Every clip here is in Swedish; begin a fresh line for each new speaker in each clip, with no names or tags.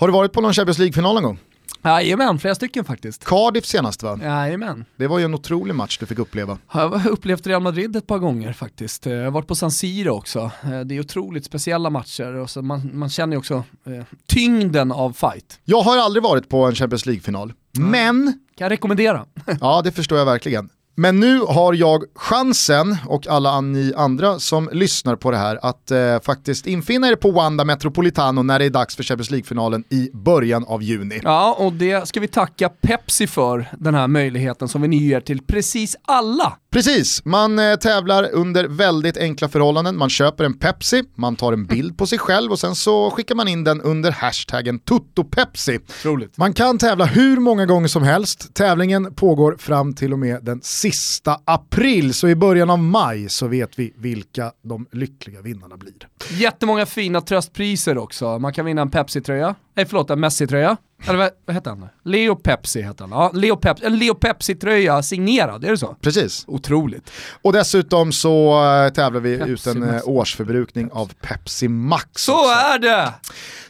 Har du varit på någon Champions League-final någon gång?
Jajamän, flera stycken faktiskt.
Cardiff senast va?
Jajamän.
Det var ju en otrolig match du fick uppleva.
Jag har upplevt Real Madrid ett par gånger faktiskt. Jag har varit på San Siro också. Eh, det är otroligt speciella matcher och så man, man känner ju också eh, tyngden av fight.
Jag har aldrig varit på en Champions League-final, mm. men...
Kan jag rekommendera.
ja, det förstår jag verkligen. Men nu har jag chansen, och alla ni andra som lyssnar på det här, att eh, faktiskt infinna er på Wanda Metropolitano när det är dags för Champions League-finalen i början av juni.
Ja, och det ska vi tacka Pepsi för, den här möjligheten som vi nu ger till precis alla
Precis, man eh, tävlar under väldigt enkla förhållanden. Man köper en Pepsi, man tar en bild på sig själv och sen så skickar man in den under hashtaggen TuttoPepsi.
Roligt.
Man kan tävla hur många gånger som helst. Tävlingen pågår fram till och med den sista april, så i början av maj så vet vi vilka de lyckliga vinnarna blir.
Jättemånga fina tröstpriser också. Man kan vinna en Pepsi-tröja, nej förlåt, en Messi-tröja. Eller vad, vad heter han? Leo Pepsi heter han. Ja, Leo, Pep en Leo Pepsi-tröja signerad, är det så?
Precis.
Otroligt.
Och dessutom så äh, tävlar vi Pepsi ut en Max. Eh, årsförbrukning Pepsi. av Pepsi Max.
Så också. är det!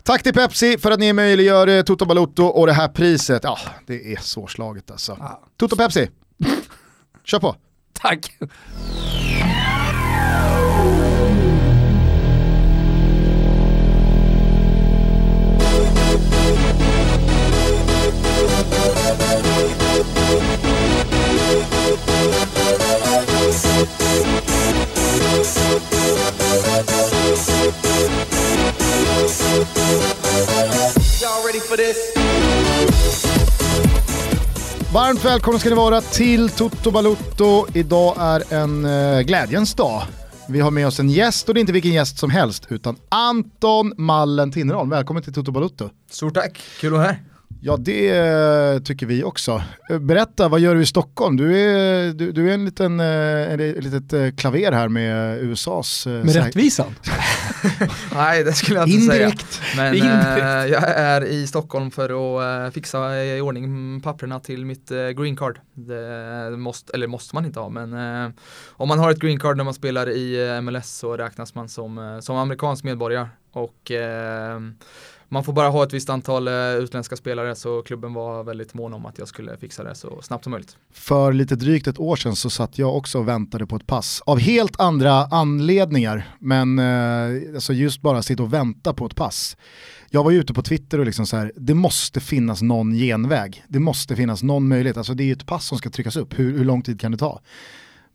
Tack till Pepsi för att ni möjliggör eh, Toto Balotto och det här priset. Ja, det är svårslaget alltså. Ja. Toto Pepsi, kör på.
Tack.
Varmt välkomna ska ni vara till Toto Balutto. Idag är en eh, glädjens dag. Vi har med oss en gäst och det är inte vilken gäst som helst utan Anton Mallen Tinnerholm. Välkommen till Toto Balutto.
Stort tack, kul att vara här.
Ja det tycker vi också. Berätta, vad gör du i Stockholm? Du är, du, du är en liten eh, litet eh, klaver här med USAs...
Eh, med rättvisan?
Nej det skulle jag inte
Indirekt.
säga. Men Indirekt. jag är i Stockholm för att fixa i ordning papperna till mitt green card. Det måste, eller måste man inte ha men om man har ett green card när man spelar i MLS så räknas man som, som amerikansk medborgare. Och man får bara ha ett visst antal eh, utländska spelare så klubben var väldigt mån om att jag skulle fixa det så snabbt som möjligt.
För lite drygt ett år sedan så satt jag också och väntade på ett pass. Av helt andra anledningar, men eh, alltså just bara sitta och vänta på ett pass. Jag var ju ute på Twitter och liksom så här, det måste finnas någon genväg. Det måste finnas någon möjlighet. Alltså det är ju ett pass som ska tryckas upp, hur, hur lång tid kan det ta?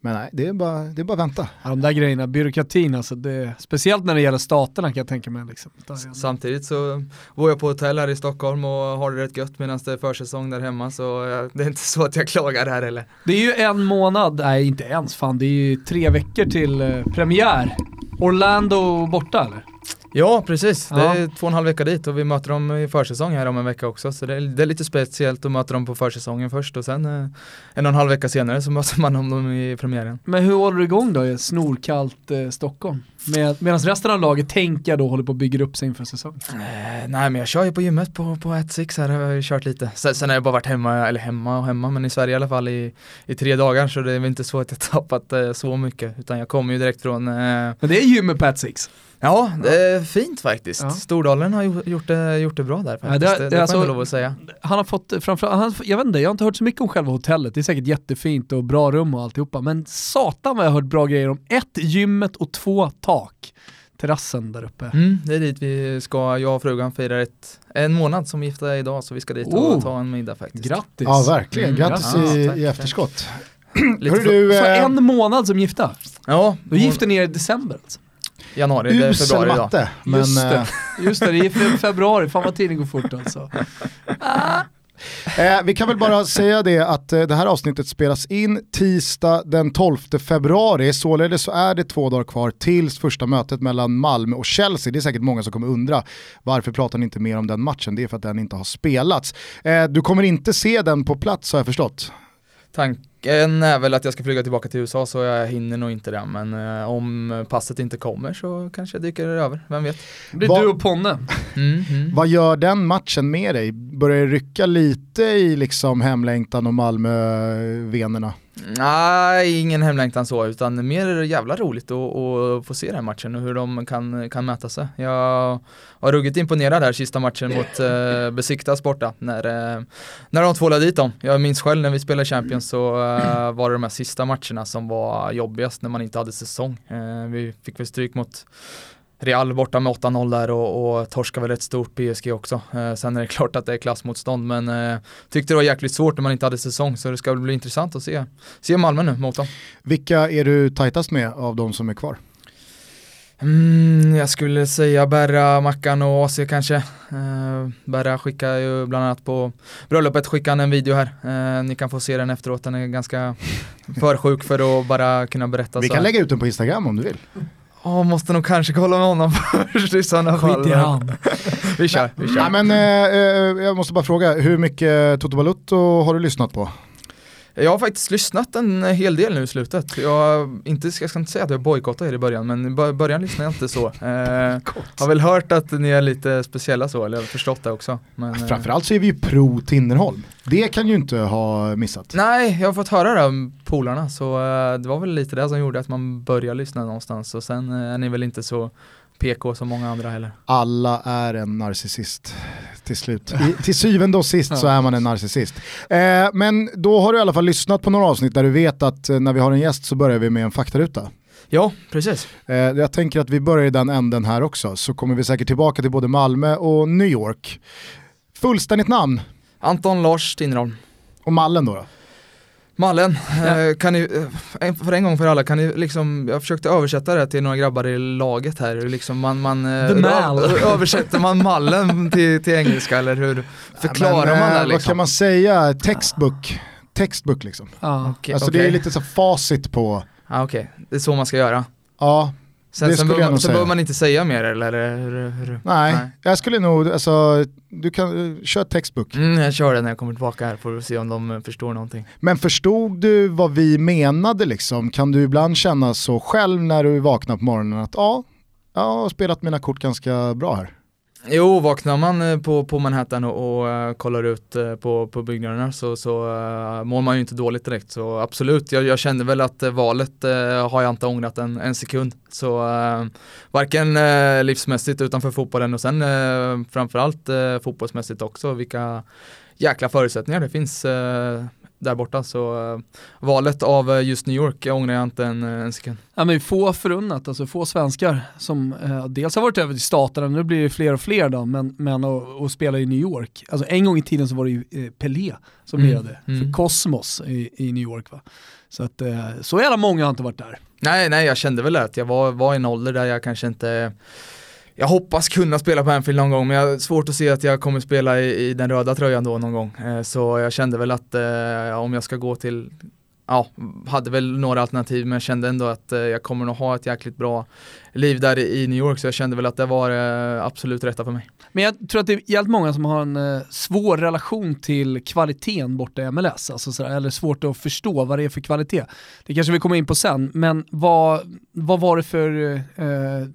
Men nej, det är bara, det är bara att vänta.
Ja, de där grejerna, byråkratin alltså, det, speciellt när det gäller staterna kan jag tänka mig. Liksom.
Samtidigt så bor jag på hotell här i Stockholm och har det rätt gött medan det är försäsong där hemma så det är inte så att jag klagar här heller.
Det är ju en månad, nej inte ens fan, det är ju tre veckor till eh, premiär. Orlando borta eller?
Ja, precis. Ja. Det är två och en halv vecka dit och vi möter dem i försäsong här om en vecka också. Så det är, det är lite speciellt att möta dem på försäsongen först och sen eh, en och en halv vecka senare så möter man dem i premiären.
Men hur håller du igång då i snorkallt eh, Stockholm? Med, Medan resten av laget tänker då håller på att bygga upp sig inför säsongen?
Eh, nej men jag kör ju på gymmet på, på 1-6 här har jag kört lite. Sen, sen har jag bara varit hemma, eller hemma och hemma, men i Sverige i alla fall i, i tre dagar så det är väl inte så att jag tappat eh, så mycket utan jag kommer ju direkt från eh... Men
det är gymmet på 1-6?
Ja, det är fint faktiskt. Ja. Stordalen har gjort det, gjort det bra där faktiskt. Ja, det, det, det, alltså, får jag lov att säga.
Han har fått, framförallt, jag vet inte, jag har inte hört så mycket om själva hotellet. Det är säkert jättefint och bra rum och alltihopa. Men satan vad jag har hört bra grejer om ett, gymmet och två tak. Terrassen där uppe.
Mm, det är dit vi ska, jag och frugan firar ett, en månad som gifta idag så vi ska dit och oh, ta en middag faktiskt.
Grattis!
Ja verkligen, mm, grattis ja, i, tack, i efterskott.
Lite du, så, äh, en månad som gifta?
Ja.
Då gifter ni er i december alltså?
januari, det är februari idag. Matte,
men, just, det. Eh, just det, det är februari, fan vad tiden går fort alltså.
Ah. Eh, vi kan väl bara säga det att eh, det här avsnittet spelas in tisdag den 12 februari, således så är det två dagar kvar tills första mötet mellan Malmö och Chelsea. Det är säkert många som kommer undra varför pratar ni inte mer om den matchen? Det är för att den inte har spelats. Eh, du kommer inte se den på plats har jag förstått.
Tank Tanken är väl att jag ska flyga tillbaka till USA så jag hinner nog inte det men eh, om passet inte kommer så kanske jag dyker över, vem vet.
Det blir
Vad-
du och Ponne.
Mm, mm.
Vad gör den matchen med dig? Börjar det rycka lite i liksom hemlängtan och Malmö-venerna?
Nej, ingen hemlängtan så utan mer jävla roligt att, att få se den här matchen och hur de kan, kan mäta sig. Jag var ruggigt imponerad här sista matchen mot eh, Besiktas borta när, eh, när de tvålade dit dem. Jag minns själv när vi spelade Champions så eh, Eh, var det de här sista matcherna som var jobbigast när man inte hade säsong. Eh, vi fick väl stryk mot Real borta med 8-0 där och, och torskade väl ett stort PSG också. Eh, sen är det klart att det är klassmotstånd men eh, tyckte det var jäkligt svårt när man inte hade säsong så det ska väl bli intressant att se, se Malmö nu mot dem.
Vilka är du tajtast med av de som är kvar?
Mm, jag skulle säga Berra, Mackan och AC kanske. Eh, Berra skickar ju bland annat på bröllopet skickar han en video här. Eh, ni kan få se den efteråt, den är ganska för sjuk för att bara kunna berätta
Vi
så
kan lägga ut den på Instagram om du vill.
Ja, måste nog kanske kolla med honom först i sådana fall.
Skit i han.
Vi kör, vi kör.
Ja, men, eh, eh, jag måste bara fråga, hur mycket Toto Balutto har du lyssnat på?
Jag har faktiskt lyssnat en hel del nu i slutet. Jag, inte, jag ska inte säga att jag bojkottade er i början, men i bör- början lyssnade jag inte så. Eh, har väl hört att ni är lite speciella så, eller jag har förstått det också. Men, eh,
Framförallt så är vi ju pro Tinnerholm. Det kan ju inte ha missat.
Nej, jag har fått höra det av polarna så eh, det var väl lite det som gjorde att man började lyssna någonstans och sen eh, är ni väl inte så PK som många andra heller.
Alla är en narcissist till slut. I, till syvende och sist så är man en narcissist. Eh, men då har du i alla fall lyssnat på några avsnitt där du vet att eh, när vi har en gäst så börjar vi med en faktaruta.
Ja, precis.
Eh, jag tänker att vi börjar i den änden här också, så kommer vi säkert tillbaka till både Malmö och New York. Fullständigt namn
Anton Lars Tinnerholm.
och mallen då? då?
Mallen, eh, kan ni, eh, för en gång för alla, kan ni liksom, jag försökte översätta det till några grabbar i laget här, hur liksom man, man eh, översätter man mallen till, till engelska eller hur förklarar
Men,
man det
Vad
liksom?
kan man säga? Textbook. Textbook liksom.
Ja.
Okej,
alltså det är lite så facit på,
ah, Okej, det är så man ska göra.
ja,
Sen,
Det
sen,
jag
man, sen behöver man inte säga mer eller? hur- hur-
nej, jag skulle nog, alltså, du kan, kör textbook.
Mm, jag kör det när jag kommer tillbaka här får se om de förstår någonting.
Men förstod du vad vi menade liksom? Kan du ibland känna så själv när du vaknar på morgonen att ja, jag har spelat mina kort ganska bra här.
Jo, vaknar man eh, på, på Manhattan och, och eh, kollar ut eh, på, på byggnaderna så, så uh, mår man ju inte dåligt direkt. Så absolut, jag, jag kände väl att valet har jag inte ångrat en, en sekund. Så uh, varken uh, livsmässigt utanför fotbollen och sen uh, framförallt uh, fotbollsmässigt också. Vilka jäkla förutsättningar det finns eh, där borta. Så eh, valet av eh, just New York ångrar jag inte en, en sekund.
Ja men få förunnat, alltså få svenskar som eh, dels har varit över till staterna, nu blir det fler och fler då, men, men att att spela i New York. Alltså en gång i tiden så var det ju eh, Pelé som
Mm, mm.
för Cosmos i, i New York va. Så att eh, så jävla många har inte varit där.
Nej, nej, jag kände väl att jag var, var i en ålder där jag kanske inte jag hoppas kunna spela på Anfield någon gång men jag har svårt att se att jag kommer spela i, i den röda tröjan då någon gång. Eh, så jag kände väl att eh, om jag ska gå till, ja, hade väl några alternativ men jag kände ändå att eh, jag kommer nog ha ett jäkligt bra liv där i, New York så jag kände väl att det var eh, absolut rätta för mig.
Men jag tror att det är jävligt många som har en eh, svår relation till kvaliteten borta i MLS, alltså sådär, eller svårt att förstå vad det är för kvalitet. Det kanske vi kommer in på sen, men vad, vad var det för eh, eh,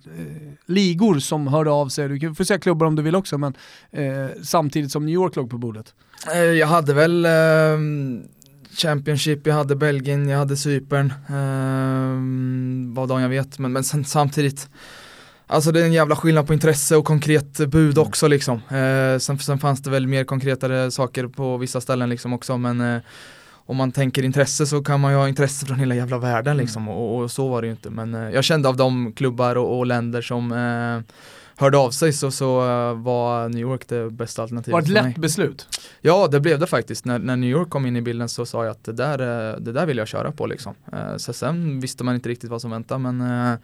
ligor som hörde av sig? Du kan få säga klubbar om du vill också, men eh, samtidigt som New York låg på bordet.
Jag hade väl ehm, Championship, jag hade Belgien, jag hade Cypern, um, vad de jag vet, men, men sen, samtidigt Alltså det är en jävla skillnad på intresse och konkret bud också liksom. Eh, sen, sen fanns det väl mer konkretare saker på vissa ställen liksom också men eh, om man tänker intresse så kan man ju ha intresse från hela jävla världen liksom och, och så var det ju inte men eh, jag kände av de klubbar och, och länder som eh, hörde av sig så, så eh, var New York det bästa alternativet
Var det ett
mig.
lätt beslut?
Ja, det blev det faktiskt. När, när New York kom in i bilden så sa jag att det där, eh, det där vill jag köra på liksom. Eh, Så sen visste man inte riktigt vad som väntade men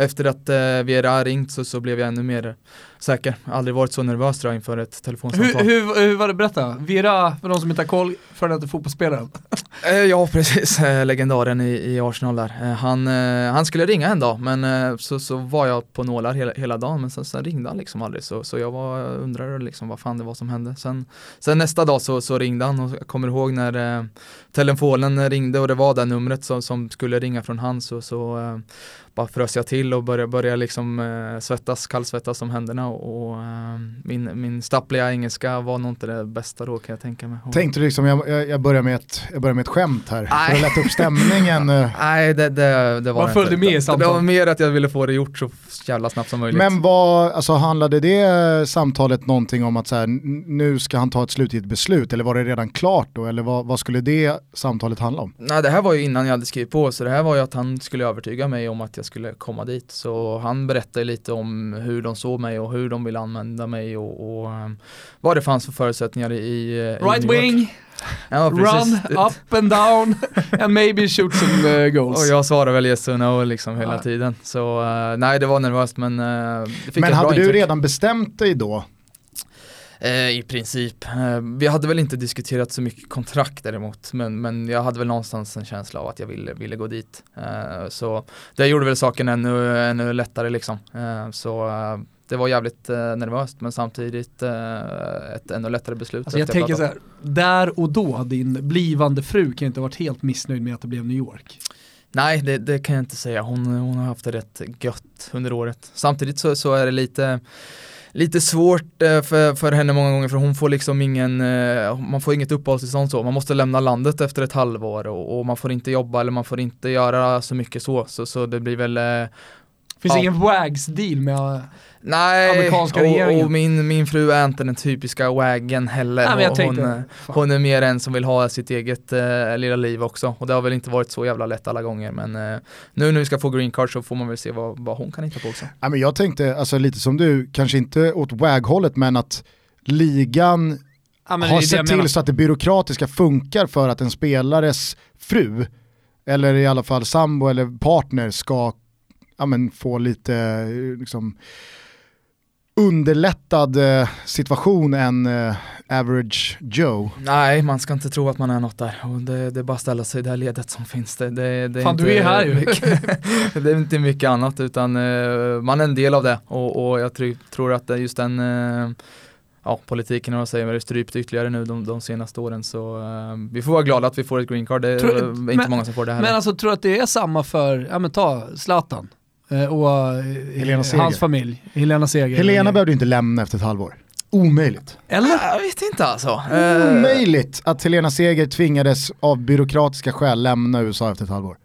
efter att eh, Vera ringt så, så blev jag ännu mer säker. Aldrig varit så nervös tror jag inför ett
Hur,
telefonsamtal.
hur, hur var det, berätta. Vera, för de som inte har koll, före detta fotbollsspelaren.
Eh, Ja, precis. Eh, Legendaren i, i Arsenal där. Eh, Han, eh, han skulle ringa en dag men eh, så, så var jag på nålar hela, hela dagen men sen sen ringde han liksom aldrig så, så jag var, undrade liksom vad fan det var som hände. Sen, sen nästa dag så, så ringde han och jag kommer ihåg när eh, telefonen ringde och det var det numret som, som skulle ringa från han så, så bara frös jag till och började, började liksom eh, svettas, kallsvettas om händerna och, och eh, min, min stappliga engelska var nog inte det bästa då kan jag tänka mig.
Tänkte du liksom, jag, jag, börjar med ett, jag börjar med ett skämt här Nej. för att lätta upp stämningen? Eh.
Nej, det, det, det var
Man följde med i samtalet.
Det var mer att jag ville få det gjort så jävla snabbt som möjligt.
Men vad, alltså handlade det samtalet någonting om att så här, nu ska han ta ett slutgiltigt beslut eller var det redan klart då eller vad, vad skulle det samtalet handla om?
Nej, det här var ju innan jag hade skrivit på så det här var ju att han skulle övertyga mig om att jag skulle komma dit. Så han berättade lite om hur de såg mig och hur de ville använda mig och, och um, vad det fanns för förutsättningar i,
i Right wing, ja, Run up and down and maybe shoot some uh, goals.
Och jag svarade väl yes or no liksom hela ja. tiden. Så uh, nej, det var nervöst men uh,
det fick Men hade du redan bestämt dig då
Eh, I princip. Eh, vi hade väl inte diskuterat så mycket kontrakt däremot, men, men jag hade väl någonstans en känsla av att jag ville, ville gå dit. Eh, så det gjorde väl saken ännu, ännu lättare liksom. så det var jävligt nervöst men samtidigt ett ännu lättare beslut.
Alltså jag tänker så här, där och då, din blivande fru kan inte ha varit helt missnöjd med att det blev New York.
Nej, det, det kan jag inte säga. Hon, hon har haft det rätt gött under året. Samtidigt så, så är det lite lite svårt eh, för, för henne många gånger för hon får liksom ingen, eh, man får inget uppehållstillstånd så, man måste lämna landet efter ett halvår och, och, man får inte jobba eller man får inte göra så mycket så, så, så det blir väl eh,
Finns ja. ingen WAGs-deal med
Nej,
amerikanska regeringen?
och min, min fru är inte den typiska wagen heller. Nej, hon, hon, hon, är mer en som vill ha sitt eget äh, lilla liv också. Och det har väl inte varit så jävla lätt alla gånger. Men äh, nu när vi ska få green card så får man väl se vad, vad hon kan hitta på också.
Ja, men jag tänkte, alltså lite som du, kanske inte åt WAG-hållet men att ligan ja, har sett till så att det byråkratiska funkar för att en spelares fru, eller i alla fall sambo eller partner ska ja, men, få lite liksom, underlättad eh, situation än eh, average Joe.
Nej, man ska inte tro att man är något där. Och det, det är bara att ställa sig i det här ledet som finns. Det, det, det
är Fan, inte du är här ju.
det är inte mycket annat utan eh, man är en del av det och, och jag tr tror att just den eh, ja, politiken har säger det strypt ytterligare nu de, de senaste åren så uh, vi får vara glada att vi får ett green card. Det tror, är inte men, många som får det här.
Men alltså tror du att det är samma för, ja men ta Zlatan? Eh, och eh, Helena Seger. hans familj, Helena Seger.
Helena behövde inte lämna efter ett halvår. Omöjligt.
Eller? Jag vet inte alltså.
Omöjligt att Helena Seger tvingades av byråkratiska skäl lämna USA efter ett halvår.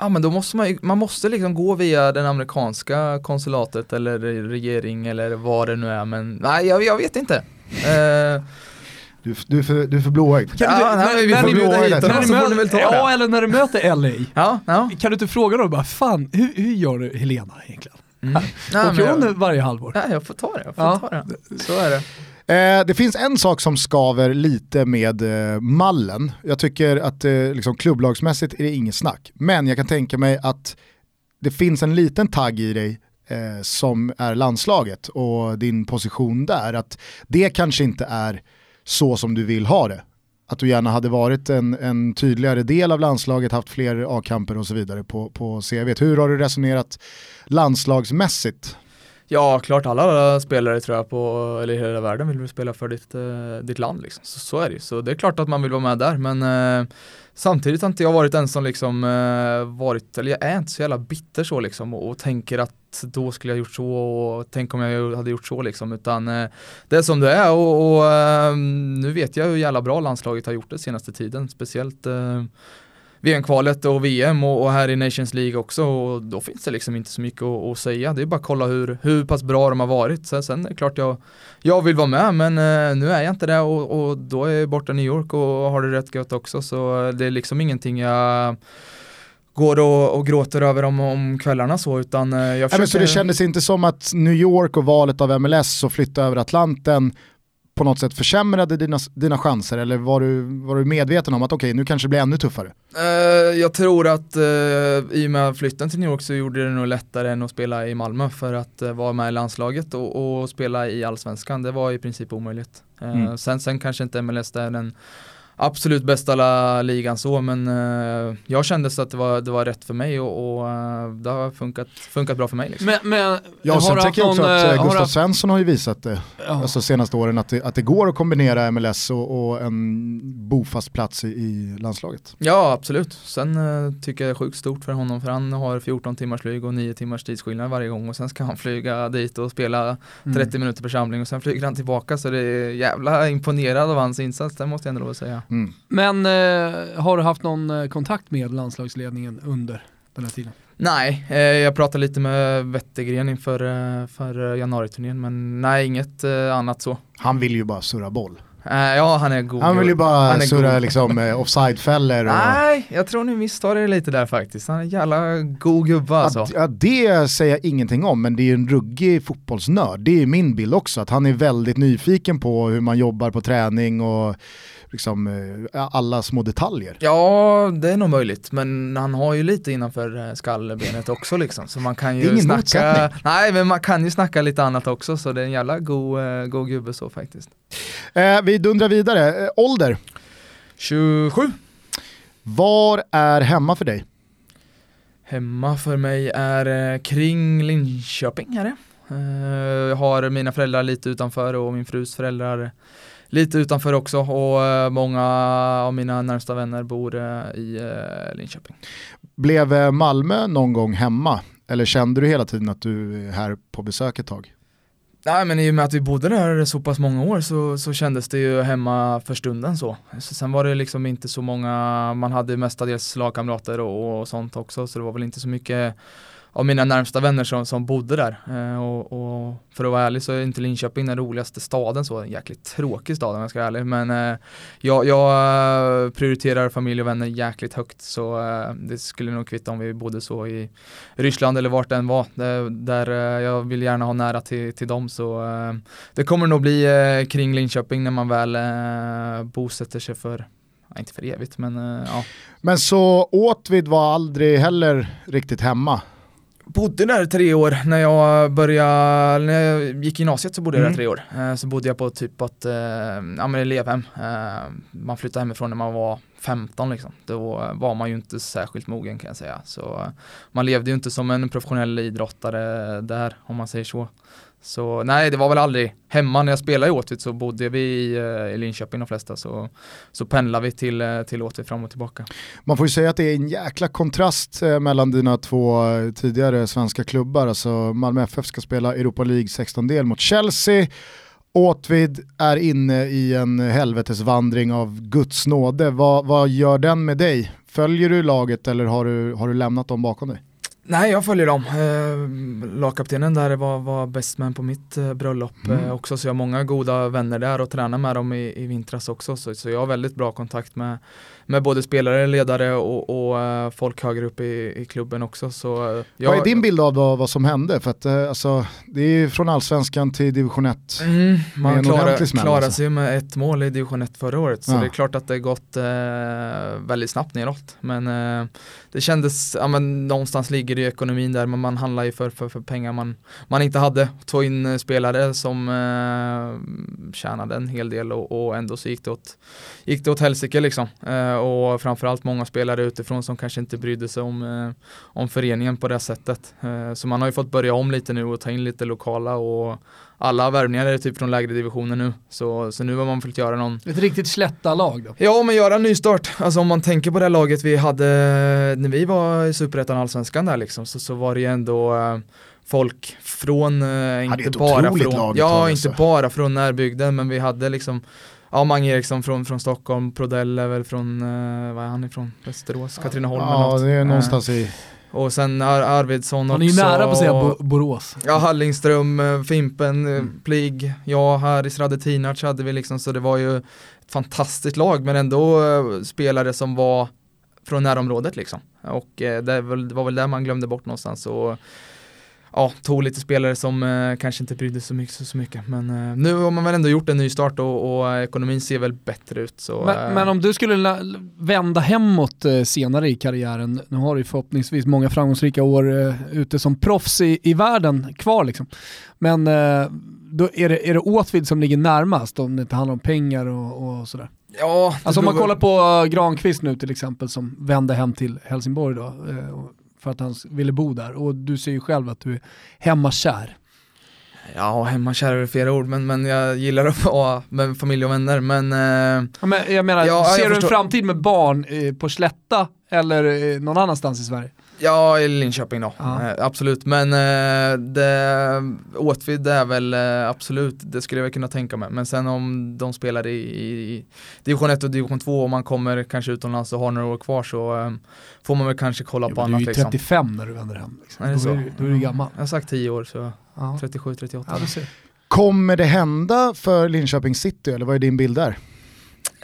Ja men då måste man, man måste liksom gå via den amerikanska konsulatet eller regering eller vad det nu är men nej jag, jag vet inte.
Du, du, är för, du är för blåögd.
ja, när, när, ni bjuder hit så får ni väl ta Ja, eller när du möter LA.
Ja, ja.
Kan du inte fråga dem bara, fan, hur, hur gör du Helena egentligen? Mm. Åker hon jag, varje halvår?
Ja, jag får ta det, jag får ja. ta det. Så är det.
Eh, det finns en sak som skaver lite med eh, mallen. Jag tycker att eh, liksom, klubblagsmässigt är det inget snack. Men jag kan tänka mig att det finns en liten tagg i dig eh, som är landslaget och din position där. Att det kanske inte är så som du vill ha det. Att du gärna hade varit en, en tydligare del av landslaget, haft fler A-kamper och så vidare på, på CV. Hur har du resonerat landslagsmässigt?
Ja, klart alla spelare tror jag på, eller hela världen vill spela för ditt, eh, ditt land liksom. Så, så är det ju. Så det är klart att man vill vara med där, men eh, samtidigt har inte jag varit den som liksom eh, varit, eller jag är inte så jävla bitter så liksom och, och tänker att då skulle jag gjort så och tänk om jag hade gjort så liksom utan eh, det är som det är och, och eh, nu vet jag hur jävla bra landslaget har gjort det senaste tiden speciellt eh, VM-kvalet och VM och, och, här i Nations League också och då finns det liksom inte så mycket att, att säga. Det är bara att kolla hur, hur pass bra de har varit. Sen, sen är det klart jag, jag vill vara med men eh, nu är jag inte det och, och då är jag borta i New York och har det rätt gött också så det är liksom ingenting jag går och, och gråter över om, om kvällarna så utan eh, jag försöker...
Nej, Så det kändes inte som att New York och valet av MLS och flytta över Atlanten på något sätt försämrade dina, dina chanser eller var du, var du medveten om att okej okay, nu kanske det blir ännu tuffare?
Uh, jag tror att uh, i och med flytten till New York så gjorde det nog lättare än att spela i Malmö för att uh, vara med i landslaget och, och, spela i allsvenskan det var i princip omöjligt. Mm. sen, sen kanske inte MLS är den absolut bästa la ligan så men uh, jag kände så att det var, det var rätt för mig och, och uh, det har funkat, funkat bra för mig. Liksom.
Men, men,
ja, sen tänker jag också någon, att uh, Gustav Svensson har ju visat det ja. alltså, senaste åren att det, att det går att kombinera MLS och, och en bofast plats i, i, landslaget.
Ja absolut, sen tycker jag det är sjukt stort för honom för han har 14 timmars flyg och 9 timmars tidsskillnad varje gång och sen ska han flyga dit och spela 30 mm. minuter per samling och sen flyger han tillbaka så det är jävla imponerad av hans insats, det måste jag ändå säga. Mm.
Men eh, har du haft någon eh, kontakt med landslagsledningen under den här tiden?
Nej, eh, jag pratade lite med Wettergren inför eh, för januariturnén men nej, inget eh, annat så.
Han vill ju bara surra boll.
Ja, han är god.
Han vill ju bara surra liksom offside-fällor.
Och... Nej, jag tror ni misstar det lite där faktiskt. Han är en jävla god gubbe alltså.
Ja, det säger jag ingenting om, men det är en ruggig fotbollsnörd. Det är min bild också, att han är väldigt nyfiken på hur man jobbar på träning och liksom, eh, alla små detaljer.
Ja, det är nog möjligt, men han har ju lite innanför eh, skallbenet också liksom. Så man kan ju
det är ingen
snacka,
motsättning.
Nej, men man kan ju snacka lite annat också, så det är en jävla god, eh, god gubbe så faktiskt.
Eh, vi dundrar vidare, ålder?
27.
Var är hemma för dig?
Hemma för mig är kring Linköping är det. Jag har mina föräldrar lite utanför och min frus föräldrar lite utanför också och eh, många av mina närmsta vänner bor eh, i eh, Linköping.
Blev Malmö någon gång hemma? Eller kände du hela tiden att du är här på besök ett tag?
Nej men i och med att vi bodde där så pass många år så, så kändes det ju hemma för stunden så. så. Sen var det liksom inte så många, man hade mestadels lagkamrater och, och sånt också så det var väl inte så mycket av mina närmsta vänner som, som bodde där. Eh, och, och, för att vara ärlig så är inte Linköping den roligaste staden så, en jäkligt tråkig stad om jag ska vara ärlig. Men eh, jag, jag, eh, prioriterar familj och vänner jäkligt högt så eh, det skulle nog kvitta om vi bodde så i Ryssland eller vart det än var. Där, där eh, jag vill gärna ha nära till, till dem så eh, det kommer nog bli eh, kring Linköping när man väl bosätter sig för inte för evigt men ja.
Men så Åtvid var aldrig heller riktigt hemma?
Bodde där tre år när jag började, när jag gick gymnasiet så bodde jag där mm. tre år. Eh, så bodde jag på typ ett, eh, ja men elevhem. Eh, man flyttade hemifrån när man var 15 liksom. Då var man ju inte särskilt mogen kan jag säga. Så man levde ju inte som en professionell idrottare där om man säger så. Så nej, det var väl aldrig hemma när jag spelade i Åtvid så bodde vi i, eh, i Linköping de flesta så, så pendlade vi till, eh, till Åtvid fram och tillbaka.
Man får ju säga att det är en jäkla kontrast eh, mellan dina två tidigare svenska klubbar. Alltså Malmö FF ska spela Europa League 16-del mot Chelsea Åtvid är inne i en helvetesvandring av Guds nåde. Vad, vad gör den med dig? Följer du laget eller har du, har du lämnat dem bakom dig?
Nej, jag följer dem. Eh, lagkaptenen där var, var bäst man på mitt eh, bröllop mm. eh, också, så jag har många goda vänner där och tränar med dem i, i vintras också, så, så jag har väldigt bra kontakt med, med både spelare, ledare och, och uh, folk högre upp i, i klubben också. Så, uh,
jag, vad är din bild av vad, vad som hände? För att, uh, alltså, det är från allsvenskan till division 1.
Mm, man klarade klara sig med ett mål i division 1 förra året, så ja. det är klart att det gått väldigt snabbt neråt. Men det kändes, ja men någonstans ligger det i ekonomin där, men man handlar ju för, för, för pengar man, man inte hade. Tog in spelare som tjänade en hel del och, och ändå så gick det åt, gick det åt helsike liksom. Eh, och framförallt många spelare utifrån som kanske inte brydde sig om, eh, om föreningen på det sättet. Eh, så man har ju fått börja om lite nu och ta in lite lokala och alla värvningar är typ från lägre divisioner nu. Så, så nu har man fått göra någon...
Ett riktigt slätta lag då?
Ja, men göra en ny start. Alltså om man tänker på det laget vi hade när vi var i Superettan Allsvenskan där liksom, så, så var det ju ändå folk från, eh, inte bara från, ja inte bara från närbygden men vi hade liksom Ja, Mange Eriksson från, från Stockholm, Prodell är väl från, uh, vad är han ifrån? Västerås, Katrineholm
Ja, det är någonstans i
och sen Ar Arvidsson också.
Han är ju nära på att säga Bo Borås.
Ja, Hallingström, eh, Fimpen, mm. Plig, ja, Haris Radetinac hade vi liksom, så det var ju ett fantastiskt lag, men ändå spelare som var från närområdet liksom. Och det, var väl där man glömde bort någonstans. Och ja, tog lite spelare som eh, kanske inte brydde sig så mycket. Så, så mycket. Men eh, nu har man väl ändå gjort en ny start och, och ekonomin ser väl bättre ut. Så,
men,
eh,
men om du skulle vända hemåt eh, senare i karriären, nu har du förhoppningsvis många framgångsrika år eh, ute som proffs i, i världen kvar liksom. Men eh, då är det, är det Åtvid som ligger närmast om det inte handlar om pengar och, och sådär?
Ja,
alltså om man kollar på Granqvist nu till exempel som vände hem till Helsingborg då för att han ville bo där och du ser ju själv att du är hemmakär.
Ja, hemmakär är flera ord, men, men jag gillar att vara med familj och vänner. Men, eh,
ja, men jag menar, ja, ser jag du en framtid med barn eh, på Slätta eller eh, någon annanstans i Sverige?
Ja, i Linköping då, ja. eh, absolut. Men eh, det, Åtvid är väl eh, absolut, det skulle jag kunna tänka mig. Men sen om de spelar i, i division 1 och division 2 och man kommer kanske utomlands och har några år kvar så får man väl kanske kolla jo, på annat.
Du är ju 35 liksom. när du vänder hem. Liksom.
Är det
då,
så?
Är, då är du gammal.
Jag har sagt 10 år så ja. 37, 38. Ja,
Kommer det hända för Linköping City eller vad är din bild där?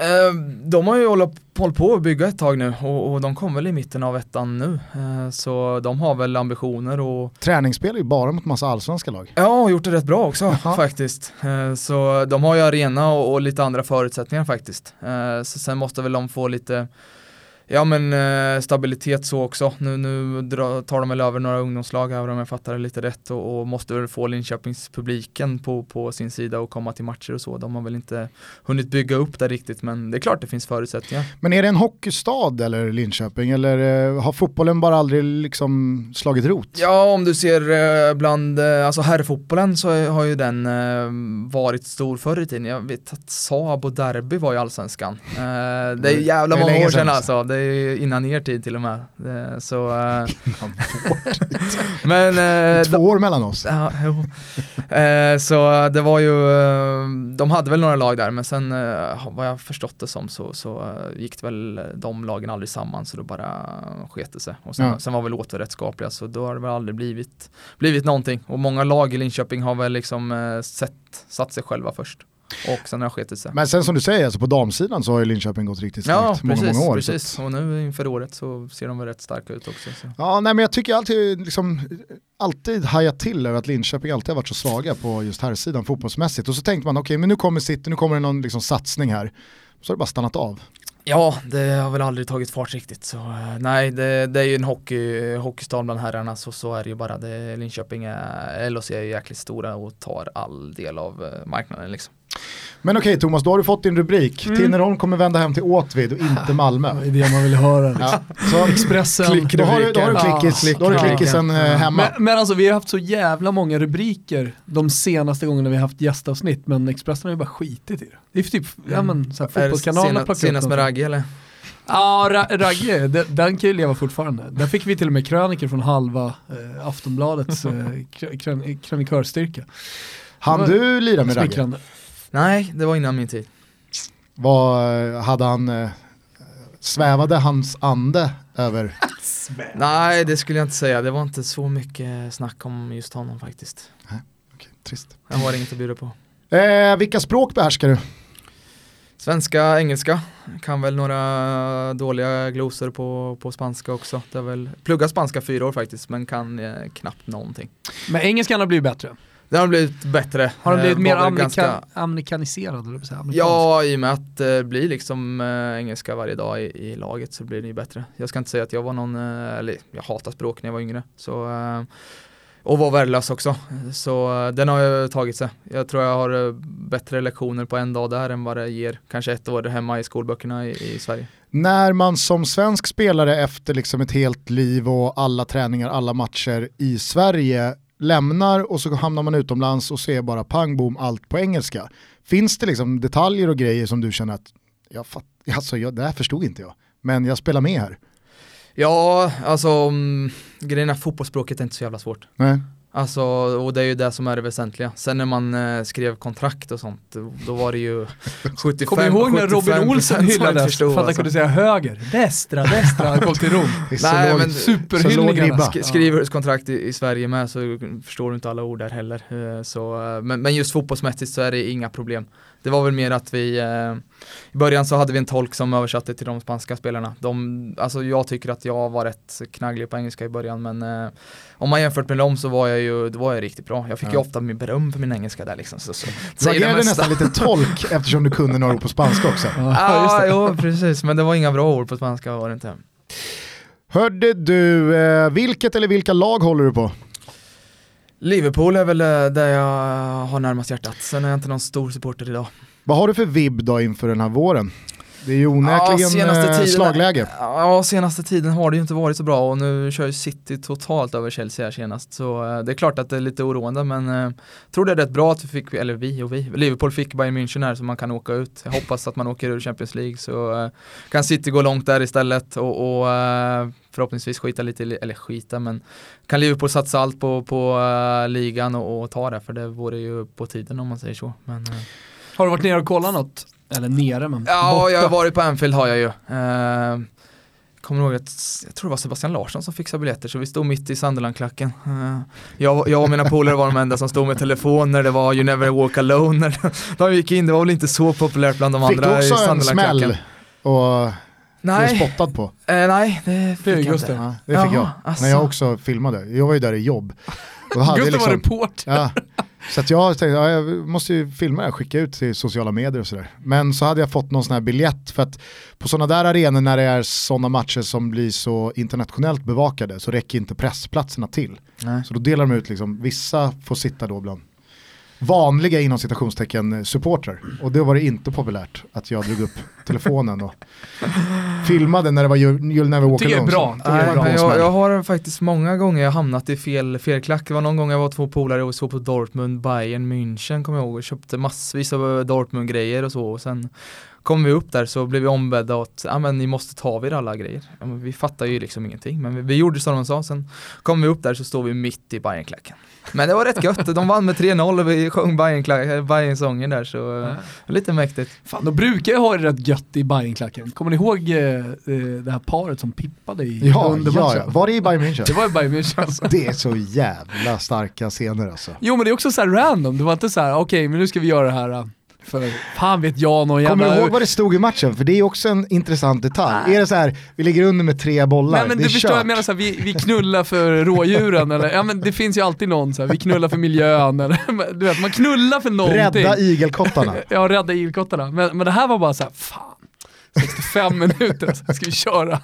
Eh, de har ju hållit på att bygga ett tag nu och, och de kom väl i mitten av ettan nu. Eh, så de har väl ambitioner och
Träningsspel är ju bara mot massa allsvenska lag.
Ja, och gjort det rätt bra också Aha. faktiskt. Eh, så de har ju arena och, och, lite andra förutsättningar faktiskt. Så sen måste väl de få lite Ja men eh, stabilitet så också. Nu, nu dra, tar de väl över några ungdomslag här om jag fattar det lite rätt och, och måste väl få Linköpingspubliken på, på sin sida och komma till matcher och så. De har väl inte hunnit bygga upp det riktigt men det är klart det finns förutsättningar.
Men är det en hockeystad eller Linköping eller eh, har fotbollen bara aldrig liksom slagit rot?
Ja om du ser eh, bland, eh, alltså herrfotbollen så har ju den eh, varit stor förr i tiden. Jag vet att Saab och Derby var i allsvenskan. Eh, det är jävla många år sedan alltså. Det innan er tid till och med. Så, eh,
men, eh, Två år mellan oss.
Ja, eh, så det var ju, de hade väl några lag där men sen vad jag förstått det som så, så gick det väl de lagen aldrig samman så då bara sket det sig. Och sen, ja. sen var väl återrättskapliga så då har det väl aldrig blivit, blivit någonting. Och många lag i Linköping har väl liksom sett, satt sig själva först. Och sen har det skitit sig.
Men sen som du säger, alltså på damsidan så har ju Linköping gått riktigt starkt ja, många, precis, många år.
precis. Och nu inför året så ser de väl rätt starka ut också. Så.
Ja, nej men jag tycker alltid, liksom, alltid hajat till över att Linköping alltid har varit så svaga på just här sidan fotbollsmässigt. Och så tänkte man, okej okay, men nu kommer City, nu kommer det någon liksom, satsning här. Så har det bara stannat av.
Ja, det har väl aldrig tagit fart riktigt. Så, eh, nej, det, det är ju en hockey, hockeystad bland herrarna så, så är det ju bara. Det, Linköping är, LHC är jäkligt stora och tar all del av eh, marknaden liksom.
Men okej okay, Thomas, då har du fått din rubrik. Mm. Tinnerholm kommer vända hem till Åtvid och inte Malmö.
Det är det man vill höra. Liksom. Ja. Så Expressen.
Klick, då har du, då har du klickis, ja. då har du klickisen ja. hemma.
Men, men, alltså vi har haft så jävla många rubriker de senaste gångerna vi har haft gästavsnitt men Expressen har ju bara skitit i det. Det är typ, mm. ja men så fotbollskanalerna plockar
Senast med Ragge eller?
Ja, Ra Ragge, den, den kan ju leva fortfarande. Där fick vi till och med kröniker från halva eh, Aftonbladets eh, krön krönikörstyrka.
Han du lira med Ragge?
Nej, det var innan min tid.
Vad hade han, eh, svävade hans ande över?
Nej, det skulle jag inte säga. Det var inte så mycket snack om just honom faktiskt.
Nej, okay, trist.
Jag har inget att bjuda på.
Eh, vilka språk behärskar du?
Svenska, engelska, kan väl några dåliga glosor på, på spanska också. Det väl, plugga spanska fyra år faktiskt, men kan eh, knappt någonting.
Men engelskan har blivit bättre?
Den har blivit bättre.
Har den blivit eh, mer amerika ganska... amerikaniserad? Eller
ja, i och med att det eh, blir liksom eh, engelska varje dag i, i, laget så blir det ju bättre. Jag ska inte säga att jag var någon, eh, eller jag hatar språk när jag var yngre. Så, eh, och var värdelös också. Så eh, den har jag tagit sig. Jag tror jag har bättre lektioner på en dag där än vad det ger kanske ett år hemma i skolböckerna i, i Sverige.
När man som svensk spelare efter liksom ett helt liv och alla träningar, alla matcher i Sverige lämnar och så hamnar man utomlands och ser bara pang bom allt på engelska. Finns det liksom detaljer och grejer som du känner att jag fatt, alltså, jag, det här förstod inte jag, men jag spelar med här?
Ja, alltså um, grejen är fotbollsspråket är inte så jävla svårt.
Nej.
Alltså, och det är ju det som är det väsentliga. Sen när man eh, skrev kontrakt och sånt, då var det ju 75
Kommer du ihåg när Robin Olsen hyllades för att han kunde säga höger? Destra, destra, han kom till Rom.
Nej, men superhyllningarna. Sk skriver du kontrakt i, i, Sverige med så förstår du inte alla ord där heller. Eh, så, eh, men, men just fotbollsmässigt så är det inga problem. Det var väl mer att vi, eh, i början så hade vi en tolk som översatte till de spanska spelarna. De, alltså jag tycker att jag var rätt knagglig på engelska i början men eh, om man jämfört med dem så var jag ju, då var jag riktigt bra. Jag fick
Ja.
ju ofta min beröm för min engelska där liksom. Så, så. Det
agerade nästan lite tolk eftersom du kunde några ord på spanska också.
Ja, det.
jo precis, men det var inga bra ord på spanska var det inte.
Hörde du, eh, vilket eller vilka lag håller du på?
Liverpool är väl eh, där jag eh, har närmast hjärtat. Sen är jag inte någon stor supporter idag.
Vad har du för vibb då inför den här våren? Det är ju onekligen
senaste
eh,
tiden-
slagläge.
Ja, senaste tiden har det ju inte varit så bra och nu kör ju City totalt över Chelsea här senast. Så eh, det är klart att det är lite oroande men eh, jag tror det är rätt bra att vi fick, eller vi och vi, Liverpool fick Bayern München här så man kan åka ut. Jag hoppas att man åker ur Champions League så kan City gå långt där istället och, och förhoppningsvis skita lite, eller skita men kan Liverpool satsa allt på, på eh, ligan och, och ta det för det vore ju på tiden om man säger så. Men, eh,
Har du varit nere och kollat något? Eller nere men
Ja,
borta.
jag har varit på Anfield har jag ju. Eh, kommer ihåg att, jag tror det var Sebastian Larsson som fixade biljetter så vi stod mitt i Sunderland-klacken. Eh, jag, jag och mina polare var de enda som stod med telefon när det var You Never Walk Alone. När de gick in, det var väl inte så populärt bland de
Fick du
andra i
också en
Sunderland-klacken.
smäll och blev
Nej,
spottad på?
eh, nej, det fick jag inte.
Ja, det fick
Jaha,
jag,
asså.
när jag också filmade. Jag var ju där i jobb.
Gustav var
liksom,
reporter.
ja, så jag tänkte, ja, jag måste ju filma det här, skicka ut till sociala medier och sådär. Men så hade jag fått någon sån här biljett för att på sådana där arenor när det är sådana matcher som blir så internationellt bevakade så räcker inte pressplatserna till.
Nej.
Så då delar de ut liksom, vissa får sitta då bland vanliga inom citationstecken supportrar. Och då var det inte populärt att jag drog upp telefonen och filmade när det var You- You'll Never Walk
Det är
Alone.
bra. Det är bra.
jag, jag har faktiskt många gånger hamnat i fel, fel klack. Det var någon gång jag var två polare och såg på Dortmund, Bayern, München kommer jag ihåg och köpte massvis av Dortmund-grejer och så och sen kom vi upp där så blev vi ombedda att ja men ni måste ta vid alla grejer. Ja, men vi fattar ju liksom ingenting men vi, vi gjorde som de sa sen kom vi upp där så står vi mitt i Bayern-klacken. Men det var rätt gött, de vann med 3-0 och vi sjöng Bayern-sången där så eh, lite mäktigt.
Fan, de brukar ju ha det rätt gött i Bajenklacken. Kommer ni ihåg eh, eh, det här paret som pippade i
Ja, ja, ja. Var det i Bayern
Det
München?
var ju Bayern München alltså.
Det är så jävla starka scener alltså.
Jo men det är också så här random, det var inte så här: okej men nu ska vi göra det här äh, för fan vet jag någon jävla...
Kommer du ihåg vad det stod i matchen? För det är också en intressant detalj. Är det så här, vi ligger under med tre bollar,
Nej men
det
du
är
förstår,
kört.
jag menar så här, vi, vi knullar för rådjuren eller, ja men det finns ju alltid någon så här, vi knullar för miljön eller, du vet man knullar för någonting.
Rädda igelkottarna.
Ja, rädda igelkottarna. Men, men det här var bara så här, fan, 65 minuter, så ska vi köra.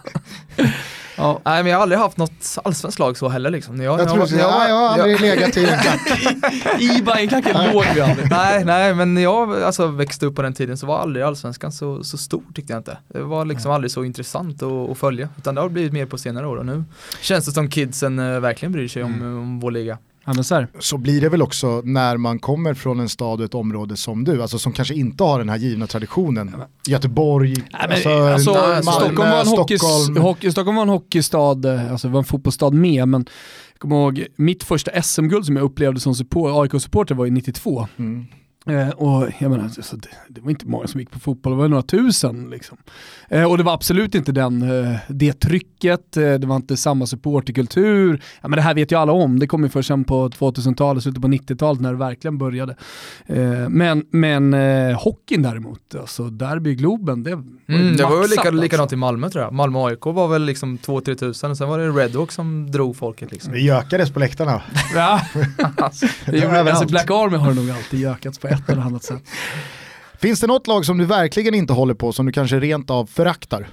Ja.
Nej men jag har aldrig haft något allsvenskt lag så heller liksom. Jag,
Jag tror
var-
så, ja, jag har aldrig legat i en klack.
I Bajenklacken låg vi aldrig.
Nej, nej, men när jag alltså, växte upp på den tiden så var aldrig allsvenskan så, så stor tyckte jag inte. Det var liksom aldrig så intressant att, att följa. Utan det har blivit mer på senare år och nu känns det som kidsen eh, verkligen bryr sig om,
Mm.
om vår liga.
Men så
blir det väl också när man kommer från en stad och ett område som du, alltså som kanske inte har den här givna traditionen. Göteborg,
Nej,
alltså,
alltså,
Malmö,
Stockholm, var en
Stockholm.
hockey, Stockholm var en hockeystad, eh, alltså var en fotbollsstad med, men jag kommer ihåg mitt första SM-guld som jag upplevde som support, AIK-supporter var i 92.
Mm.
Eh, och jag menar, alltså, det, det var inte många som gick på fotboll, det var några tusen. Liksom. Eh, och det var absolut inte den, eh, det trycket, eh, det var inte samma supporterkultur. Ja, men det här vet ju alla om, det kom ju först sen på 2000-talet, slutet på 90-talet när det verkligen började. Men men eh, hockeyn däremot, alltså derby Globen, det var ju
Mm, det var väl lika,
alltså.
likadant i Malmö tror jag. Malmö AIK var väl liksom 2-3 tusen och sen var det Redhawk som drog folket liksom.
Det gökades på läktarna.
Ja. det gjorde,
Överallt.
alltså Black Army har nog alltid gökats på ett eller annat sätt.
Finns det något lag som du verkligen inte håller på som du kanske rent av föraktar?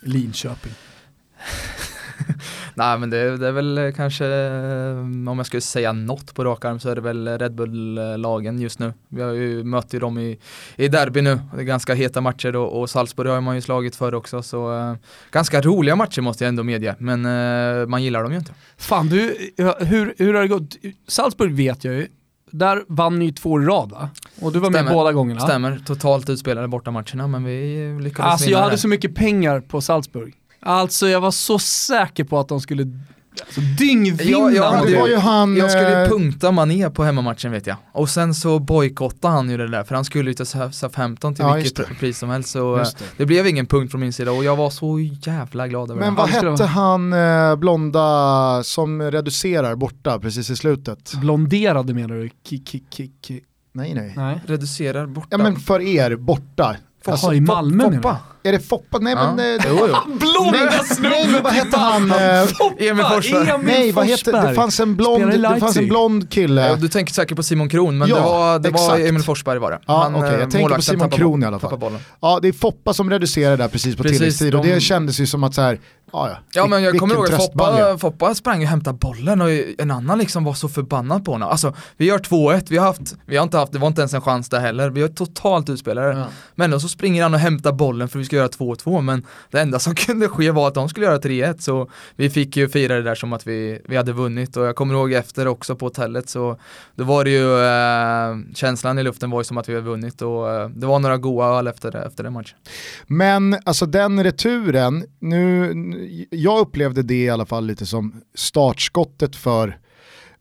Linköping.
Nej men det, det är väl kanske, eh, om jag skulle säga något på rak arm så är det väl Red Bull-lagen just nu. Vi har ju mött ju dem i, i derby nu, det är ganska heta matcher då, och Salzburg har man ju slagit för också så eh, ganska roliga matcher måste jag ändå medge, men eh, man gillar dem ju inte.
Fan du, hur, hur har det gått? Salzburg vet jag ju, där vann ni ju två i rad va? Och du var med
Stämmer.
båda gångerna.
Stämmer, totalt utspelade borta matcherna men vi lyckades
Alltså
vinna
jag hade
det.
så mycket pengar på Salzburg. Alltså jag var så säker på att de skulle alltså, dyngvinna.
Ja, ja,
mot
det var ju han...
Jag skulle
eh,
punkta Mané på hemmamatchen vet jag. Och sen så bojkottade han ju det där för han skulle ju till Southampton till
Ja,
vilket pris som helst. Så
Just
det.
det.
blev ingen punkt från min sida och jag var så jävla glad över
Men
det.
vad
Ja, det skulle
hette
vara-
han eh, blonda som reducerar borta precis i slutet?
Blonderade menar du? Ki, ki.
Nej nej.
Nej.
Reducerar borta.
Ja men för er borta
Jaha, i Malmö menar
Foppa.
Är det Foppa? Nej
Ja.
men... eh,
Jo, jo.
Blonda
Nej men vad hette han? eh,
Emil Forsberg.
Nej vad heter det? fanns en blond, det fanns en blond kille.
Ja, Du tänker säkert på Simon Kron, men
Ja,
det var, det var. Emil Forsberg var det.
Ja, okej, jag
eh,
tänker på Simon Kron i alla fall. Ja det är Foppa som reducerar där precis på
Precis,
tilläggstid och
de-
det kändes ju som att så här, ja ja.
Ja men jag kommer ihåg att. Foppa, Foppa sprang och hämtade bollen och en annan liksom var så förbannad på honom. Alltså vi gör 2-1, vi har haft, vi har inte haft, det var inte ens en chans där heller, vi har totalt utspelare.
Ja.
Men då så springer han och hämtar bollen för vi ska göra 2-2 men det enda som kunde ske var att de skulle göra 3-1 så vi fick ju fira det där som att vi, vi hade vunnit och jag kommer ihåg efter också på hotellet så då var det ju eh, känslan i luften var ju som att vi hade vunnit och eh, det var några goa öl efter, det- efter den matchen.
Men alltså den returen, nu, jag upplevde det i alla fall lite som startskottet för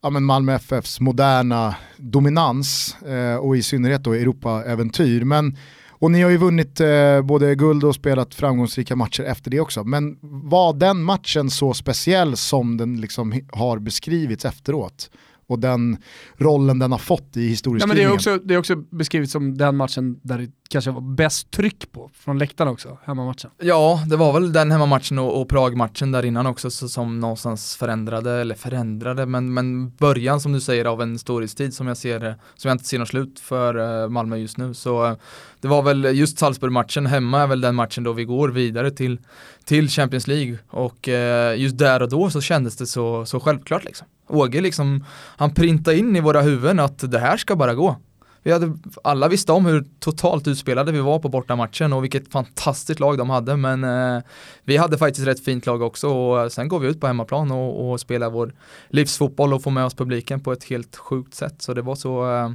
ja, men Malmö FFs moderna dominans eh, och i synnerhet då Europa-äventyr. Men, och ni har ju vunnit eh, både guld och spelat framgångsrika matcher efter det också. Men var den matchen så speciell som den liksom har beskrivits efteråt? Och den rollen den har fått i
Ja, men det,
historieskrivningen.
är också, det är också beskrivet som den matchen där det kanske var bäst tryck på, från läktaren också, hemmamatchen.
Ja, det var väl den hemmamatchen och, och Prag-matchen där innan också så, som någonstans förändrade, eller förändrade, men, men början som du säger av en storhetstid som jag ser det, som jag inte ser något slut för eh, Malmö just nu. Så eh, det var väl just Salzburg-matchen hemma är väl den matchen då vi går vidare till, till Champions League och eh, just där och då så kändes det så, så självklart liksom. Åge liksom, han printade in i våra huvuden att det här ska bara gå. Vi hade, alla visste om hur totalt utspelade vi var på bortamatchen och vilket fantastiskt lag de hade men eh, vi hade faktiskt rätt fint lag också och eh, sen går vi ut på hemmaplan och, och spelar vår livsfotboll och får med oss publiken på ett helt sjukt sätt så det var så eh,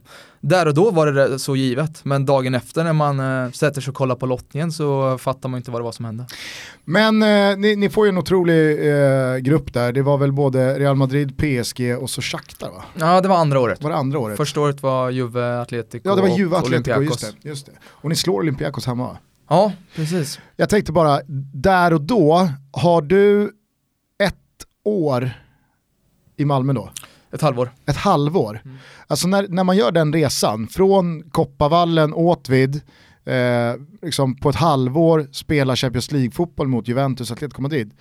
där och då var det så givet men dagen efter när man eh, sätter sig och kollar på lottningen så fattar man inte vad det var som hände.
Men eh, ni, ni får ju en otrolig eh, grupp där. Det var väl både Real Madrid, PSG och så Shakhtar va?
Ja det var andra året.
Var det andra året?
Första året var Juve, Atletico
ja det var
och
Juve Atletico,
Olympiakos.
just det, just det. Och ni slår Olympiakos hemma va?
Ja, precis.
Jag tänkte bara, där och då, har du ett år i Malmö då?
Ett halvår.
Ett halvår.
Mm.
Alltså när, när man gör den resan, från Kopparvallen, Åtvid, eh, liksom på ett halvår spela Champions League-fotboll mot Juventus Atletico Madrid.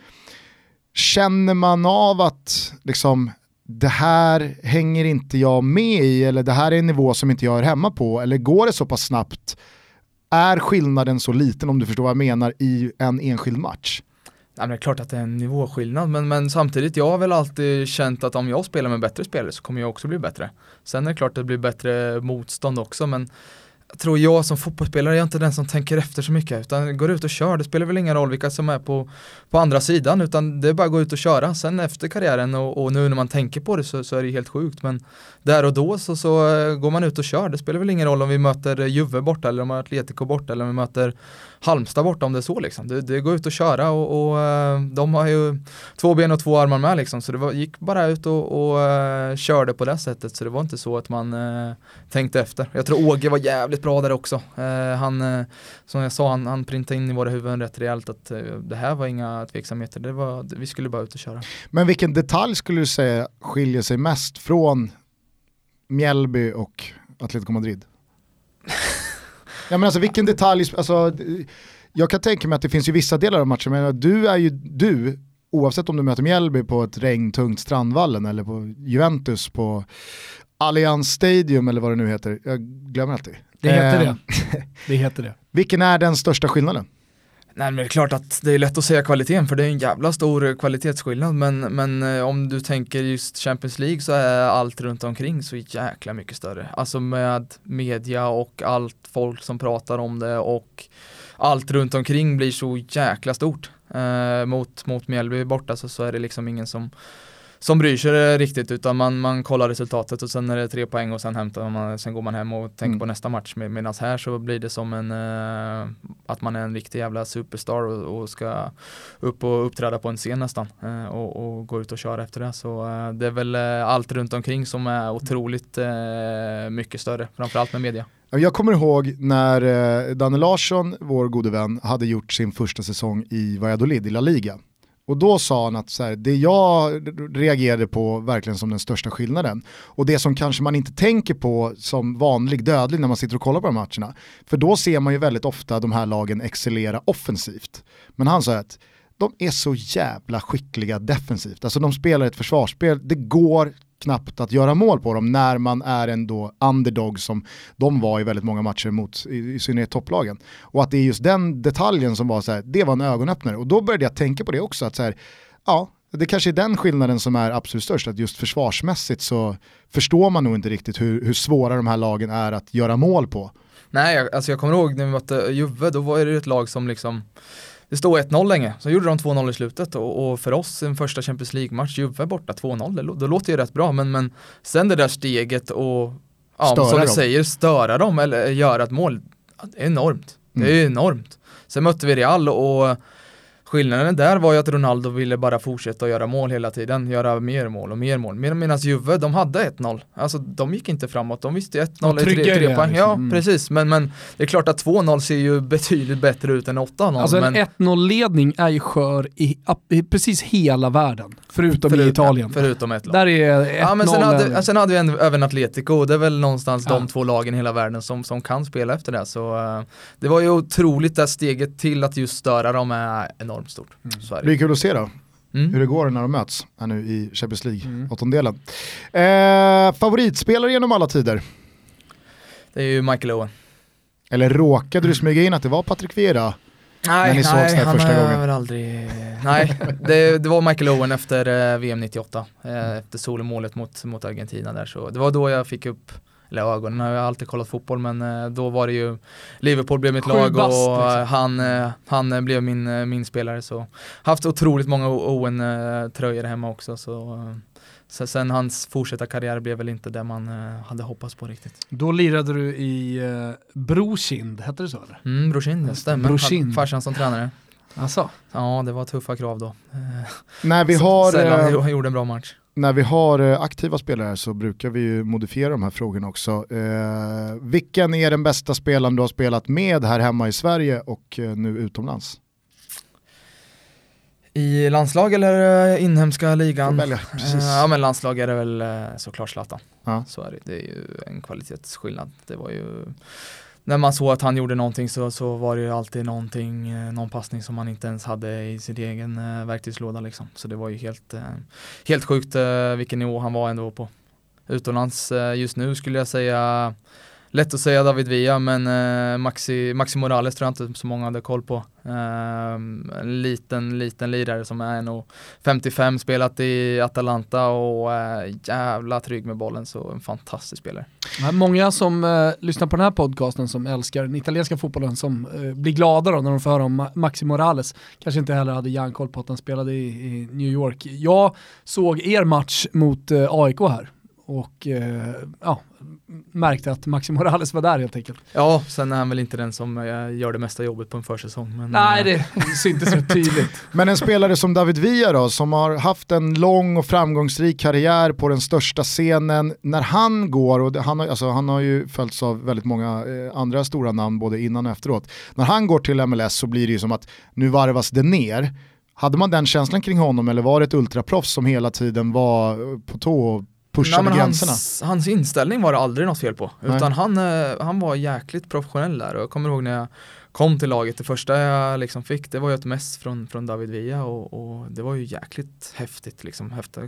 Känner man av att liksom, det här hänger inte jag med i eller det här är en nivå som inte jag är hemma på eller går det så pass snabbt? Är skillnaden så liten om du förstår vad jag menar i en enskild match?
Ja, men det är klart att det är en nivåskillnad men, men samtidigt jag har väl alltid känt att om jag spelar med bättre spelare så kommer jag också bli bättre. Sen är det klart att det blir bättre motstånd också men tror jag som fotbollsspelare jag är inte den som tänker efter så mycket utan går ut och kör. Det spelar väl ingen roll vilka som är på, på andra sidan utan det är bara att gå ut och köra. Sen efter karriären och, och nu när man tänker på det så, så är det helt sjukt men där och då så, så eh, går man ut och kör. Det spelar väl ingen roll om vi möter Juve borta eller om vi Atletico borta eller om vi möter Halmstad borta om det är så liksom. Det, det går ut och köra och, och eh, de har ju två ben och två armar med liksom. Så det var, gick bara ut och, och eh, körde på det sättet. Så det var inte så att man eh, tänkte efter. Jag tror Åge var jävligt bra där också. Eh, han, eh, som jag sa, han, han printade in i våra huvuden rätt rejält att eh, det här var inga tveksamheter. Det var, vi skulle bara ut och köra.
Men vilken detalj skulle du säga skiljer sig mest från Mjällby och Atletico Madrid? ja, men alltså vilken detalj, alltså, jag kan tänka mig att det finns ju vissa delar av matchen, men du är ju du, oavsett om du möter Mjällby på ett regntungt Strandvallen eller på Juventus på Allianz Stadium eller vad det nu heter, jag glömmer alltid.
Det heter det. Det heter det.
Vilken är den största skillnaden?
Nej men det är klart att det är lätt att säga kvaliteten för det är en jävla stor kvalitetsskillnad men, men eh, om du tänker just Champions League så är allt runt omkring så jäkla mycket större. Alltså med media och allt folk som pratar om det och allt runt omkring blir så jäkla stort. Eh, mot, mot Mjällby borta så, så är det liksom ingen som som bryr sig riktigt utan man, man kollar resultatet och sen är det tre poäng och sen hämtar man, sen går man hem och tänker
Mm.
på nästa match Med, medan här så blir det som en eh, att man är en riktig jävla superstar och, och ska upp och uppträda på en scen nästan eh, och, och gå ut och köra efter det så eh, det är väl eh, allt runt omkring som är otroligt eh, mycket större framförallt med media.
Jag kommer ihåg när eh, Danne Larsson, vår gode vän, hade gjort sin första säsong i Valladolid i La Liga. Och då sa han att så här, det jag reagerade på verkligen som den största skillnaden, och det som kanske man inte tänker på som vanlig dödlig när man sitter och kollar på de matcherna, för då ser man ju väldigt ofta de här lagen excellera offensivt. Men han sa att de är så jävla skickliga defensivt, alltså de spelar ett försvarsspel, det går knappt att göra mål på dem när man är en då underdog som de var i väldigt många matcher mot i, i synnerhet topplagen. Och att det är just den detaljen som var så här, det var en ögonöppnare. Och då började jag tänka på det också, att så här, ja, det kanske är den skillnaden som är absolut störst, att just försvarsmässigt så förstår man nog inte riktigt hur, hur svåra de här lagen är att göra mål på.
Nej, alltså jag kommer ihåg när vi mötte Juve, då var det ett lag som liksom det stod 1-0 länge, så gjorde de 2-0 i slutet och, och, för oss en första Champions League-match, Juve borta 2-0, det, låter ju rätt bra men, men sen det där steget och ja,
Störa
som du
dem.
säger, störa dem eller göra ett mål, det är enormt. Det är
Mm.
enormt. Sen mötte vi Real och Skillnaden där var ju att Ronaldo ville bara fortsätta göra mål hela tiden, göra mer mål och mer mål. Med- Medan Juve, de hade 1-0. Alltså de gick inte framåt, de visste ju 1-0
De
är tre,
trygga i
tre
det,
poäng.
liksom.
Ja,
Mm.
precis. Men, men det är klart att 2-0 ser ju betydligt bättre ut än 8-0.
Alltså en
men
1-0-ledning är ju skör i, i precis hela världen, förutom i
förut-
Italien.
Förutom ett lag.
Där är 1-0
Ja men sen
en-
hade, sen hade vi en, även Atletico och det är väl någonstans
Ja.
de två lagen i hela världen som, som kan spela efter det. Så eh, det var ju otroligt det steget till att just störa dem är enormt stort. Så är
Det
det.
blir kul att se då, hur
Mm.
det går när de möts här nu i Champions League,
Mm.
åttondelen. Eh, favoritspelare genom alla tider?
Det är ju Michael Owen.
Eller råkade du smyga in att det var Patrik Vieira?
Nej,
När ni sågs där
han
första
har
gången.
väl aldrig... Nej, det, det var Michael Owen efter eh, VM 98. Eh, efter solomålet mot, mot Argentina där. Så det var då jag fick upp eller ögonen har jag alltid kollat fotboll men eh, då var det ju Liverpool blev mitt
Sju
lag
bast,
och
liksom.
eh, han, eh, han eh, blev min, min spelare så haft otroligt många Owen-tröjor hemma också så, så sen hans fortsatta karriär blev väl inte det man hade hoppats på riktigt.
Då lirade du i Brokind, hette det så eller?
Mm, Brorsin, det stämmer.
Brorsin.
Han- Farsan som tränare.
Alltså.
Ja, det var tuffa krav då.
När vi har,
Sällan
eh,
han gjorde en bra match.
När vi har eh, aktiva spelare så brukar vi ju modifiera de här frågorna också. Eh, vilken är den bästa spelaren du har spelat med här hemma i Sverige och eh, nu utomlands?
I landslag eller eh, inhemska ligan?
välja, precis.
Ja men landslag är det väl såklart Zlatan.
Ja.
Så är det. Det är ju en kvalitetsskillnad. Det var ju när man såg att han gjorde någonting så, så var det ju alltid någonting, eh, någon passning som han inte ens hade i sin egen eh, verktygslåda liksom. Så det var ju helt, eh, helt sjukt vilken nivå han var ändå på. Utomlands just nu skulle jag säga Lätt att säga David Villa men eh, Maxi, Maxi Morales tror jag inte så många hade koll på. Ehm, en liten, liten lirare som är nog 55, spelat i Atalanta och jävla trygg med bollen så en fantastisk spelare.
Många som eh, lyssnar på den här podcasten som älskar den italienska fotbollen som eh, blir glada då när de får höra om Maxi Morales. Kanske inte heller hade järnkoll på att han spelade i, i New York. Jag såg er match mot eh, AIK här och eh, ja, märkte att Maxi Morales var där helt enkelt.
Ja, sen är han väl inte den som eh, gör det mesta jobbet på en försäsong. Men,
Nej,
eh,
det syntes rätt tydligt.
Men en spelare som David Villa då, som har haft en lång och framgångsrik karriär på den största scenen, när han går, och han, har, alltså, han har ju följts av väldigt många eh, andra stora namn både innan och efteråt, när han går till MLS så blir det ju som att nu varvas det ner. Hade man den känslan kring honom eller var det ett ultraproffs som hela tiden var på tå och pushade
Nej,
gränserna?
hans, hans inställning var det aldrig något fel på.
Nej.
Utan han, eh, han var jäkligt professionell där och jag kommer ihåg när jag kom till laget, det första jag liksom fick det var ju ett mess från, från David Villa och, och det var ju jäkligt häftigt liksom. Häftigt,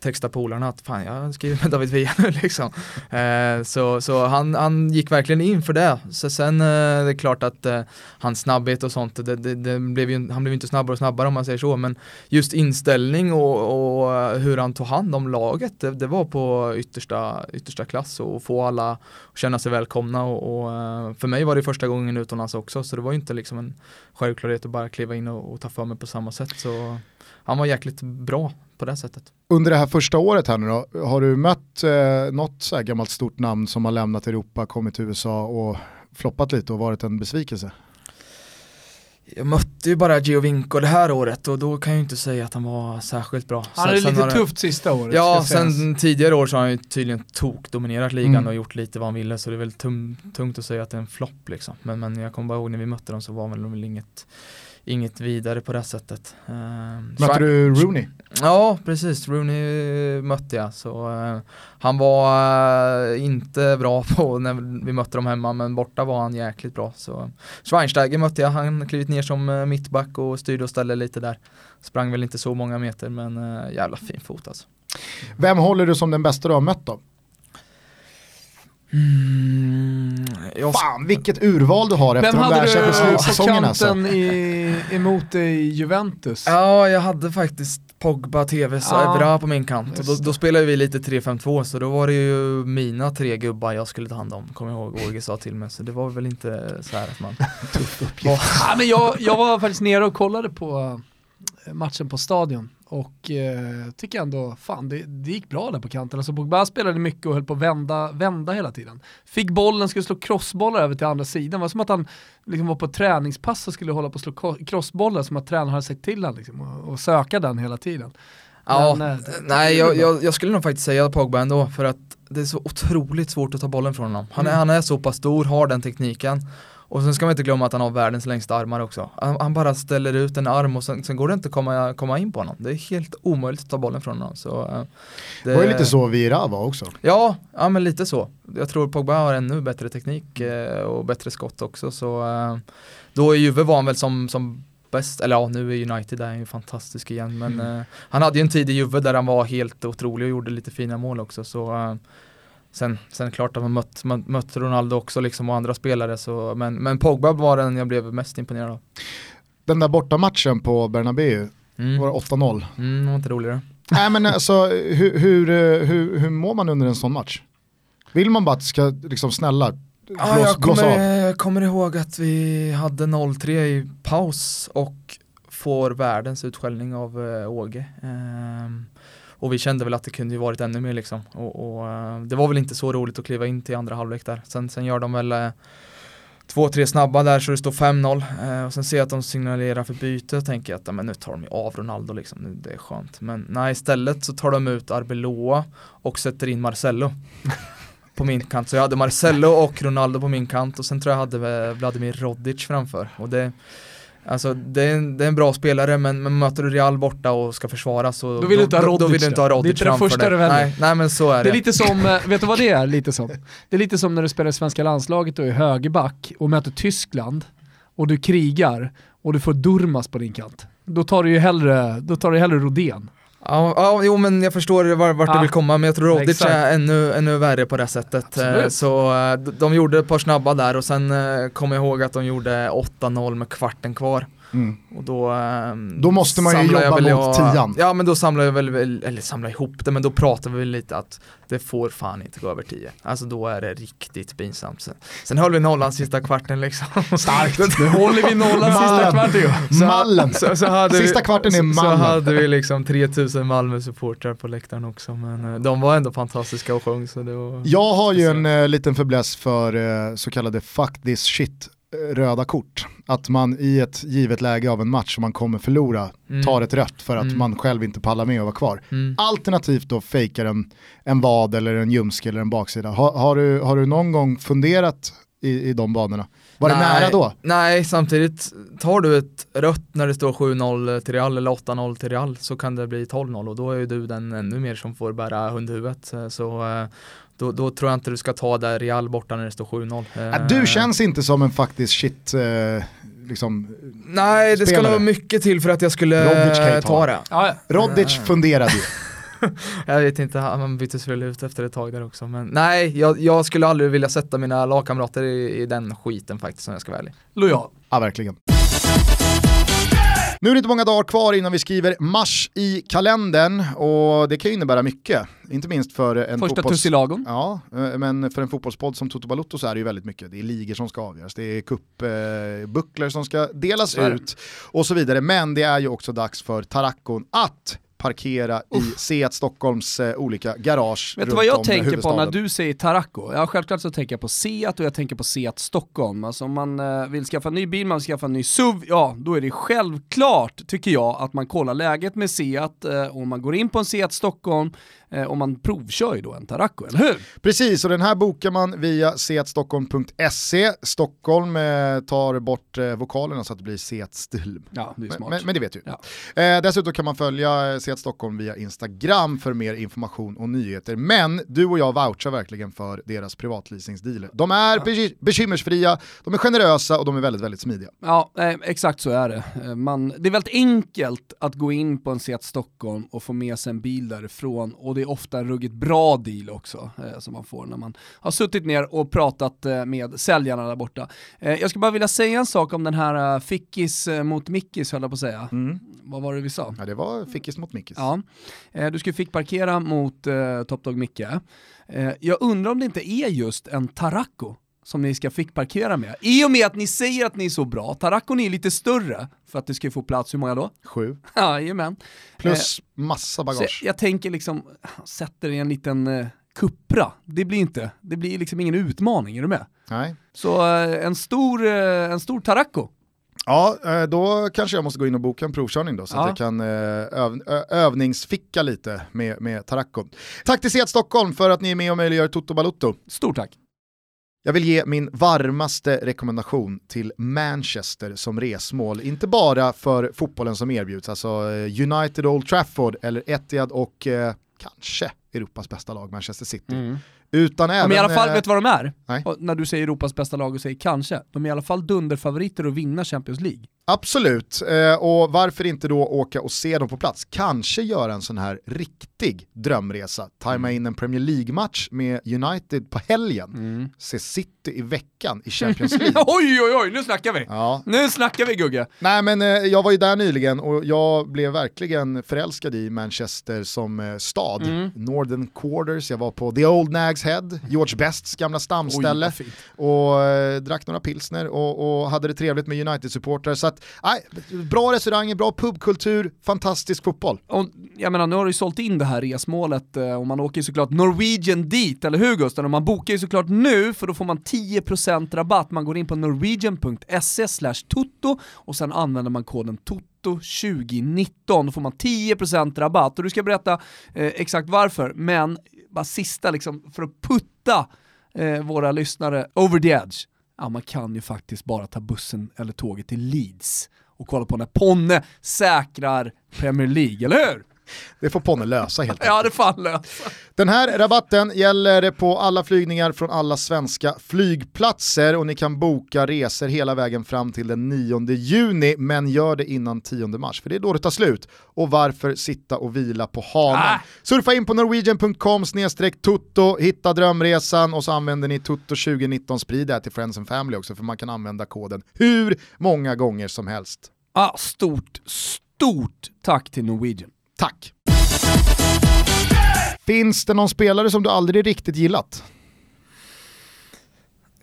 texta polarna att fan jag skriver med David Villa nu liksom. Eh, så så han, han gick verkligen in för det. Så sen eh, det är klart att eh, hans snabbhet och sånt, det, det, det blev ju, han blev ju inte snabbare och snabbare om man säger så, men just inställning och, och hur han tog hand om laget, det, det var på yttersta, yttersta klass och få alla att känna sig välkomna och, och eh, för mig var det första gången utomlands också så det var ju inte liksom en självklarhet att bara kliva in och, och ta för mig på samma sätt så han var jäkligt bra på det sättet.
Under det här första året här nu då, har du mött eh, något så här gammalt stort namn som har lämnat Europa, kommit till USA och floppat lite och varit en besvikelse?
Jag mötte ju bara Giovinco det här året och då kan jag ju inte säga att han var särskilt bra.
Han hade lite tufft sista året.
Ja,
sägas.
sen tidigare år så har han ju tydligen tok-dominerat ligan
Mm.
och gjort lite vad han ville så det är väl tungt att säga att det är en flopp liksom. Men, men jag kommer bara ihåg när vi mötte dem så var väl väl inget, inget vidare på det sättet. Uh,
Mötte du Rooney?
Ja, precis. Rooney mötte jag. Så, uh, han var uh, inte bra på när vi mötte dem hemma, men borta var han jäkligt bra. Så, Schweinsteiger mötte jag, han klivit ner som mittback och styrde och ställde lite där. Sprang väl inte så många meter, men jävla fin fot alltså.
Vem håller du som den bästa du har mött då?
Mm,
jag... Fan vilket urval du har efter Vem de där Champions League-säsongerna.
Vem hade du alltså. emot dig i Juventus?
Ja, jag hade faktiskt Pogba, Tevez och ja, Evra på min kant. Och då, då spelade vi lite 3-5-2 så då var det ju mina tre gubbar jag skulle ta hand om, kommer jag ihåg Åge sa till mig. Så det var väl inte så här att man...
Tuff uppgift. ja, men jag, jag var faktiskt nere och kollade på eh, matchen på stadion och eh, tycker ändå, fan det, det gick bra där på kanten. Alltså Pogba spelade mycket och höll på att vända, vända hela tiden. Fick bollen, skulle slå crossbollar över till andra sidan. Det var som att han liksom var på träningspass och skulle hålla på att slå crossbollar som att tränaren hade sagt till honom liksom, och, och, söka den hela tiden.
Ja, Men, eh, nej jag, jag, jag, skulle nog faktiskt säga Pogba ändå för att det är så otroligt svårt att ta bollen från honom. Han är, mm. han är så pass stor, har den tekniken och sen ska man inte glömma att han har världens längsta armar också. Han, han bara ställer ut en arm och sen, sen, går det inte att komma, komma in på honom. Det är helt omöjligt att ta bollen från honom. Så, uh,
det, var ju lite så Vira var också.
Ja, ja men lite så. Jag tror Pogba har ännu bättre teknik uh, och bättre skott också. Så uh, då i Juve var han väl som, som bäst, eller ja nu är United där ju fantastisk igen men mm. han hade ju en tid i Juve där han var helt otrolig och gjorde lite fina mål också så Sen, sen klart att man mött, man mött Ronaldo också liksom och andra spelare så, men, men Pogba var den jag blev mest imponerad av.
Den där bortamatchen på Bernabéu, mm. var det 8-0?
Mm, det var inte roligare.
Nej men alltså hur, hur, hur, hur mår man under en sån match? Vill man bara att det ska liksom snälla
blås, ja, jag kommer, kommer ihåg att vi hade 0-3 i paus och får världens utskällning av uh, Åge. Um, och vi kände väl att det kunde ju varit ännu mer liksom. Och, och eh, det var väl inte så roligt att kliva in till andra halvlek där. Sen, sen gör de väl eh, två, tre snabba där så det står 5-0 Eh, och sen ser jag att de signalerar för byte och tänker att men nu tar de ju av Ronaldo liksom, nu, det är skönt. Men nej, istället så tar de ut Arbeloa och sätter in Marcello. på min kant, så jag hade Marcello och Ronaldo på min kant och sen tror jag hade eh, Vladimir Rodic framför. Och det, Alltså det är, en, det är en bra spelare men, men möter du Real borta och ska försvara så
då vill du inte ha Rodic,
då, då vill du inte ha Rodic
Det är det första du.
Nej, nej men så är det.
Det är lite som, eh, vet du vad det är lite som? Det är lite som när du spelar i svenska landslaget och är högerback och möter Tyskland och du krigar och du får Durmas på din kant. Då tar du ju hellre, då tar du hellre Rodén.
Ja, ja, jo men jag förstår vart ja. du vill komma, men jag tror Rodic är ännu, ännu värre på det sättet. Absolut. Eh, så eh, de gjorde ett par snabba där och sen kommer jag ihåg att de gjorde 8-0 med kvarten kvar. Mm. Och då,
ehm, då måste man ju jobba mot jag, tian.
Ja men då samlar jag väl, eller samlar ihop det, men då pratar vi lite att det får fan inte gå över tio. Alltså då är det riktigt pinsamt. Sen, sen höll vi nollan sista kvarten liksom.
Starkt! Nu håller vi nollan sista kvarten
ju. Mallen! Så, så sista vi, kvarten är mallen.
Så hade vi liksom 3000 Malmö-supportrar på läktaren också, men eh, de var ändå fantastiska och sjöng. Så det var
jag har ju en uh, liten fäbless för uh, så kallade fuck this shit röda kort. Att man i ett givet läge av en match som man kommer förlora mm. tar ett rött för att mm. man själv inte pallar med att vara kvar. Mm. Alternativt då fejkar en, en vad eller en ljumske eller en baksida. Ha, har, du, har du någon gång funderat i, i de banorna? Var nej, det nära då?
Nej, samtidigt tar du ett rött när det står 7-0 till Real eller 8-0 till Real så kan det bli 12-0 och då är ju du den ännu mer som får bära hundhuvudet. Så eh, då, då, tror jag inte du ska ta där Real borta när det står 7-0.
Ja, du eh, känns inte som en faktisk shit eh, liksom,
Nej, det ska nog mycket till för att jag skulle ta. ta det.
Ja, Rodic funderade ju.
jag vet inte, han byttes väl ut efter ett tag där också. Men nej, jag, jag skulle aldrig vilja sätta mina lagkamrater i, i den skiten faktiskt om jag ska vara ärlig.
Lojal.
Ja, verkligen. Nu är det inte många dagar kvar innan vi skriver mars i kalendern och det kan ju innebära mycket. Inte minst för en
Första fotbolls... tussilagon.
Ja, eh, men för en fotbollspodd som Toto Balotto så är det ju väldigt mycket. Det är ligor som ska avgöras, det är cupbucklor som ska delas ut och så vidare. Men det är ju också dags för Tarakon att parkera i Seat Stockholms eh, olika garage
Vet du vad jag tänker på när du säger Tarraco? Ja, självklart så tänker jag på Seat och jag tänker på Seat Stockholm. Alltså om man eh, vill skaffa en ny bil, man vill skaffa en ny SUV, ja då är det självklart, tycker jag, att man kollar läget med Seat eh, och man går in på en Seat Stockholm eh, och man provkör ju då en Tarraco, eller hur?
Precis, och den här bokar man via seatstockholm.se. Stockholm eh, tar bort eh, vokalerna så att det blir Seat Stilm.
Ja, det är
Men,
smart.
men, men det vet du.
Ja.
Eh, dessutom kan man följa eh, Seat Stockholm via Instagram för mer information och nyheter. Men du och jag vouchar verkligen för deras privatleasingsdealer. De är be- bekymmersfria, de är generösa och de är väldigt, väldigt smidiga.
Ja, eh, exakt så är det. Man, det är väldigt enkelt att gå in på en Seat Stockholm och få med sig en bil därifrån och det är ofta en ruggigt bra deal också eh, som man får när man har suttit ner och pratat eh, med säljarna där borta. Eh, jag skulle bara vilja säga en sak om den här eh, Fickis eh, mot Mickis höll jag på att säga. Vad var det vi sa?
Ja, det var Fickis mot Mickis.
Ja, du skulle fick parkera mot eh, Top Dog Micke. Jag undrar om det inte är just en Tarraco som ni ska fick parkera med. I och med att ni säger att ni är så bra, Tarracon är lite större för att det ska få plats, hur många då?
Sju.
Jajamän.
Plus massa
Så
bagage.
jag tänker liksom, sätter i en liten eh, Cupra, det blir inte, det blir liksom ingen utmaning, är du med?
Nej.
Så eh, en stor, eh, en stor Tarraco.
Ja, eh, då kanske jag måste gå in och boka en provkörning då så
Ja.
att jag kan eh, öv övningsficka lite med, med Taracco. Tack till Seat Stockholm för att ni är med och möjliggör Toto Balutto.
Stort tack.
Jag vill ge min varmaste rekommendation till Manchester som resmål, inte bara för fotbollen som erbjuds, alltså eh, United Old Trafford eller Etihad och eh, kanske Europas bästa lag, Manchester City. Mm. Utan även...
Mm. Men i alla fall,
eh,
vet du vad de är? när du säger Europas bästa lag och säger kanske, de är i alla fall dunderfavoriter att vinna Champions League.
Absolut, eh, och varför inte då åka och se dem på plats? Kanske göra en sån här riktig drömresa, tajma in en Premier League-match med United på helgen, se City i veckan i Champions League.
oj oj oj, nu snackar vi!
Ja.
Nu snackar vi Gugge!
Nej men eh, jag var ju där nyligen och jag blev verkligen förälskad i Manchester som stad.
Mm.
Northern Quarters, jag var på The Old Nags Head, George Bests gamla stamställe.
fint.
och eh, drack några pilsner och, och hade det trevligt med United-supportrar. Så att, nej, bra restauranger, bra pubkultur, fantastisk fotboll.
Och, jag menar, nu har du ju sålt in det här resmålet eh, och man åker ju såklart Norwegian dit, eller hur Gusten? Och man bokar ju såklart nu, för då får man 10% rabatt. Man går in på norwegian.se slash tutto och sen använder man koden TOTO 2019, då får man 10% rabatt. Och du ska berätta eh, exakt varför, men bara sista liksom, för att putta eh, våra lyssnare over the edge. Ja, man kan ju faktiskt bara ta bussen eller tåget till Leeds och kolla på när Ponne säkrar Premier League, eller hur?
Det får Ponne lösa helt enkelt.
Ja, det fan lösa.
Den här rabatten gäller på alla flygningar från alla svenska flygplatser och ni kan boka resor hela vägen fram till den 9 juni, men gör det innan 10 mars, för det är då det tar slut. Och varför sitta och vila på hanen?
Ah.
Surfa in på norwegian.com tutto, hitta drömresan och så använder ni tutto 2019, sprid det här till friends and family också, för man kan använda koden hur många gånger som helst.
Ah, stort, stort tack till Norwegian.
Tack! Finns det någon spelare som du aldrig riktigt gillat?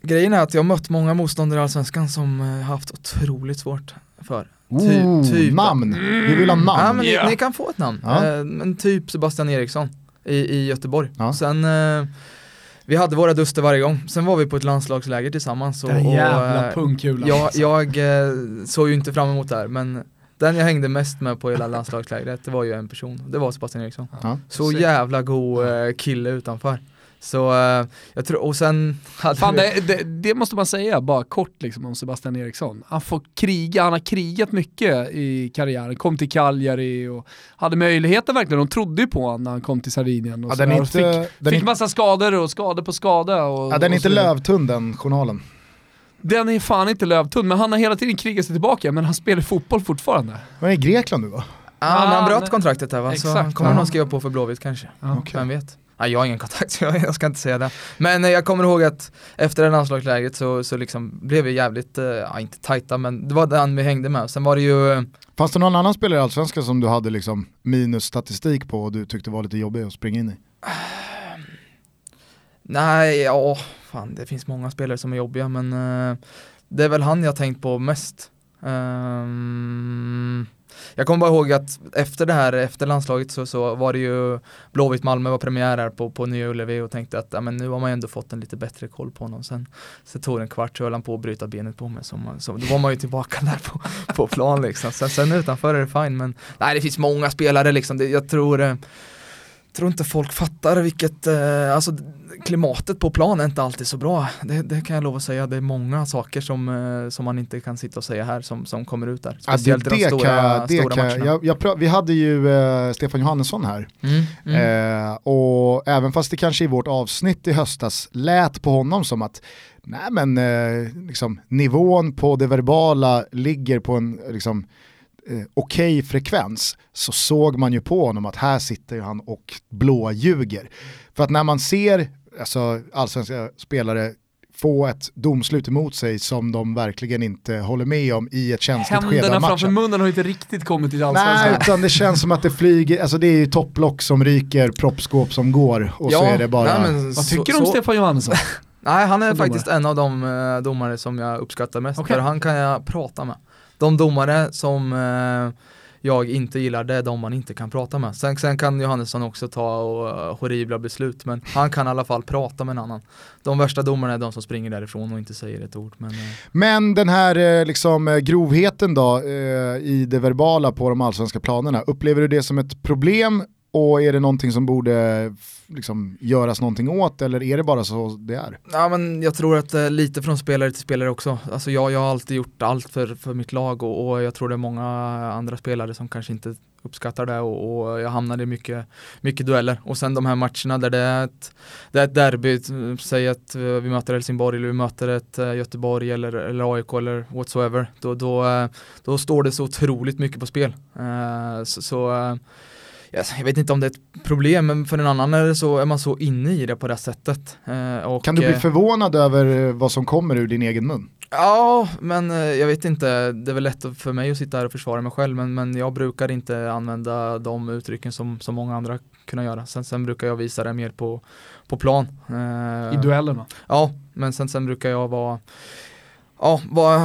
Grejen är att jag har mött många motståndare i Allsvenskan som eh, haft otroligt svårt för.
Ooh,
typ-
namn! Vi vill ha namn.
Ja, men
Ja.
ni, ni kan få ett namn.
Ja.
Eh, men typ Sebastian Eriksson i, i Göteborg.
Ja.
Sen, eh, vi hade våra duster varje gång. Sen var vi på ett landslagsläger tillsammans. Och,
Den jävla
eh,
pungkulan.
jag,
alltså.
jag eh, såg ju inte fram emot det här, men den jag hängde mest med på hela landslagslägret, det var ju en person. Det var Sebastian Eriksson.
Ja.
Så jävla god eh, kille utanför. Så eh, jag tror, och sen hade
Fan,
vi,
det, det, det måste man säga, bara kort liksom om Sebastian Eriksson. Han får kriga, han har krigat mycket i karriären, kom till Cagliari och hade möjligheter verkligen, de trodde ju på honom när han kom till Sardinien. Och
Ja,
så
den inte,
fick,
den
fick massa skador och skador på skada. Och,
ja, den är inte lövtunn den journalen.
Den är fan inte lövtunn, men han har hela tiden krigat sig tillbaka, men han spelar fotboll fortfarande.
Men i Grekland nu va?
ja, men han
Ah,
bröt kontraktet där va? Så
Exakt.
kommer
Ja.
någon skriva på för Blåvitt kanske.
Okej.
Vem vet? Ja, jag har ingen kontakt så jag, jag ska inte säga det. Men eh, jag kommer ihåg att efter det landslagsläget så, så liksom blev vi jävligt, eh, ja inte tajta men det var den vi hängde med. Sen var det ju, eh,
Fanns det någon annan spelare i Allsvenskan som du hade liksom minus statistik på och du tyckte var lite jobbig att springa in i?
Nej ja, fan det finns många spelare som är jobbiga men eh, det är väl han jag tänkt på mest. Um, jag kommer bara ihåg att efter det här, efter landslaget så, så var det ju Blåvitt Malmö var premiär här på, på Nya Ullevi och tänkte att ja, men nu har man ju ändå fått en lite bättre koll på honom. Sen så tog det en kvart så höll han på att bryta benet på mig. Så, så då var man ju tillbaka där på, på plan liksom. Sen, sen utanför är det fine men nej det finns många spelare liksom. Det, jag tror eh, tror inte folk fattar vilket, eh, alltså klimatet på plan är inte alltid så bra. Det, det, kan jag lova att säga. Det är många saker som, eh, som man inte kan sitta och säga här som, som kommer ut där.
Speciellt ja, det, det de stora, kan, det stora kan, matcherna. Jag, jag, vi hade ju eh, Stefan Johannesson här. Mm, mm. Eh, och även fast det kanske i vårt avsnitt i höstas lät på honom som att nej men eh, liksom, nivån på det verbala ligger på en liksom, eh, okej okay frekvens så såg man ju på honom att här sitter han och blåljuger. För att när man ser alltså, allsvenska spelare få ett domslut emot sig som de verkligen inte håller med om i ett känsligt skede av matchen.
Händerna framför munnen har inte riktigt kommit till allsvenskan.
Nej, utan det känns som att det flyger, alltså det är ju topplock som ryker, proppskåp som går och ja, så är det bara...
Nej, Vad tycker du om så... Stefan Johansson?
nej, han är faktiskt en av de uh, domare som jag uppskattar mest, okay. för han kan jag prata med. De domare som eh, jag inte gillar, det är de man inte kan prata med. Sen, sen kan Johannesson också ta och, uh, horribla beslut, men han kan i alla fall prata med en annan. De värsta domarna är de som springer därifrån och inte säger ett ord. Men, uh.
men den här uh, liksom, grovheten då i det verbala på de allsvenska planerna, upplever du det som ett problem och är det någonting som borde liksom, göras någonting åt eller är det bara så det är?
Ja, men jag tror att eh, lite från spelare till spelare också. Alltså jag, jag har alltid gjort allt för, för mitt lag och, och jag tror det är många andra spelare som kanske inte uppskattar det och, och, jag hamnade i mycket, mycket dueller. Och sen de här matcherna där det är ett, det är ett derby, säg att eh, vi möter Helsingborg eller vi möter ett eh, Göteborg eller, eller AIK eller whatsoever. Då, då, eh, då står det så otroligt mycket på spel. Så, så jag vet inte om det är ett problem, men för en annan är, det så, är man så inne i det på det sättet.
Eh, och, kan du bli eh, förvånad över vad som kommer ur din egen mun?
Ja, men eh, jag vet inte, det är väl lätt för mig att sitta här och försvara mig själv, men, men jag brukar inte använda de uttrycken som, som många andra kunna göra. Sen, sen brukar jag visa det mer på, på plan.
I duellerna?
Ja, men sen, sen brukar jag vara ja,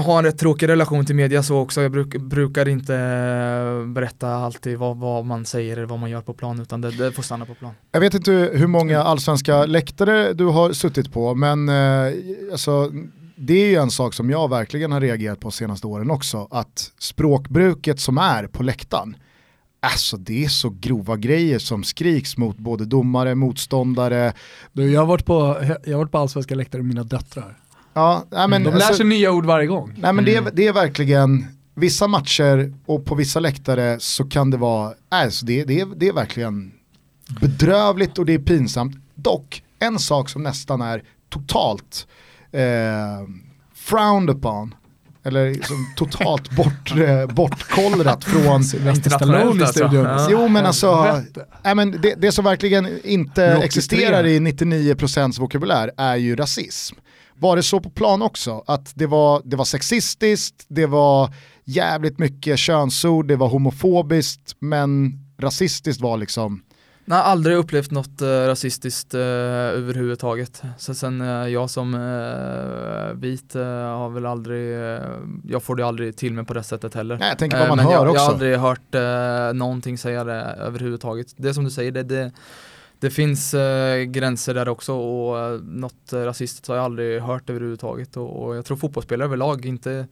har en rätt tråkig relation till media så också. Jag bruk, brukar inte eh, berätta alltid vad, vad, man säger eller vad man gör på plan utan det, det, får stanna på plan.
Jag vet inte hur många allsvenska läktare du har suttit på men eh, alltså, det är ju en sak som jag verkligen har reagerat på senaste åren också. Att språkbruket som är på läktaren Alltså det är så grova grejer som skriks mot både domare, motståndare.
Du, jag har varit på, jag har varit på allsvenska läktare med mina döttrar.
Ja, nej, men,
De lär alltså, sig nya ord varje gång.
Nej, men mm. det, det är verkligen, vissa matcher och på vissa läktare så kan det vara, alltså det, det, det är verkligen bedrövligt och det är pinsamt. Dock, en sak som nästan är totalt eh, frowned upon, eller liksom totalt bort, eh, bortkollrat från
alltså.
Jo men alltså, äh, men det, det som verkligen inte existerar i 99% vokabulär är ju rasism var det så på plan också? Att det var, det var sexistiskt, det var jävligt mycket könsord, det var homofobiskt, men rasistiskt var liksom
Nej, aldrig upplevt något uh, rasistiskt uh, överhuvudtaget. Så sen uh, jag som uh, vit har väl aldrig, jag får det aldrig till mig på det sättet heller.
Nej, jag tänker vad man hör
jag,
också.
Jag har aldrig hört uh, någonting säga det överhuvudtaget. Det som du säger, det, det det finns eh, gränser där också och eh, något eh, rasistiskt har jag aldrig hört överhuvudtaget och, och jag tror fotbollsspelare överlag, inte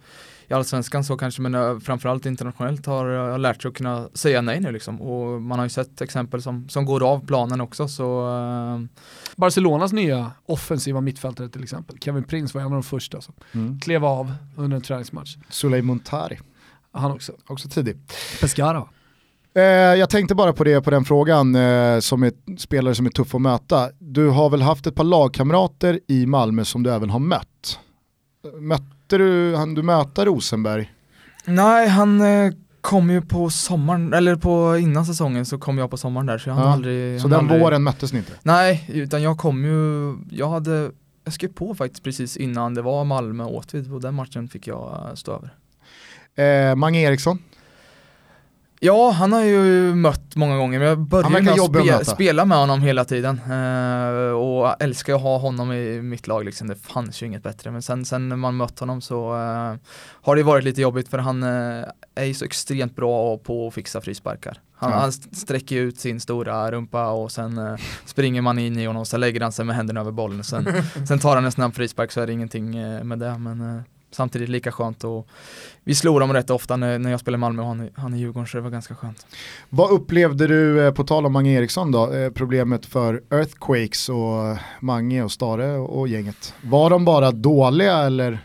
i allsvenskan så kanske men uh, framförallt internationellt har, har lärt sig att kunna säga nej nu liksom och man har ju sett exempel som, som går av planen också så uh...
Barcelonas nya offensiva mittfältare till exempel, Kevin Prince var en av de första som mm. klev av under en träningsmatch.
Suley Montari.
Han också.
Också tidig.
Pescara
Eh, jag tänkte bara på det, på den frågan, eh, som är spelare som är tuff att möta. Du har väl haft ett par lagkamrater i Malmö som du även har mött? Mötte du, han du möta Rosenberg?
Nej, han eh, kom ju på sommaren, eller på innan säsongen så kom jag på sommaren där så jag ja, aldrig
Så den
aldrig...
våren möttes ni inte?
Nej, utan jag kom ju, jag hade, jag skrev på faktiskt precis innan det var Malmö Åtvid och den matchen fick jag stå över.
Eh, Mange Eriksson?
Ja, han har ju mött många gånger, men jag började med att spe, spela med honom hela tiden. Eh, och älskar att ha honom i mitt lag liksom, det fanns ju inget bättre. Men sen, sen när man mött honom så eh, har det varit lite jobbigt för han eh, är ju så extremt bra på att fixa frisparkar. Han,
Ja.
han sträcker ut sin stora rumpa och sen springer man in i honom och sen lägger han sig med händerna över bollen. Sen, sen tar han en snabb frispark så är det ingenting med det. Men samtidigt lika skönt och vi slår dem rätt ofta när, när jag spelar i Malmö och han, han i Djurgården så det var ganska skönt.
Vad upplevde du, eh, på tal om Mange Eriksson då, eh, problemet för Earthquakes och Mange och Stare och gänget? Var de bara dåliga eller?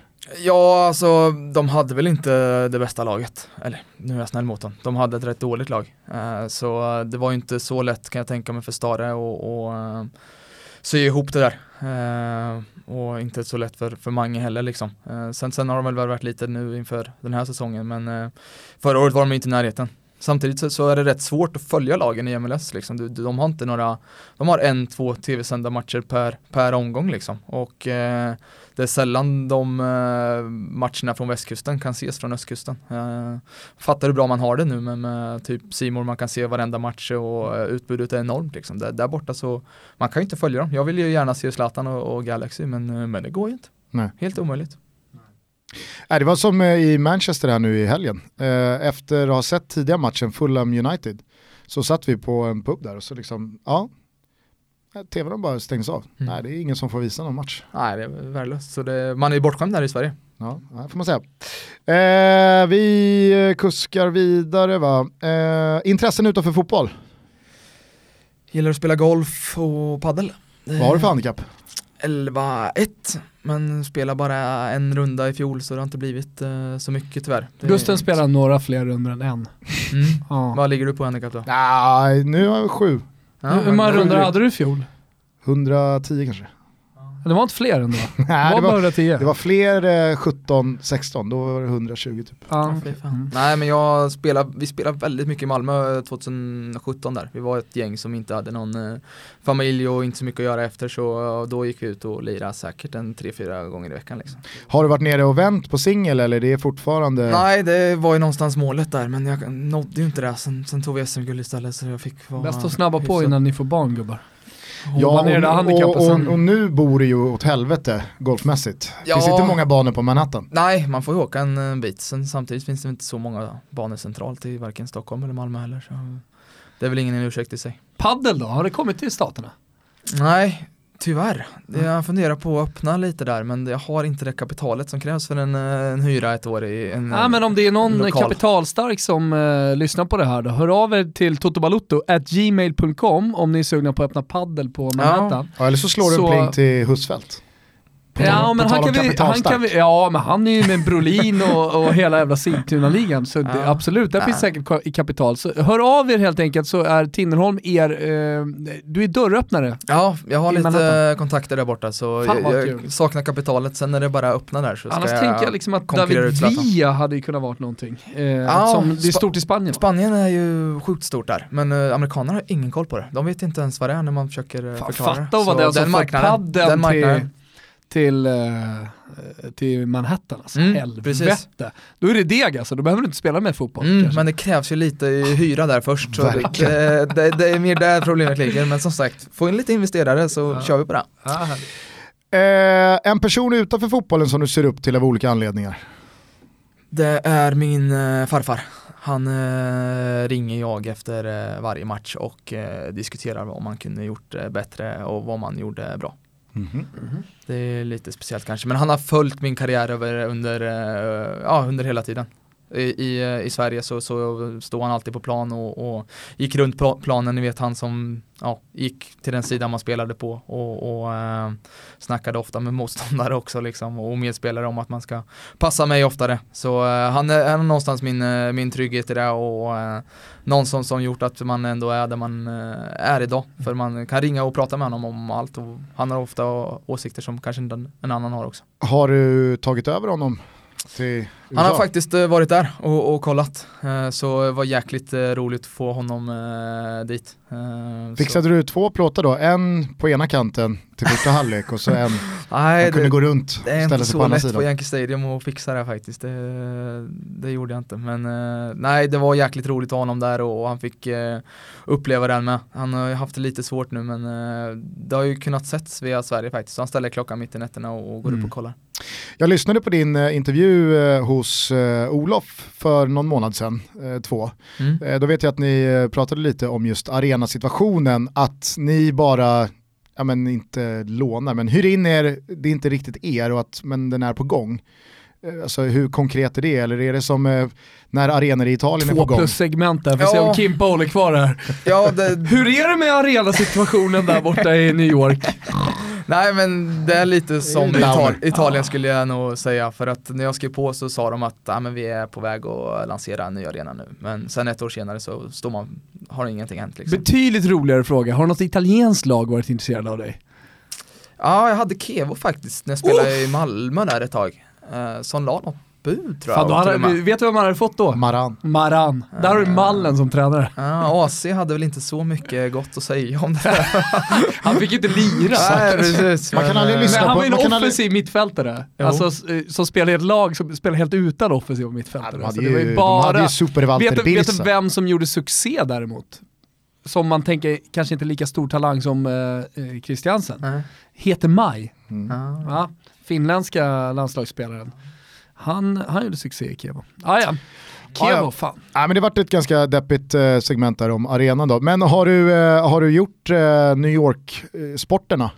Ja, alltså de hade väl inte det bästa laget. Eller nu är jag snäll mot dem. De hade ett rätt dåligt lag. Eh, så det var ju inte så lätt kan jag tänka mig för Stare och, och sy ihop det där. Eh, och inte så lätt för, för Mange heller liksom. Eh, sen, sen har de väl varit lite nu inför den här säsongen men eh, förra året var de inte i närheten. Samtidigt så, så är det rätt svårt att följa lagen i MLS liksom. De, de har inte några, de har en, två tv-sända matcher per, per omgång liksom. Och eh, det är sällan de eh, matcherna från västkusten kan ses från östkusten. Eh, fattar hur bra man har det nu med, med typ Simor man kan se varenda match och eh, utbudet är enormt liksom. Där, där borta så, man kan ju inte följa dem. Jag vill ju gärna se Zlatan och, och Galaxy men, eh, men det går ju inte.
Nej.
Helt omöjligt.
Nej, det var som eh, i Manchester här nu i helgen. Eh, Efter att ha sett tidiga matchen Fulham United så satt vi på en pub där och så liksom, ja, tvn bara stängs av.
Mm.
Nej, det är ingen som får visa någon match.
Nej, det är värdelöst. Så det, man är ju bortskämd här i Sverige.
Ja, det får man säga. Eh, vi eh, kuskar vidare va. Eh, intressen utanför fotboll,
Gillar att spela golf och paddel.
vad har du för handikapp?
11-1 men spelar bara en runda i fjol så det har inte blivit eh, så mycket tyvärr. Det-
Gusten spelar några fler runder än en.
Mm.
Ja.
Vad ligger du på handikapp då?
Nej, nu har jag sju.
Ja,
Hur många runder hade du i fjol?
110 kanske.
Det var inte fler ändå?
Nej,
Det
det
var bara
var,
110?
det var fler eh, 17, 16, då var det 120 typ.
Fy fan.
Mm.
Nej men jag spelar, vi spelade väldigt mycket i Malmö eh, 2017 där. Vi var ett gäng som inte hade någon eh, familj och inte så mycket att göra efter så eh, då gick vi ut och lirade säkert en 3-4 gånger i veckan liksom.
Har du varit nere och vänt på singel eller det är fortfarande?
Nej det var ju någonstans målet där men jag nådde ju inte det. Sen, sen tog vi SM-guld istället så jag fick vara
Bäst att snabba på
hyfsat.
innan ni får barn gubbar.
Ja,
det
och, och, och, och nu bor det ju åt helvete golfmässigt.
Ja.
Finns inte många banor på Manhattan.
Nej, man får ju åka en eh, bit. Sen samtidigt finns det inte så många banor centralt i varken Stockholm eller Malmö heller. Så det är väl ingen ursäkt i sig.
Paddel då, har det kommit till staterna?
Nej, tyvärr. Jag funderar på att öppna lite där men jag har inte det kapitalet som krävs för en, eh, en hyra ett år i en
Ja, men om det är någon
lokal.
kapitalstark som eh, lyssnar på det här då, hör av er till totobalutto@gmail.com om ni är sugna på att öppna paddel på Manhattan.
Ja, eller så slår du
Så-
en pling till Husfeldt.
Ja, men han kan, vi, han kan vi, ja, men han är ju med Brolin och, och hela jävla Sigtuna-ligan, så det,
Ja.
absolut, där
Ja.
finns säkert i kapital. Så hör av er helt enkelt så är Tinnerholm er, eh, du är dörröppnare.
Ja, jag har lite
Manhattan.
eh, kontakter där borta så
Fan, vad
jag, jag saknar kapitalet. Sen är det bara att öppna där så
Annars
ska
tänker jag liksom att David. Villa hade ju kunnat varit någonting. Eh,
Ja,
som, det är stort i Spanien.
Spanien är ju sjukt stort där, men uh, amerikanerna har ingen koll på det. De vet inte ens vad det är när man försöker uh,
Fan,
förklara
fatta att vara
Så
den som får
marknaden- den marknaden.
till, eh, till Manhattan. Alltså.
Mm,
Helvete.
precis.
Då är det deg alltså, då behöver du inte spela med fotboll.
Mm, men det krävs ju lite hyra där först. Så det, det, det, är mer där problemet ligger. Men som sagt, få in lite investerare så
Ja.
kör vi på det.
Ja.
Eh, en person utanför fotbollen som du ser upp till av olika anledningar.
Det är min eh, farfar. Han eh, ringer jag efter eh, varje match och eh, diskuterar vad man kunde gjort bättre och vad man gjorde bra.
Mhm. mhm.
Det är lite speciellt kanske, men han har följt min karriär över, under, eh, ja, under hela tiden. I, i, I Sverige så, så stod han alltid på plan och, och gick runt planen, ni vet han som ja, gick till den sidan man spelade på och, och eh, snackade ofta med motståndare också liksom och medspelare om att man ska passa mig oftare. Så eh, han är, han är någonstans min, eh, min trygghet i det och eh, någon som, som gjort att man ändå är där man eh, är idag. För man kan ringa och prata med honom om allt och han har ofta åsikter som kanske inte en annan har också.
Har du tagit över honom till
han har faktiskt eh, varit där och, och kollat. Eh, Så det var jäkligt eh, roligt att få honom dit. Eh, så-
Fixade du två plåtar då? En på ena kanten till första halvlek och så en,
Nej,
han kunde
det,
gå runt,
det är
ställa
inte
sig på
så
andra
lätt på
sidan.
Yankee Stadium att fixa det faktiskt. Det, det gjorde jag inte. Men nej, det var jäkligt roligt att ha honom där och, och han fick eh, uppleva den med. Han har haft det lite svårt nu men eh, det har ju kunnat setts via Sverige faktiskt. Så han ställer klockan mitt i nätterna och, och går
Mm.
upp och kollar.
Jag lyssnade på din intervju eh, hos eh, Olof för någon månad sedan, eh, två.
Mm.
Eh, då vet jag att ni eh, pratade lite om just arenasituationen, att ni bara, ja men inte lånar, men hyr in er, det är inte riktigt er, och att, men den är på gång. Eh, Alltså hur konkret är det? Eller är det som eh, när arenor i Italien är
Två
på gång?
plus segment där, får se
Ja.
om Kimpa håller kvar här.
Ja, det,
Hur är det med arenasituationen där borta i New York?
Nej men det är lite som Ital. Italien skulle jag nog säga för att när jag skrev på så sa de att ah, men vi är på väg att lansera en ny arena nu. Men sen ett år senare så står man, har ingenting hänt liksom.
Betydligt roligare fråga, har något italienskt lag varit intresserade av dig?
Ja, jag hade Kevo faktiskt när jag spelade i Malmö där ett tag. Uh, som la något bud tror jag.
Fan, hade,
med.
vet du vad man hade fått då?
Maran.
Maran. Där har du Mallen som tränare.
Ja, AC hade väl inte så mycket gott att säga om det där.
Han fick inte lira.
Nej, precis.
Man kan
men,
aldrig
eh,
lyssna
Men han var ju en
kan aldrig-
offensiv mittfältare.
Jo.
Alltså eh, som spelar i ett lag som spelar helt utan offensiva mittfältare.
De
så
hade
det var
ju,
ju
de hade
bara...
ju super-Walter
vet, du, vet du vem som gjorde succé däremot? Som man tänker kanske inte lika stor talang som eh, eh, Christiansen.
Nej.
Heter Maj.
Mm.
Ja.
Ja, finländska landslagsspelaren. Han, han gjorde succé i Kevo. Ah, ja. Kevo,
Ja, ja.
fan.
Ja, men det vart ett ganska deppigt eh, segment där om arenan då. Men har du, eh, har du gjort eh, New York-sporterna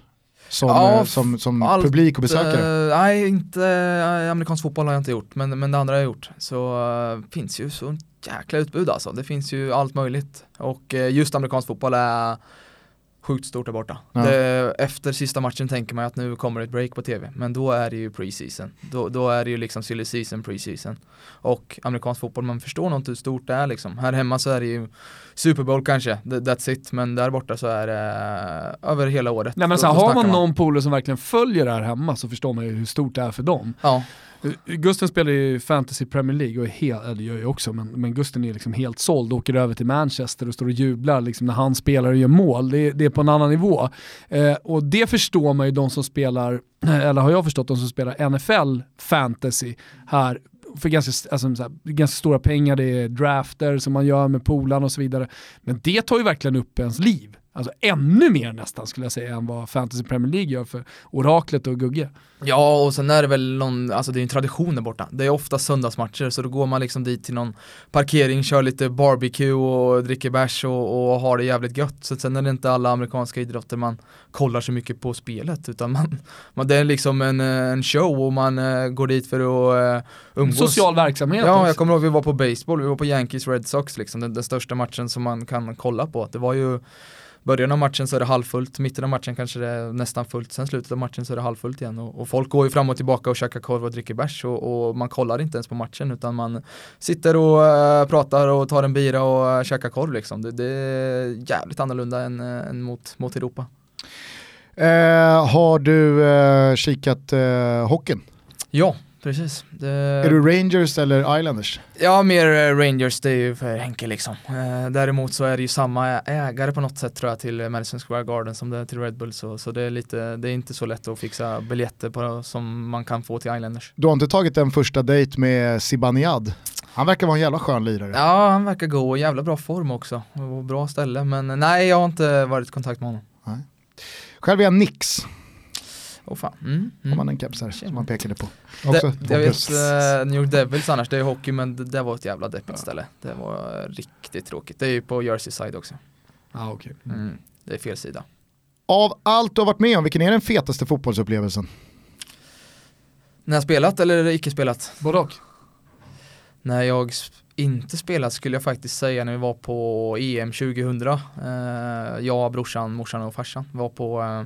som,
Ja,
eh, som, som
allt,
publik och besökare?
Eh, nej, inte eh, amerikansk fotboll har jag inte gjort, men, men det andra har jag gjort. Så uh, finns ju så jäkla utbud alltså. Det finns ju allt möjligt. Och just amerikansk fotboll är sjukt stort där borta.
Ja.
Det, efter sista matchen tänker man att nu kommer ett break på tv, men då är det ju preseason. Då, då är det ju liksom silly season, preseason. Och amerikansk fotboll, man förstår nog inte hur stort det är liksom. Här hemma så är det ju Super Bowl kanske, Th- that's it. Men där borta så är det eh, över hela året.
Nej, men så här, har
snackar
man någon polare som verkligen följer det här hemma så förstår man ju hur stort det är för dem.
Ja,
Gusten spelar ju Fantasy Premier League och är helt, eller det gör jag också, men, men Gusten är liksom helt såld, åker över till Manchester och står och jublar liksom när han spelar och gör mål. Det, är- det är på en annan nivå. Eh, och det förstår man ju de som spelar, eller har jag förstått, de som spelar NFL Fantasy här för ganska, alltså, så här, ganska stora pengar, det är drafter som man gör med polarna och så vidare. Men det tar ju verkligen upp ens liv. Alltså ännu mer nästan skulle jag säga än vad Fantasy Premier League gör för Oraklet och Gugge.
Ja, och sen är det väl någon, alltså det är en tradition där borta. Det är ofta söndagsmatcher, så då går man liksom dit till någon parkering, kör lite barbecue och dricker bärs och, och har det jävligt gött. Så sen är det inte alla amerikanska idrotter man kollar så mycket på spelet, utan man, man det är liksom en, en show och man eh, går dit för att uh, umgås.
Social verksamhet.
Ja,
också.
jag kommer ihåg vi var på baseball, vi var på Yankees Red Sox liksom, den, den största matchen som man kan kolla på. Det var ju Början av matchen så är det halvfullt, mitten av matchen kanske det är nästan fullt, sen slutet av matchen så är det halvfullt igen och, och folk går ju fram och tillbaka och käkar korv och dricker bärs och, och man kollar inte ens på matchen utan man sitter och eh, pratar och tar en bira och uh, käkar korv liksom. Det, det är jävligt annorlunda än, eh, än mot, mot Europa.
Eh, har du eh, kikat eh, hockeyn?
Ja, precis. Det...
Är du Rangers eller Islanders?
Ja, mer eh, Rangers, det är ju för Henke liksom. Eh, däremot så är det ju samma ägare på något sätt tror jag till eh, Madison Square Garden som det är till Red Bull så, så det är lite, det är inte så lätt att fixa biljetter på, som man kan få till Islanders.
Du har inte tagit en första dejt med Zibanejad? Han verkar vara en jävla skön lirare.
Ja, han verkar gå i jävla bra form också och bra ställe men nej, jag har inte varit i kontakt med honom.
Själv är jag Nix,
Åh fan. Mm,
om man
mm.
en keps här som man pekade på. Också
jag vet eh, New York Devils annars, det är hockey men det, det var ett jävla deppigt ställe. Det var riktigt tråkigt. Det är ju på Jersey side också.
Ah, okay.
Mm. Det är fel sida.
Av allt du har varit med om, vilken är den fetaste fotbollsupplevelsen?
När jag spelat eller icke spelat?
Både och.
När jag inte spelat skulle jag faktiskt säga när vi var på EM 2000. Eh, jag, brorsan, morsan och farsan var på eh,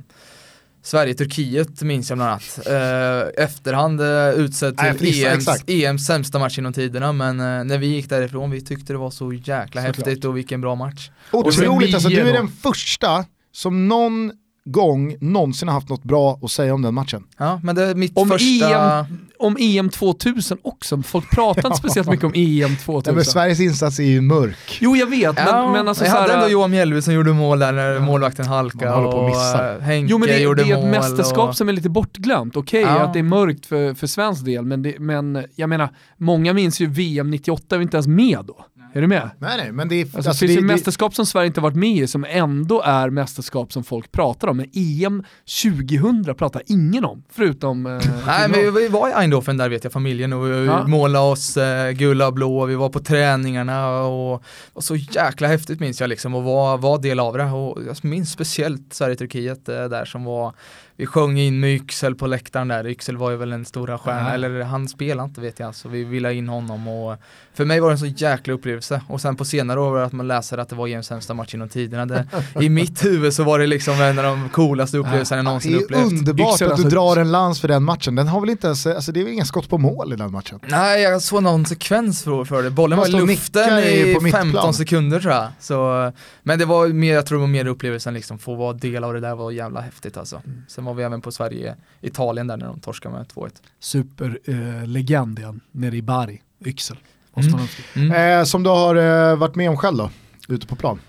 Sverige-Turkiet minns jag bland annat. Eh, efterhand eh, utsedd
Nej,
till
precis,
EMs. EMs sämsta match inom tiderna men eh, när vi gick därifrån vi tyckte det var så jäkla
Såklart.
häftigt och vilken bra match.
Otroligt, alltså, du är den första som någon gång någonsin har haft något bra att säga om den matchen.
Ja, men det är mitt
Om
första...
EM om EM 2000 också, folk pratar inte speciellt mycket om EM 2000.
Nej, men Sveriges insats är ju mörk.
Jo jag vet, men,
Ja,
men alltså
jag
så
hade
här,
ändå Johan Mjällby som gjorde mål där när målvakten halkade
håller på att
och
missa.
eh, Henke
Jo men det,
gjorde
det är ett mästerskap
och...
som är lite bortglömt. Okej
Ja.
att det är mörkt för, för svensk del, men, det, men jag menar, många minns ju VM 98, vi är inte ens med då. Är du med?
Nej nej, men det är...
Alltså, det
alltså,
finns
det,
ju
det,
mästerskap som Sverige inte varit med i som ändå är mästerskap som folk pratar om. Men EM 2000 pratar ingen om, förutom... Eh,
Nej men vi, var i Eindhoven där vet jag, familjen och vi
Ja.
målade oss eh, gula och blå och vi var på träningarna och och så jäkla häftigt minns jag liksom att vara, vara del av det och jag minns speciellt Sverige-Turkiet eh, där som var vi sjöng in med Yxel på läktaren där, Yxel var ju väl en stora stjärna,
Ja.
eller han spelade inte vet jag, så vi ville ha in honom och för mig var det en så jäkla upplevelse och sen på senare år att man läser att det var EMs sämsta match genom tiderna, det, i mitt huvud så var det liksom en av de coolaste upplevelserna jag
det
någonsin
är
upplevt.
underbart
Yxel,
att du
alltså-
drar en lans för den matchen. Den har väl inte ens, alltså det är väl inga skott på mål i den matchen.
Nej, jag såg någon sekvens för, för det. Bollen var i luften i
på mittplan.
15 sekunder tror jag. Så, men det var mer, jag tror det var mer upplevelsen liksom, få vara del av det där var jävla häftigt alltså. Sen var vi även på Sverige-Italien där när de torskade med 2-1.
Superlegend igen, nere i Bari, Yxel.
Mm. Mm.
Eh, som du har eh, varit med om själv då, ute på plan.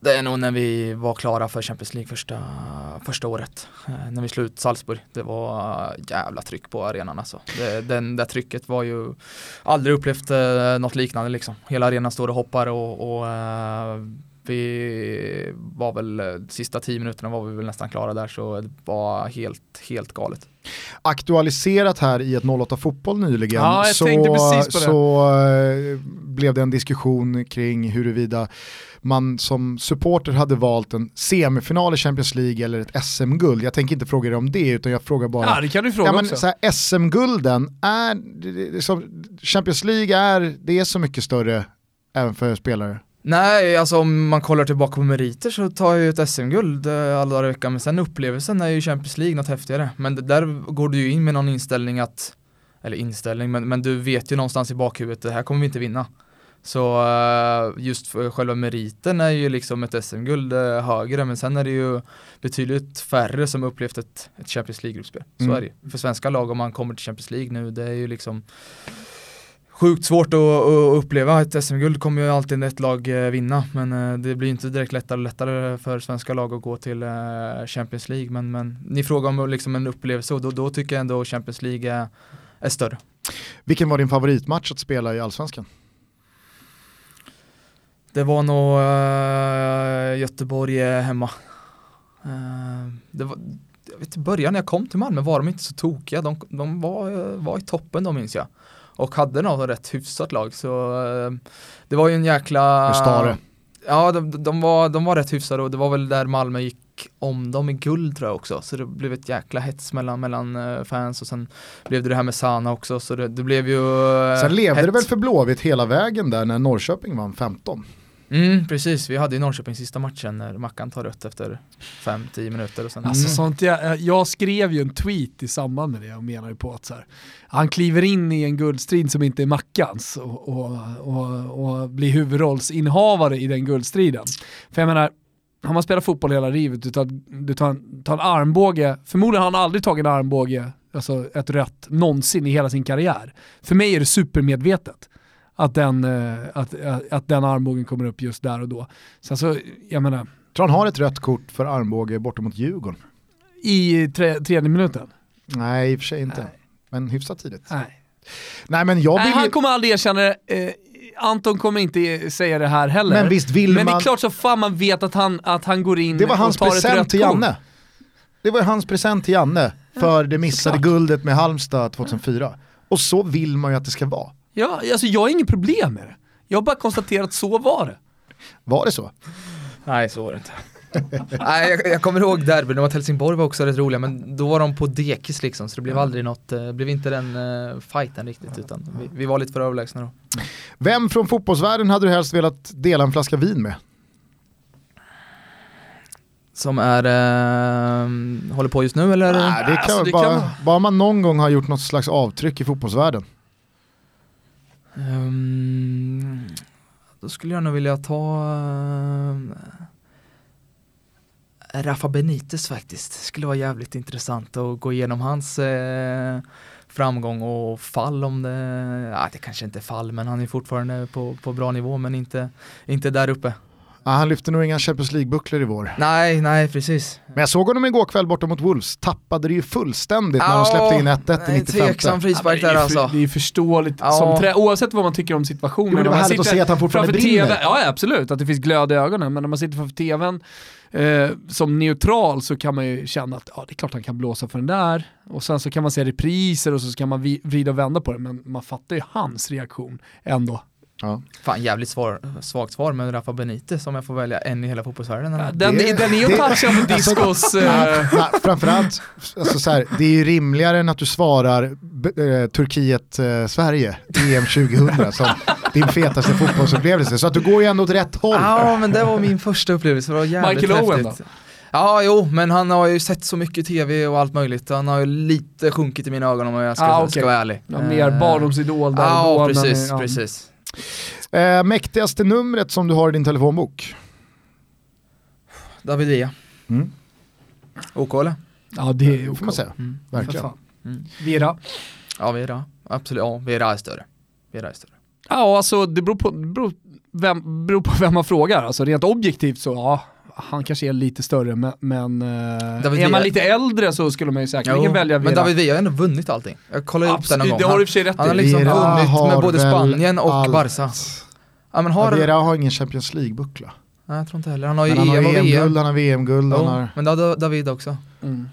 Det är nog när vi var klara för Champions League första, första året. Eh, när vi slog ut Salzburg. Det var jävla tryck på arenan alltså. Det, den där trycket var ju aldrig upplevt eh, något liknande liksom. Hela arenan står och hoppar och, och eh, vi var väl, eh, sista tio minuterna var vi väl nästan klara där så det var helt, helt galet.
Aktualiserat här i ett 08 fotboll nyligen
Ja,
så, så eh, blev det en diskussion kring huruvida man som supporter hade valt en semifinal i Champions League eller ett SM-guld. Jag tänker inte fråga dig om det utan jag frågar bara
Ja det kan du fråga
Ja, men,
också.
SM-gulden, är, det- det- som, Champions League är, det är så mycket större även för spelare.
Nej, alltså om man kollar tillbaka på meriter så tar jag ju ett SM-guld eh, alla dagar i veckan, men sen upplevelsen är ju Champions League något häftigare. Men där går du ju in med någon inställning att, eller inställning, men, men du vet ju någonstans i bakhuvudet, det här kommer vi inte vinna. Så eh, just själva meriten är ju liksom ett SM-guld eh, högre, men sen är det ju betydligt färre som upplevt ett, ett Champions League-gruppspel. Så
Mm.
är det ju. För svenska lag, om man kommer till Champions League nu, det är ju liksom Sjukt svårt att, att uppleva, ett SM-guld kommer ju alltid ett lag eh, vinna men eh, det blir inte direkt lättare och lättare för svenska lag att gå till eh, Champions League men, men ni frågar om liksom en upplevelse och då, då tycker jag ändå Champions League är, är större.
Vilken var din favoritmatch att spela i Allsvenskan?
Det var nog eh, Göteborg hemma. Eh, det var, jag vet i början när jag kom till Malmö var de inte så tokiga, de, de var, var i toppen då minns jag. Och hade nog rätt hyfsat lag så eh, det var ju en jäkla
Stare.
Ja, de, de, var, de var rätt hyfsade och det var väl där Malmö gick om dem i guld tror jag också. Så det blev ett jäkla hets mellan, mellan eh, fans och sen blev det det här med Sana också. Så det, det blev ju eh,
Sen levde det
hett.
väl för Blåvitt hela vägen där när Norrköping vann 15.
Mm, precis, vi hade ju Norrköping sista matchen när Mackan tar rött efter 5-10 minuter och sen
Alltså
Mm.
sånt jag, jag skrev ju en tweet i samband med det och menar ju på att så här, han kliver in i en guldstrid som inte är Mackans och, och, och, och blir huvudrollsinnehavare i den guldstriden. För jag menar, har man spelat fotboll hela livet, du tar, du tar, en, tar en armbåge, förmodligen har han aldrig tagit en armbåge, alltså ett rött, någonsin i hela sin karriär. För mig är det supermedvetet att den, eh, att, att, att den armbågen kommer upp just där och då. Sen så, jag menar,
Tror han har ett rött kort för armbåge borta mot Djurgården?
i tre, tredje minuten.
Nej, i och för sig inte.
Nej.
Men hyfsat tidigt.
Nej.
Nej men jag
Nej,
vill
han
ju...
kommer aldrig erkänna det. Eh, Anton kommer inte säga det här heller.
Men visst vill
Men det
man...
är klart så fan man vet att han, att han går in
Det var hans
och tar ett
present
rött
till
kort.
Janne. Det var hans present till Janne för det missade
såklart.
guldet med Halmstad 2004. Och så vill man ju att det ska vara.
Ja, alltså jag har inget problem med det. Jag har bara konstaterat att så var det.
Var det så?
Nej, så var det inte. Nej, jag, jag kommer ihåg derbyn mot Helsingborg var också rätt roliga men då var de på dekis liksom så det blev aldrig något, eh, blev inte den uh, fighten riktigt utan vi, vi var lite för överlägsna då.
Vem från fotbollsvärlden hade du helst velat dela en flaska vin med?
Som är, eh, håller på just nu eller?
Nej, det kan,
alltså, det
bara,
kan
bara man någon gång har gjort något slags avtryck i fotbollsvärlden.
Ehm, då skulle jag nog vilja ta eh, Rafa Benitez faktiskt. Skulle vara jävligt intressant att gå igenom hans eh, framgång och fall om det, ja det kanske inte är fall men han är fortfarande på, på bra nivå men inte, inte där uppe.
Ja, han lyfte nog inga Champions League-bucklor i vår.
Nej, nej precis.
Men jag såg honom igår kväll borta mot Wolves, tappade det ju fullständigt när de släppte in 1-1 i 95.
Tveksam frispark
Ja,
där
det, är
alltså.
för, det är förståeligt,
Ja.
som trä, oavsett vad man tycker om situationen.
Jo, men det
Om
var
man
härligt att se att han fortfarande brinner.
TV, ja absolut, att det finns glöd i ögonen, men när man sitter framför TVn eh, som neutral så kan man ju känna att ja, det är klart han kan blåsa för den där. Och sen så kan man se repriser och så kan man vrida och vända på det, men man fattar ju hans reaktion ändå.
Ja.
Fan jävligt svar, svagt svar med Rafa Benitez om jag får välja en i hela fotbollsvärlden. eller?
Den,
Det-
den är ju
det-
touchad på discos. eh,
framförallt, alltså så här, det är ju rimligare än att du svarar eh, Turkiet-Sverige, EM 2000, som din fetaste fotbollsupplevelse. Så att du går ju ändå åt rätt håll.
Ja men det var min första upplevelse, det var jävligt
Michael Owen
häftigt. Ja, jo, men han har ju sett så mycket tv och allt möjligt. Han har ju lite sjunkit i mina ögon om jag ska,
Ah, okej.
ska vara ärlig.
ja, mer
Eh,
barndomsidol där
Ja,
då, men,
precis,
ja.
precis.
Eh, mäktigaste numret som du har i din telefonbok?
David Villa.
Mm.
OK eller?
Ja det är ju
får man säga.
Mm.
För
Verkligen.
Mm.
Vera.
Ja, Vera. Absolut, ja, Vera är större. Vera är större.
Ja, alltså det beror på, det beror, vem, beror på vem man frågar. Alltså rent objektivt så ja, han kanske är lite större, men, men eh,
David
är man lite äldre så skulle man ju säkerligen
Jo,
välja Vera.
men David Villa har ändå vunnit allting. Jag kollade upp den någon gång.
det har du i
Han,
och för sig rätt
han har liksom
Vera
vunnit
har
med både Spanien och
allt.
Barca. Ja men har...
Ja, Vera har ingen Champions League-buckla.
Nej jag tror inte heller. Han har ju
Men han har
EM och VM.
EM-guld, han har VM-guld, han har...
men det har David också.
Mm.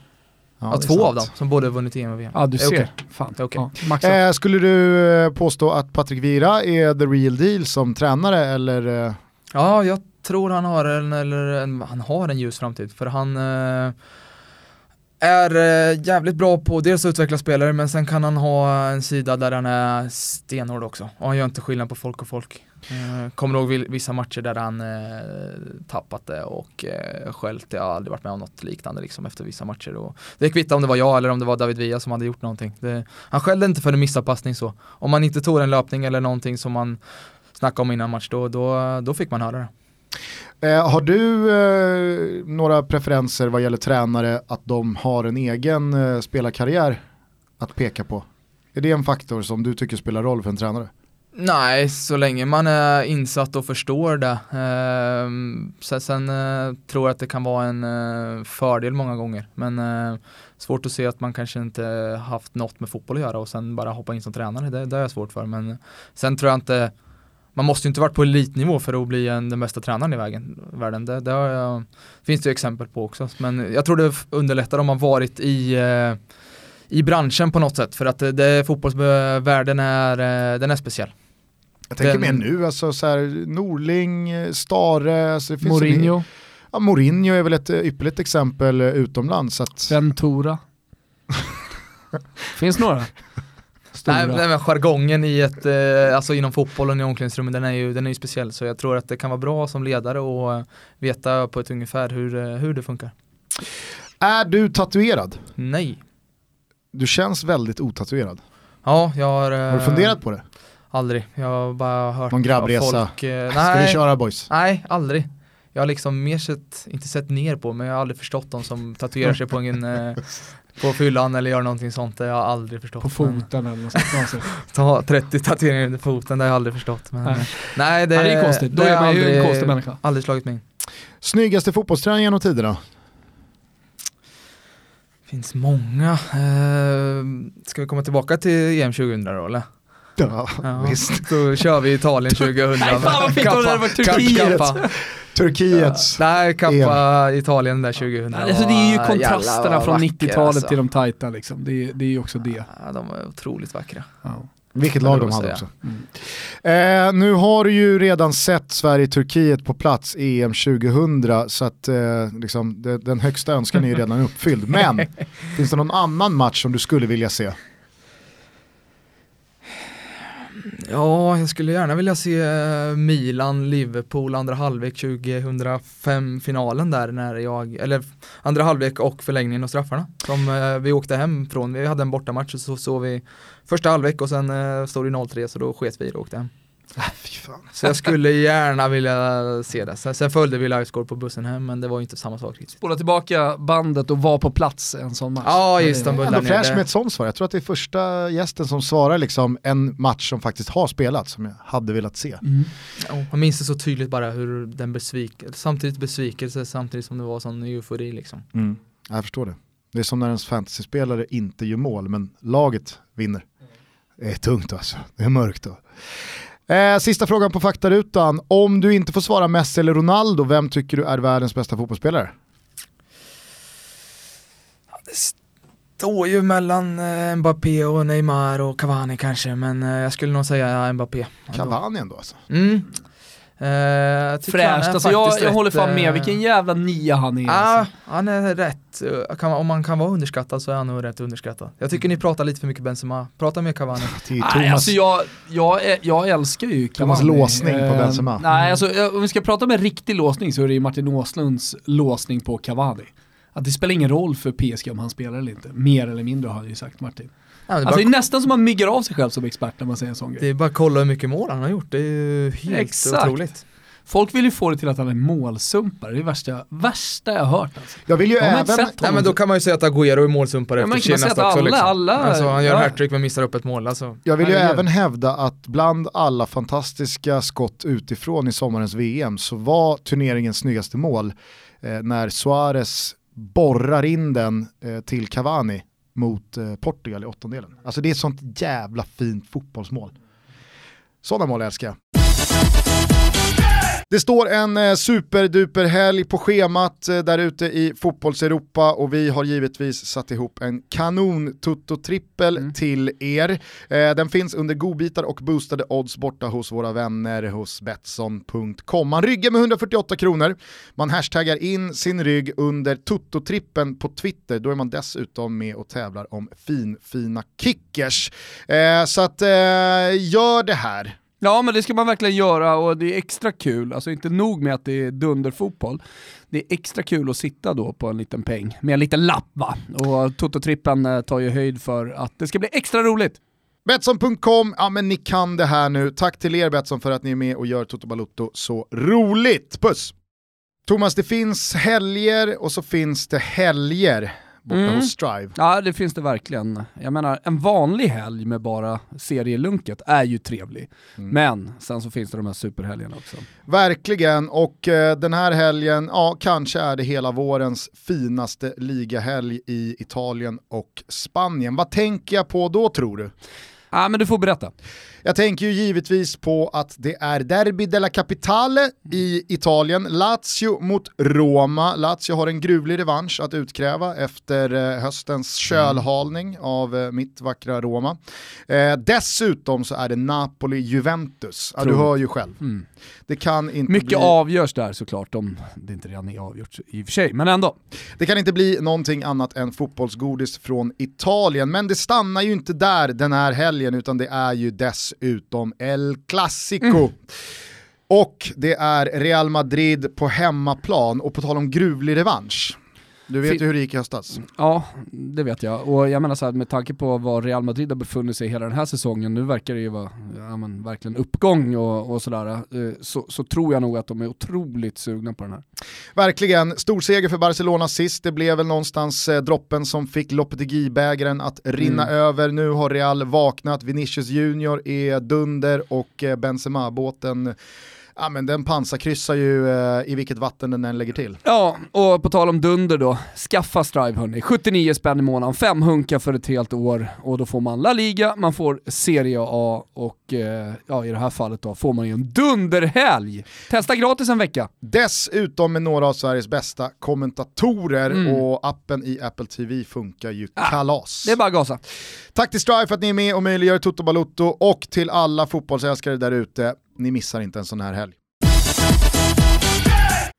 Ja,
Ja,
det
två
sant.
av dem som både vunnit EM och VM.
Ja du
Det
ser.
okej.
Fan.
Det okej.
Ja.
Eh, skulle du eh, påstå att Patrik Vira är the real deal som tränare eller? Eh,
Ja, jag tror han har en, eller en, han har en ljus framtid för han eh, är eh, jävligt bra på dels att utveckla spelare men sen kan han ha en sida där han är stenhård också och han gör inte skillnad på folk och folk. Eh, kommer ihåg vissa matcher där han eh, tappat det och eh, skällt, jag har aldrig varit med om något liknande liksom efter vissa matcher och det kvittar om det var jag eller om det var David Villa som hade gjort någonting. Det, han skällde inte för en missad passning så. Om man inte tog en löpning eller någonting som man snackade om innan match då, då, då fick man höra det
eh, har du eh, några preferenser vad gäller tränare att de har en egen eh, spelarkarriär att peka på? Är det en faktor som du tycker spelar roll för en tränare?
Nej, så länge man är insatt och förstår det. Eh, sen sen eh, tror jag att det kan vara en eh, fördel många gånger. Men eh, svårt att se att man kanske inte haft något med fotboll att göra och sen bara hoppa in som tränare. Det, det är jag svårt för. Men sen tror jag inte man måste ju inte varit på elitnivå för att bli en, den bästa tränaren i vägen, världen. Det, det har jag, finns det ju exempel på också. Men jag tror det underlättar om man varit i eh, i branschen på något sätt för att det, det fotbollsvärlden är, eh, den är speciell.
Jag tänker
Den-
mer nu, alltså så här, Norling, eh, Stare, alltså det finns en-
Mourinho,
ja, Mourinho är väl ett eh, ypperligt exempel eh, utomlands. Att,
Ventura. Finns några? Stora.
Nej, men jargongen i ett, eh, alltså inom fotbollen i omklädningsrummet den är, ju, den är ju speciell så jag tror att det kan vara bra som ledare och eh, veta på ett ungefär hur, eh, hur det funkar.
är du tatuerad?
Nej.
Du känns väldigt otatuerad.
Ja, jag har... eh,
Har du funderat på det?
Aldrig. Jag har bara hört
Någon grabbresa?
folk. Eh,
Ska vi
nej,
köra boys?
nej, aldrig. Jag har liksom mer sett, inte sett ner på, men jag har aldrig förstått de som tatuerar sig på en på fyllan eller gör någonting sånt, det har jag aldrig förstått.
På
Men-
foten eller något sånt.
Ta 30 tatueringar under foten, det har jag aldrig förstått. Men,
Nej.
nej. det,
Ja, det är konstigt, då är man ju en konstig människa.
Aldrig slagit mig in.
Snyggaste fotbollstränaren genom tiderna?
Finns många. Eh, ska vi komma tillbaka till EM 2000 då eller?
Ja,
Ja,
visst.
Då kör vi Italien 2000.
Nej, fan vad fint om det hade varit
Kappa-
Turkiet.
Kappa.
Turkiets.
Nej, kappa Italien där 2000.
Alltså, det är ju kontrasterna från
vacker,
90-talet
alltså.
till de tajta liksom. Det, är- det är ju också det.
Ja, de var otroligt vackra.
Ja.
Vilket lag de hade också.
Mm.
Eh, nu har du ju redan sett Sverige-Turkiet på plats EM 2000 så att eh, liksom, det, den högsta önskan är ju redan uppfylld. Men finns det någon annan match som du skulle vilja se?
Ja, jag skulle gärna vilja se eh, Milan-Liverpool andra halvlek 2005 finalen där när jag, eller andra halvlek och förlängningen och straffarna som eh, vi åkte hem från. Vi hade en bortamatch och så såg vi första halvlek och sen eh, stod det 0-3 så då sket vi och åkte hem. Så jag skulle gärna vilja se det. Sen, sen följde vi livescore på bussen hem, men det var ju inte samma sak riktigt.
Spola tillbaka bandet och vara på plats en sån match.
Ja,
Det-
Istanbul
Ändå
nere.
med ett sånt svar. Jag tror att det är första gästen som svarar liksom en match som faktiskt har spelats, som jag hade velat se.
Mm.
Ja, man minns det så tydligt bara hur den besvikelse, samtidigt besvikelse samtidigt som det var sån eufori liksom.
Mm. Jag förstår det. Det är som när ens fantasyspelare inte gör mål, men laget vinner. Det är tungt alltså. Det är mörkt då. Eh, sista frågan på faktarutan. Om du inte får svara Messi eller Ronaldo, vem tycker du är världens bästa fotbollsspelare?
Står ju mellan eh, Mbappé och Neymar och Cavani kanske, men eh, jag skulle nog säga Mbappé.
Cavani ändå alltså.
Mm. Är
Fräscht, alltså jag, jag håller fan med,
eh,
vilken jävla nia han är.
Ja,
Alltså.
han är rätt. eh, om man kan vara underskattad så är han nog rätt underskattad. Jag tycker ni pratar lite för mycket Benzema. Prata mer Cavani.
Nej,
Thomas,
alltså jag, jag, jag älskar ju
Thomas
Cavani.
låsning på Benzema.
Nej, alltså, om vi ska prata om en riktig låsning så är det ju Martin Åslunds låsning på Cavani. Att det spelar ingen roll för PSG om han spelar eller inte. Mer eller mindre har han ju sagt Martin.
Ja, det, är
Alltså det är nästan som man myggar av sig själv som expert när man säger en sån
det
grej.
är bara att kolla hur mycket mål han har gjort. Det är ju helt
Exakt.
otroligt.
Folk vill ju få det till att han är målsumpare, det är det värsta, värsta jag har hört alltså.
jag vill ju även...
Nej
honom?
men då kan man ju säga att Agüero är målsumpare
Ja,
efter
att
också.
alla-
liksom.
alla-
alltså, han gör
ja.
hattrick men missar upp ett mål. Alltså.
Jag vill ju
Herregud.
även hävda att bland alla fantastiska skott utifrån i sommarens VM så var turneringens snyggaste mål eh, när Suarez borrar in den eh, till Cavani mot eh, Portugal i åttondelen. Alltså det är ett sånt jävla fint fotbollsmål. Sådana mål älskar jag. Det står en eh, superduper helg på schemat eh, där ute i fotbollseuropa och vi har givetvis satt ihop en kanon tutto-trippel
Mm.
till er. Eh, den finns under godbitar och boostade odds borta hos våra vänner hos Betsson.com. Man ryggar med 148 kronor, man hashtaggar in sin rygg under tutto-trippen på Twitter, då är man dessutom med och tävlar om fin, fina kickers. Så att gör det här.
Ja men det ska man verkligen göra och det är extra kul, alltså inte nog med att det är dunderfotboll, det är extra kul att sitta då på en liten peng med en liten lapp va. Och Toto-trippen eh, tar ju höjd för att det ska bli extra roligt.
Betsson.com, ja men ni kan det här nu. Tack till er Betsson för att ni är med och gör Toto Balutto så roligt. Puss! Thomas, det finns helger och så finns det helger borta
Mm.
hos Strive.
Ja det finns det verkligen. Jag menar en vanlig helg med bara serielunket är ju trevlig.
Mm.
Men sen så finns det de här superhelgerna också.
Verkligen, och eh, den här helgen, ja kanske är det hela vårens finaste ligahelg i Italien och Spanien. Vad tänker jag på då tror du?
Ja men du får berätta.
Jag tänker ju givetvis på att det är Derby della Capitale i Italien, Lazio mot Roma. Lazio har en gruvlig revansch att utkräva efter eh, höstens kölhalning av eh, mitt vackra Roma. Eh, dessutom så är det Napoli-Juventus, ja, du hör ju själv.
Mm.
Det kan inte
Mycket
bli...
avgörs där såklart, om det inte redan är avgjort i och för sig, men ändå.
Det kan inte bli någonting annat än fotbollsgodis från Italien, men det stannar ju inte där den här helgen utan det är ju dessutom El Clasico. Och det är Real Madrid på hemmaplan och på tal om gruvlig revansch. Du vet ju hur det gick i höstas.
Ja, det vet jag. Och jag menar så här, med tanke på var Real Madrid har befunnit sig hela den här säsongen, nu verkar det ju vara ja, men, verkligen uppgång och, och sådär, eh, så, så tror jag nog att de är otroligt sugna på den här.
Verkligen, stor seger för Barcelona sist. Det blev väl någonstans eh, droppen som fick Lopetegui-bägaren att rinna
Mm.
över. Nu har Real vaknat, Vinicius Junior är dunder och eh, Benzema-båten Ja men den pansarkryssar ju eh, i vilket vatten den än lägger till.
Ja, och på tal om dunder då, skaffa Strive hörni. 79 spänn i månaden, fem hunkar för ett helt år och då får man La Liga, man får Serie A och eh, ja, i det här fallet då får man ju en dunderhelg. Testa gratis en vecka.
Dessutom med några av Sveriges bästa kommentatorer
Mm.
och appen i Apple TV funkar ju kalas.
Det är bara gasa.
Tack till Strive för att ni är med och möjliggör Toto Balutto och till alla fotbollsälskare där ute, ni missar inte en sån här helg.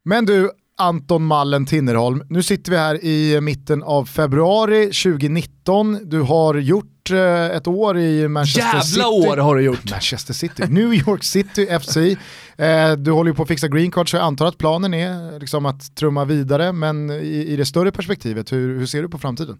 Men du, Anton Mallen Tinnerholm, nu sitter vi här i mitten av februari 2019. Du har gjort eh, ett år i Manchester City.
Jävla år har du gjort.
Manchester City, New York City FC. Eh, du håller ju på att fixa green card så jag antar att planen är liksom att trumma vidare, men i, i det större perspektivet, hur, hur ser du på framtiden?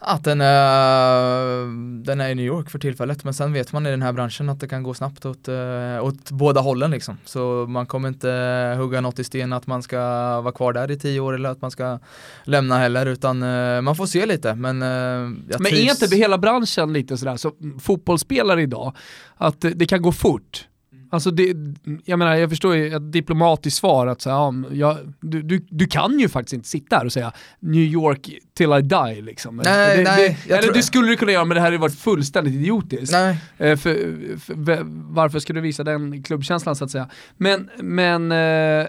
Att den är, den är i New York för tillfället men sen vet man i den här branschen att det kan gå snabbt åt, eh, åt båda hållen liksom. Så man kommer inte hugga något i sten att man ska vara kvar där i tio år eller att man ska lämna heller utan eh, man får se lite men
jag Men är inte hela branschen lite sådär, så fotbollsspelare idag, att det kan gå fort Alltså det, jag menar, jag förstår ju ett diplomatiskt svar att så ja, jag, du, du, du, kan ju faktiskt inte sitta här och säga New York till I die liksom.
Nej,
det,
nej,
det, eller det skulle du kunna göra men det här hade varit fullständigt idiotiskt.
Nej.
Eh, för, för, varför ska du visa den klubbkänslan så att säga? Men, men eh,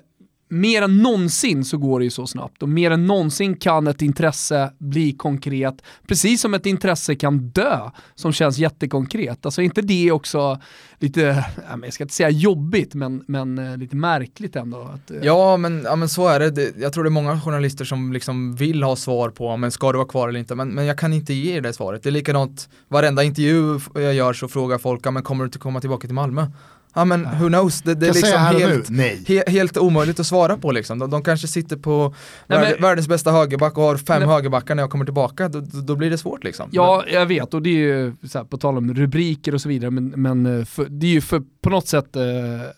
mer än någonsin så går det ju så snabbt och mer än någonsin kan ett intresse bli konkret, precis som ett intresse kan dö som känns jättekonkret. Alltså inte det också lite, jag ska inte säga jobbigt, men, men eh, lite märkligt ändå. Att,
eh. ja, men, ja, men så är det. Jag tror det är många journalister som liksom vill ha svar på, men ska du vara kvar eller inte? Men, men jag kan inte ge det svaret. Det är likadant, varenda intervju jag gör så frågar folk, men kommer du inte komma tillbaka till Malmö? Ja men who knows, det, det är liksom helt, he, helt omöjligt att svara på liksom. De, de kanske sitter på Nej, värld, men, världens bästa högerback och har fem Nej. högerbackar när jag kommer tillbaka, då, då, blir det svårt liksom.
Ja, jag vet och det är ju här, på tal om rubriker och så vidare, men, men eh, för, det är ju för, på något sätt eh,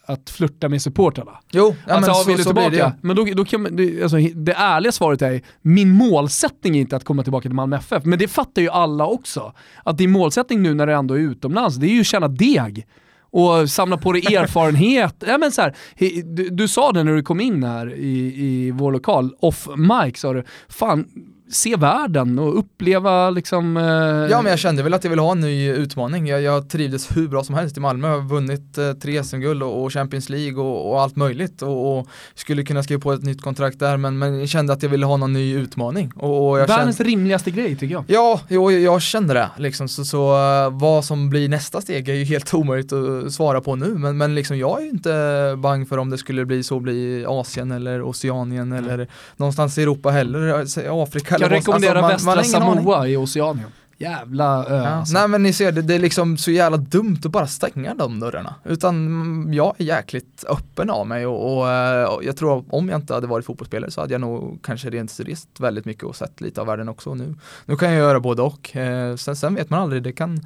att flirta med supportrarna.
Jo, ja,
alltså,
men så,
vill du tillbaka? Det. Men då, då kan det, alltså, det ärliga svaret är, min målsättning är inte att komma tillbaka till Malmö FF, men det fattar ju alla också. Att din målsättning nu när du ändå är utomlands, det är ju att tjäna deg och samla på dig erfarenhet. ja, men så här, du, du, sa det när du kom in här i, i vår lokal, off mic sa du, fan se världen och uppleva liksom... Eh...
Ja men jag kände väl att jag ville ha en ny utmaning. Jag, jag trivdes hur bra som helst i Malmö. Jag har vunnit eh, tre SM-guld och, och, Champions League och, och allt möjligt och, och, skulle kunna skriva på ett nytt kontrakt där men, men jag kände att jag ville ha någon ny utmaning. Och,
Världens kände... rimligaste grej tycker jag.
Ja, jo, jag kände det. Liksom. Så, så uh, vad som blir nästa steg är ju helt omöjligt att svara på nu men, men liksom, jag är ju inte bang för om det skulle bli så bli Asien eller Oceanien mm. eller någonstans i Europa heller, Afrika
kan rekommendera alltså, man, västra man Samoa i Oceanien. Jävla ö
ja. alltså. Nej men ni ser, det, det är liksom så jävla dumt att bara stänga de dörrarna. Utan jag är jäkligt öppen av mig och, och, eh, och jag tror om jag inte hade varit fotbollsspelare så hade jag nog kanske rent rest väldigt mycket och sett lite av världen också. Nu, nu kan jag göra både och. Eh, sen, sen vet man aldrig, det kan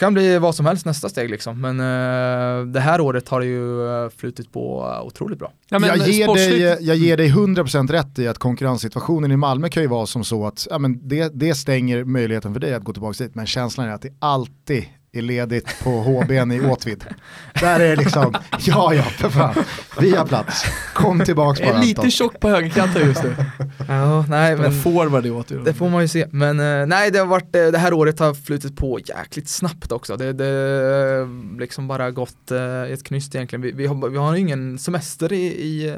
kan bli vad som helst nästa steg liksom. Men uh, det här året har det ju uh, flutit på otroligt bra.
Ja, jag, ger dig, jag ger dig 100% rätt i att konkurrenssituationen i Malmö kan ju vara som så att ja, men det, det stänger möjligheten för dig att gå tillbaka dit. Men känslan är att det alltid är ledigt på HBn i Åtvid. Där är det liksom, ja ja för fan, vi har plats. Kom tillbaks bara.
Är lite tjock på högerkanten just nu.
ja, nej men.
Forward i Åtvid.
Det får man ju se. Men uh, nej, det har varit, uh, det här året har flutit på jäkligt snabbt också. Det, det liksom bara gått i ett knyst egentligen. Vi, vi, har, vi har ingen semester i, i,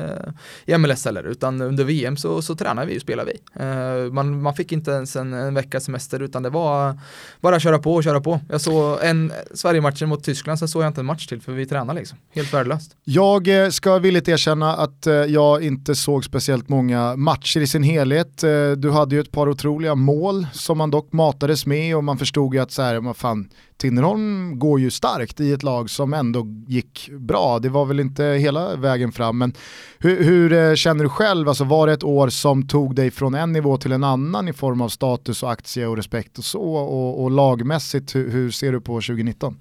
i MLS heller, utan under VM så, så tränar vi och spelar vi. man, man fick inte ens en, en veckas semester, utan det var bara köra på och köra på. Jag såg en Sverige-matchen mot Tyskland så såg jag inte en match till för vi tränar liksom. Helt värdelöst.
Jag eh, ska villigt erkänna att eh, jag inte såg speciellt många matcher i sin helhet. Eh, du hade ju ett par otroliga mål som man dock matades med och man förstod ju att så här, vad fan, Tinnerholm går ju starkt i ett lag som ändå gick bra. Det var väl inte hela vägen fram, men hur, hur, känner du själv? Alltså var det ett år som tog dig från en nivå till en annan i form av status och aktie och respekt och så? Och, och lagmässigt, hur, hur ser du på 2019?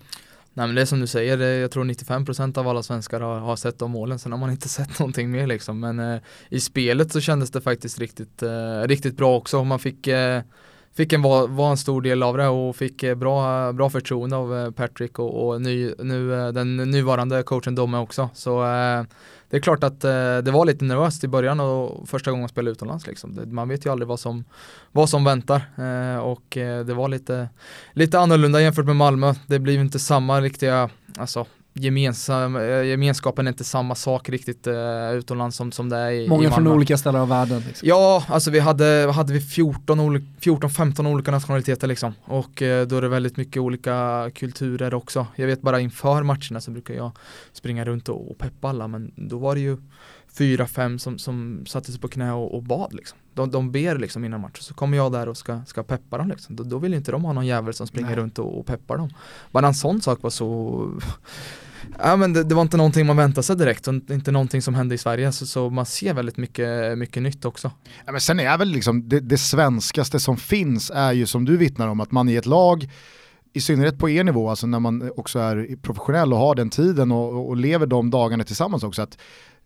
Nej men det är som du säger, jag tror 95% av alla svenskar har, har sett de målen, sen har man inte sett någonting mer liksom. Men eh, i spelet så kändes det faktiskt riktigt, eh, riktigt bra också. Man fick, eh, fick en, var, var en stor del av det och fick eh, bra, bra förtroende av eh, Patrick och, och ny, nu, eh, den nuvarande coachen Domme också. Så det är klart att eh, det var lite nervöst i början och första gången man spelade utomlands. Liksom. Det, man vet ju aldrig vad som, vad som väntar eh, och det var lite, lite annorlunda jämfört med Malmö. Det blir inte samma riktiga, alltså gemensam, eh, gemenskapen är inte samma sak riktigt uh, utomlands som, som det är i
Många
i
från olika ställen av världen.
Liksom. Ja, alltså vi hade, hade vi 14-15 olika nationaliteter liksom. Och uh, då är det väldigt mycket olika kulturer också. Jag vet bara inför matcherna så brukar jag springa runt och, och peppa alla men då var det ju fyra, fem som, som satte sig på knä och, och bad liksom. De, de ber liksom innan matchen, så kommer jag där och ska, ska peppa dem liksom. Då, då vill inte de ha någon jävel som springer Nej. runt och, och peppar dem. Bara en sån sak var så Ja men det, det, var inte någonting man väntade sig direkt och inte någonting som hände i Sverige så, så man ser väldigt mycket, mycket nytt också.
Ja, men sen är väl liksom det, det svenskaste som finns är ju som du vittnar om att man i ett lag i synnerhet på er nivå, alltså när man också är professionell och har den tiden och, och lever de dagarna tillsammans också, att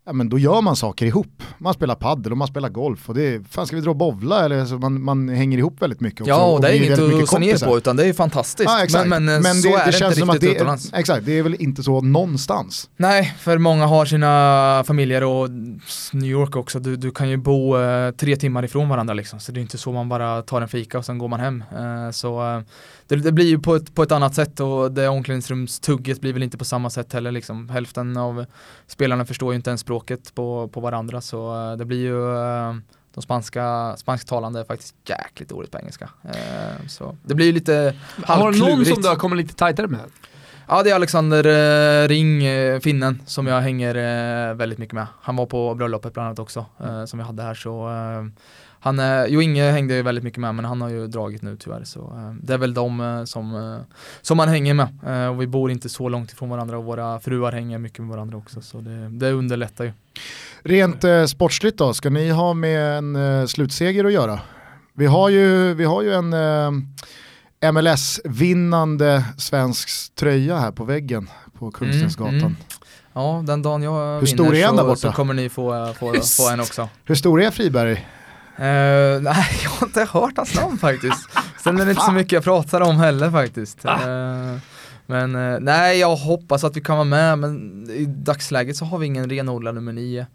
ja, men då gör man saker ihop. Man spelar paddel och man spelar golf och det är, fan ska vi dra och bovla eller så man, man hänger ihop väldigt mycket också.
Ja, och det är inget att se ner på utan det är fantastiskt.
Ja, exakt. Men, men, men så det, är det, det känns som att det utomlands. exakt, det är väl inte så någonstans.
Nej, för många har sina familjer och New York också, du, du kan ju bo eh, tre timmar ifrån varandra liksom, så det är inte så man bara tar en fika och sen går man hem. Eh, så eh, det, det, blir ju på ett, på ett annat sätt och det omklädningsrumstugget blir väl inte på samma sätt heller liksom. Hälften av spelarna förstår ju inte ens språket på, på varandra så uh, det blir ju uh, de spanska, spansktalande är faktiskt jäkligt dåligt på engelska. Uh, så det blir ju lite
Har du någon som du har kommit lite tajtare med?
Ja det är Alexander Ring, finnen, som jag hänger väldigt mycket med. Han var på bröllopet bland annat också, som vi hade här så han är, jo Inge hängde ju väldigt mycket med men han har ju dragit nu tyvärr så eh, det är väl de eh, som, eh, som man hänger med eh, och vi bor inte så långt ifrån varandra och våra fruar hänger mycket med varandra också så det, det underlättar ju.
Rent eh, sportsligt då, ska ni ha med en eh, slutseger att göra? Vi har ju, vi har ju en eh, MLS-vinnande svensk tröja här på väggen på Kungstensgatan. Mm, mm.
Ja, den dagen jag Hur vinner är så, borta? så kommer ni få, få, få en också.
Hur stor är Friberg?
Uh, nej, jag har inte hört hans namn faktiskt. Sen är det inte så mycket jag pratar om heller faktiskt. Uh, men uh, nej, jag hoppas att vi kan vara med, men i dagsläget så har vi ingen renodlad nummer nio.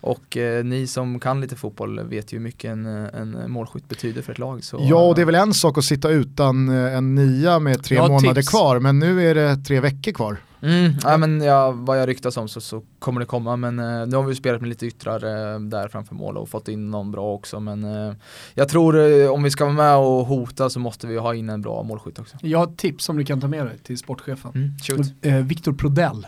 Och eh, ni som kan lite fotboll vet ju hur mycket en, en målskytt betyder för ett lag. Så,
ja, och det är väl en sak att sitta utan en nia med tre månader tips. kvar, men nu är det tre veckor kvar.
Mm, ja, men ja, vad jag ryktas om så, så kommer det komma men eh, nu har vi spelat med lite yttrar eh, där framför mål och fått in någon bra också men eh, jag tror eh, om vi ska vara med och hota så måste vi ha in en bra målskytt också.
Jag har ett tips som du kan ta med dig till sportchefen. Mm, eh, Viktor Prodell.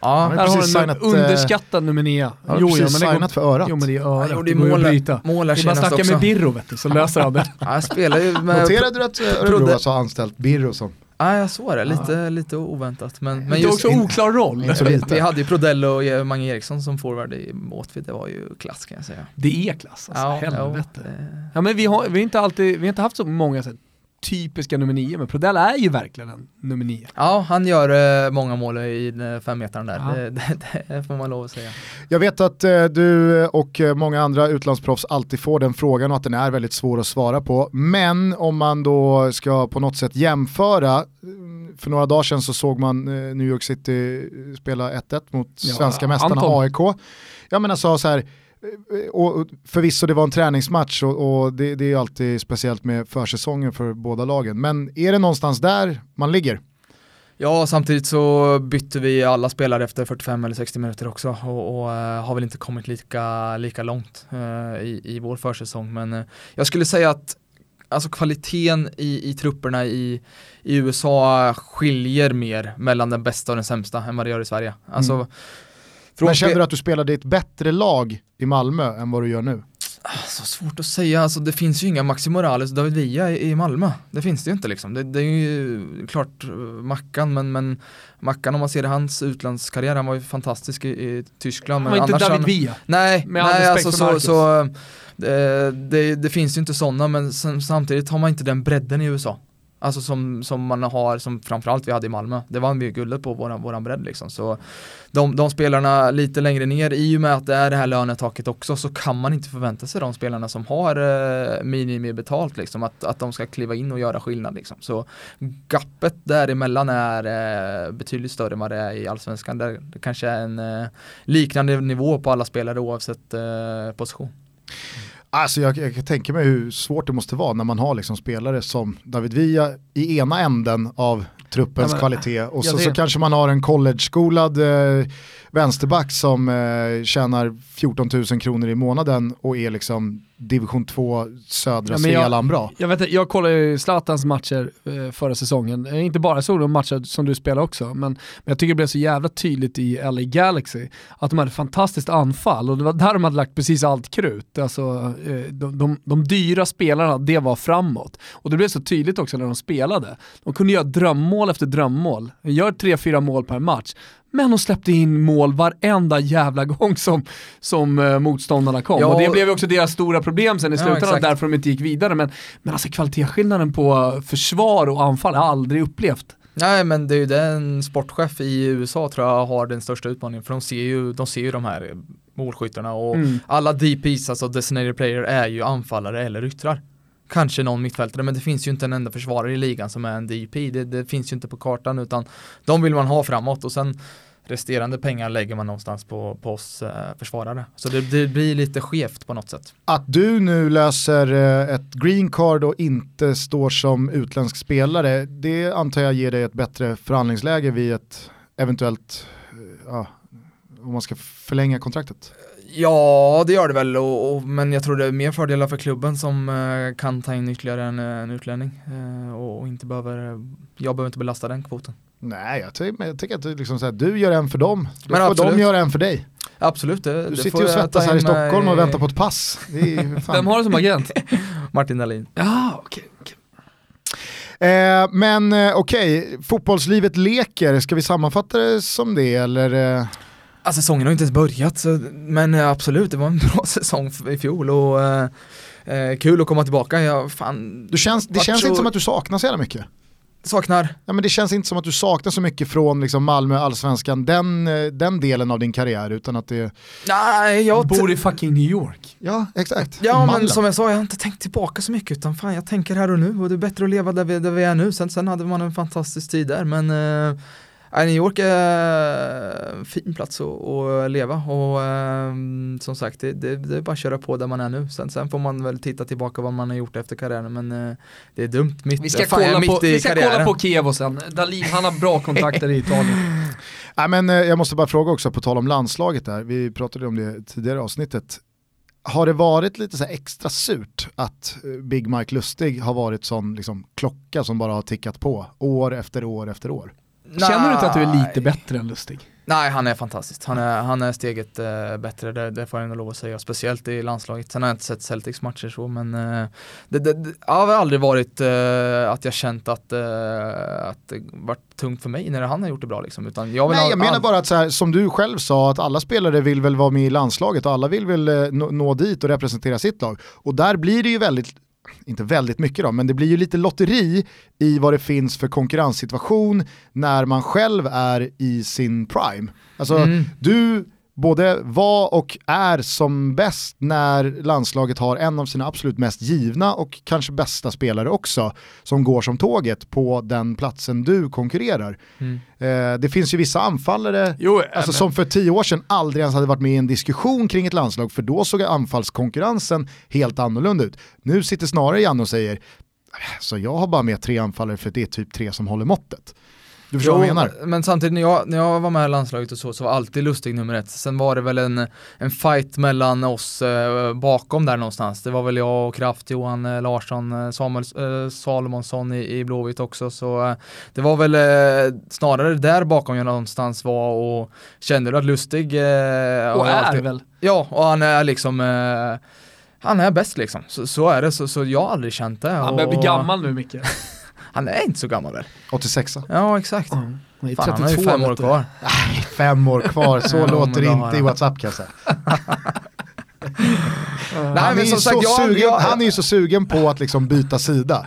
Ja,
där har du en signat, eh, underskattad nummer 9.
Ja, jo, jo, men signat för örat.
Jo men det är örat,
ja, det, går mål, att bryta.
Mål det är bara att snacka med Birro vet du, så löser han det.
ja, jag spelar ju med
Noterade du att Örebro alltså har anställt Birro som
Ja, jag såg det. Lite, ah. lite oväntat. Men, men
just, också oklar roll.
vi, vi hade ju Prodell och Mange Eriksson som forward i Åtvid. Det var ju klass kan jag säga.
Det är klass alltså, ja, helvete. Ja, det... ja men vi har, vi har inte alltid, vi har inte haft så många så typiska nummer nio, men Prodell är ju verkligen en nummer nio.
Ja, han gör eh, många mål i eh, femmetaren där, det, det, det, får man lov att säga.
Jag vet att eh, du och eh, många andra utlandsproffs alltid får den frågan och att den är väldigt svår att svara på. Men om man då ska på något sätt jämföra, mm, för några dagar sedan så såg man eh, New York City spela 1-1 mot ja, svenska mästarna Anton. AIK. Jag menar så här, och förvisso det var en träningsmatch och, och det, det, är alltid speciellt med försäsongen för båda lagen. Men är det någonstans där man ligger?
Ja, samtidigt så bytte vi alla spelare efter 45 eller 60 minuter också och, och uh, har väl inte kommit lika, lika långt uh, i, i vår försäsong. Men uh, jag skulle säga att alltså kvaliteten i, i trupperna i, i USA skiljer mer mellan den bästa och den sämsta än vad det gör i Sverige. Alltså, mm
men känner du att du spelade i ett bättre lag i Malmö än vad du gör nu?
Så svårt att säga, alltså, det finns ju inga Maxi Morales och David Villa i, i Malmö. Det finns det ju inte liksom. Det, det är ju klart uh, Mackan, men, men Mackan om man ser det, hans utlandskarriär, han var ju fantastisk i, i Tyskland.
Men var inte David han, Villa?
Nej, Med nej alltså så, så det, det, det, finns ju inte sådana, men samtidigt har man inte den bredden i USA. Alltså som, som man har, som framförallt vi hade i Malmö. Det vann vi ju guldet på våran, våran bredd liksom. Så de, de spelarna lite längre ner, i och med att det är det här lönetaket också, så kan man inte förvänta sig de spelarna som har eh, minimibetalt liksom, att, att de ska kliva in och göra skillnad liksom. Så gappet däremellan är eh, betydligt större än vad det är i allsvenskan. Där det kanske är en eh, liknande nivå på alla spelare oavsett eh, position.
Alltså jag, jag kan tänka mig hur svårt det måste vara när man har liksom spelare som David Villa i ena änden av truppens ja, men, kvalitet och så, så, kanske man har en college-skolad eh, vänsterback som eh, tjänar 14 000 kronor i månaden och är liksom division 2 södra
Ja,
bra.
Jag, vet, jag kollade ju Zlatans matcher eh, förra säsongen, Eh, inte bara såg de matcher som du spelar också, men, men jag tycker det blev så jävla tydligt i LA Galaxy att de hade fantastiskt anfall och det var där de hade lagt precis allt krut. Alltså, eh, de, de, de dyra spelarna, det var framåt. Och det blev så tydligt också när de spelade. De kunde göra drömmål efter drömmål, gör tre, fyra mål per match. Men de släppte in mål varenda jävla gång som, som eh, motståndarna kom.
Ja,
och det blev ju också deras stora problem sen i
Ja,
slutändan,
exakt.
därför de inte gick vidare. Men, men alltså kvalitetsskillnaden på försvar och anfall har jag aldrig upplevt.
Nej men det är ju den sportchef i USA tror jag har den största utmaningen för de ser ju, de ser ju de här målskyttarna och
Mm.
alla DPs, alltså designated player, är ju anfallare eller yttrar. Kanske någon mittfältare men det finns ju inte en enda försvarare i ligan som är en DP. Det, det finns ju inte på kartan utan de vill man ha framåt och sen resterande pengar lägger man någonstans på, på oss eh, försvarare. Så det, det blir lite skevt på något sätt.
Att du nu löser eh, ett green card och inte står som utländsk spelare, det antar jag ger dig ett bättre förhandlingsläge vid ett eventuellt, eh, ja, om man ska förlänga kontraktet.
Ja, det gör det väl, och, och, men jag tror det är mer fördelar för klubben som eh, kan ta in ytterligare en, eh, en utlänning eh, och, och inte behöver, jag behöver inte belasta den kvoten.
Nej, jag, ty- jag tycker att du, liksom så här, du gör en för dem, då
Men
får de
absolut.
göra en för dig.
Absolut, det,
Du
det
sitter ju och svettas
ta
här i
mig-
Stockholm och väntar på ett pass. Det är.
Vem har det som agent?
Martin Dahlin.
Ja, okej. okej.
Eh, men eh, okej, fotbollslivet leker, ska vi sammanfatta det som det eller? Eh,
Alltså säsongen har inte ens börjat, så, men eh, absolut, det var en bra säsong i fjol och eh, eh, kul att komma tillbaka. Jag fan,
du känns, det känns
så-
inte som att du saknar så jävla mycket.
saknar
Ja, men det känns inte som att du saknar så mycket från liksom, Malmö, allsvenskan, den, eh, den delen av din karriär utan att det,
Nej, jag
Bor i fucking New York.
ja exakt.
Ja men
Mallen.
som jag sa, jag har inte tänkt tillbaka så mycket utan fan jag tänker här och nu och det är bättre att leva där vi, där vi är nu. Sen, sen hade man en fantastisk tid där men eh, New York är en fin plats att, att leva och eh, som sagt det, det, det är bara att köra på där man är nu. Sen, sen får man väl titta tillbaka vad man har gjort efter karriären men eh, det är dumt mitt,
Vi ska,
fan,
kolla,
mitt
på,
i
vi ska
karriären.
kolla på Kiev och sen. Dalin, han har bra kontakter i Italien.
Nej, men, eh, jag måste bara fråga också, på tal om landslaget där, vi pratade om det tidigare avsnittet. Har det varit lite så här extra surt att eh, Big Mike Lustig har varit sån liksom, klocka som bara har tickat på år efter år efter år?
Känner du inte att du är lite bättre än Lustig?
Nej, han är fantastisk. Han är, han är steget eh, bättre, det, det får jag nog lov att säga. Speciellt i landslaget. Sen har jag inte sett Celtics matcher så, men eh, det, det, det har väl aldrig varit eh, att jag känt att, eh, att det varit tungt för mig när han har gjort det bra liksom. Utan jag vill
Nej,
ha,
jag menar bara att så här, som du själv sa, att alla spelare vill väl vara med i landslaget och alla vill väl eh, nå, nå dit och representera sitt lag. Och där blir det ju väldigt, inte väldigt mycket då, men det blir ju lite lotteri i vad det finns för konkurrenssituation när man själv är i sin prime. Alltså,
Mm.
du både var och är som bäst när landslaget har en av sina absolut mest givna och kanske bästa spelare också som går som tåget på den platsen du konkurrerar.
Mm.
Eh, det finns ju vissa anfallare
Jo,
Alltså som för tio år sedan aldrig ens hade varit med i en diskussion kring ett landslag för då såg anfallskonkurrensen helt annorlunda ut. Nu sitter snarare Janne och säger så jag har bara med tre anfallare för det är typ tre som håller måttet. Du förstår vad jag menar?
men samtidigt när jag, när jag var med i landslaget och så, så var alltid Lustig nummer ett. Sen var det väl en, en fight mellan oss eh, bakom där någonstans. Det var väl jag och Kraft, Johan eh, Larsson, eh, Samuel eh, Salomonsson i, i Blåvitt också. Så eh, det var väl eh, snarare där bakom jag någonstans var och kände du att Lustig eh,
och är
alltid-
väl.
Ja, och han är liksom eh, han är bäst liksom, så, så är det, så, så jag har aldrig känt det.
Han börjar bli gammal nu Micke.
Han är inte så gammal väl?
86
Ja, exakt.
Han är
Fan, han har ju
32
fem år kvar.
Fem år kvar, så låter det inte i WhatsApp kan jag säga.
Nej,
han, är
men
ju
som sagt,
så
jag,
sugen,
jag,
han är ju så sugen på att liksom byta sida.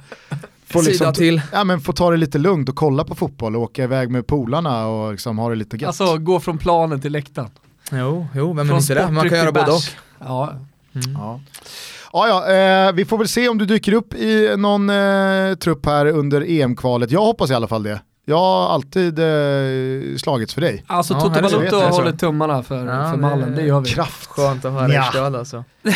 Få
sida
liksom,
till.
ja, men få ta det lite lugnt och kolla på fotboll och åka iväg med polarna och liksom ha det lite gött.
Alltså gå från planen till läktaren.
Jo, jo, vem är
Från
inte det? Man kan göra både och.
Ja,
Mm.
Ja. Ja, ja, eh, vi får väl se om du dyker upp i någon eh, trupp här under EM-kvalet. Jag hoppas i alla fall det. Jag har alltid eh, slagits för dig.
alltså
Ja,
Toto Balotto håller tummarna för,
Ja,
för Mallen, det gör vi.
Kraft.
Skönt att höra ert stöd alltså.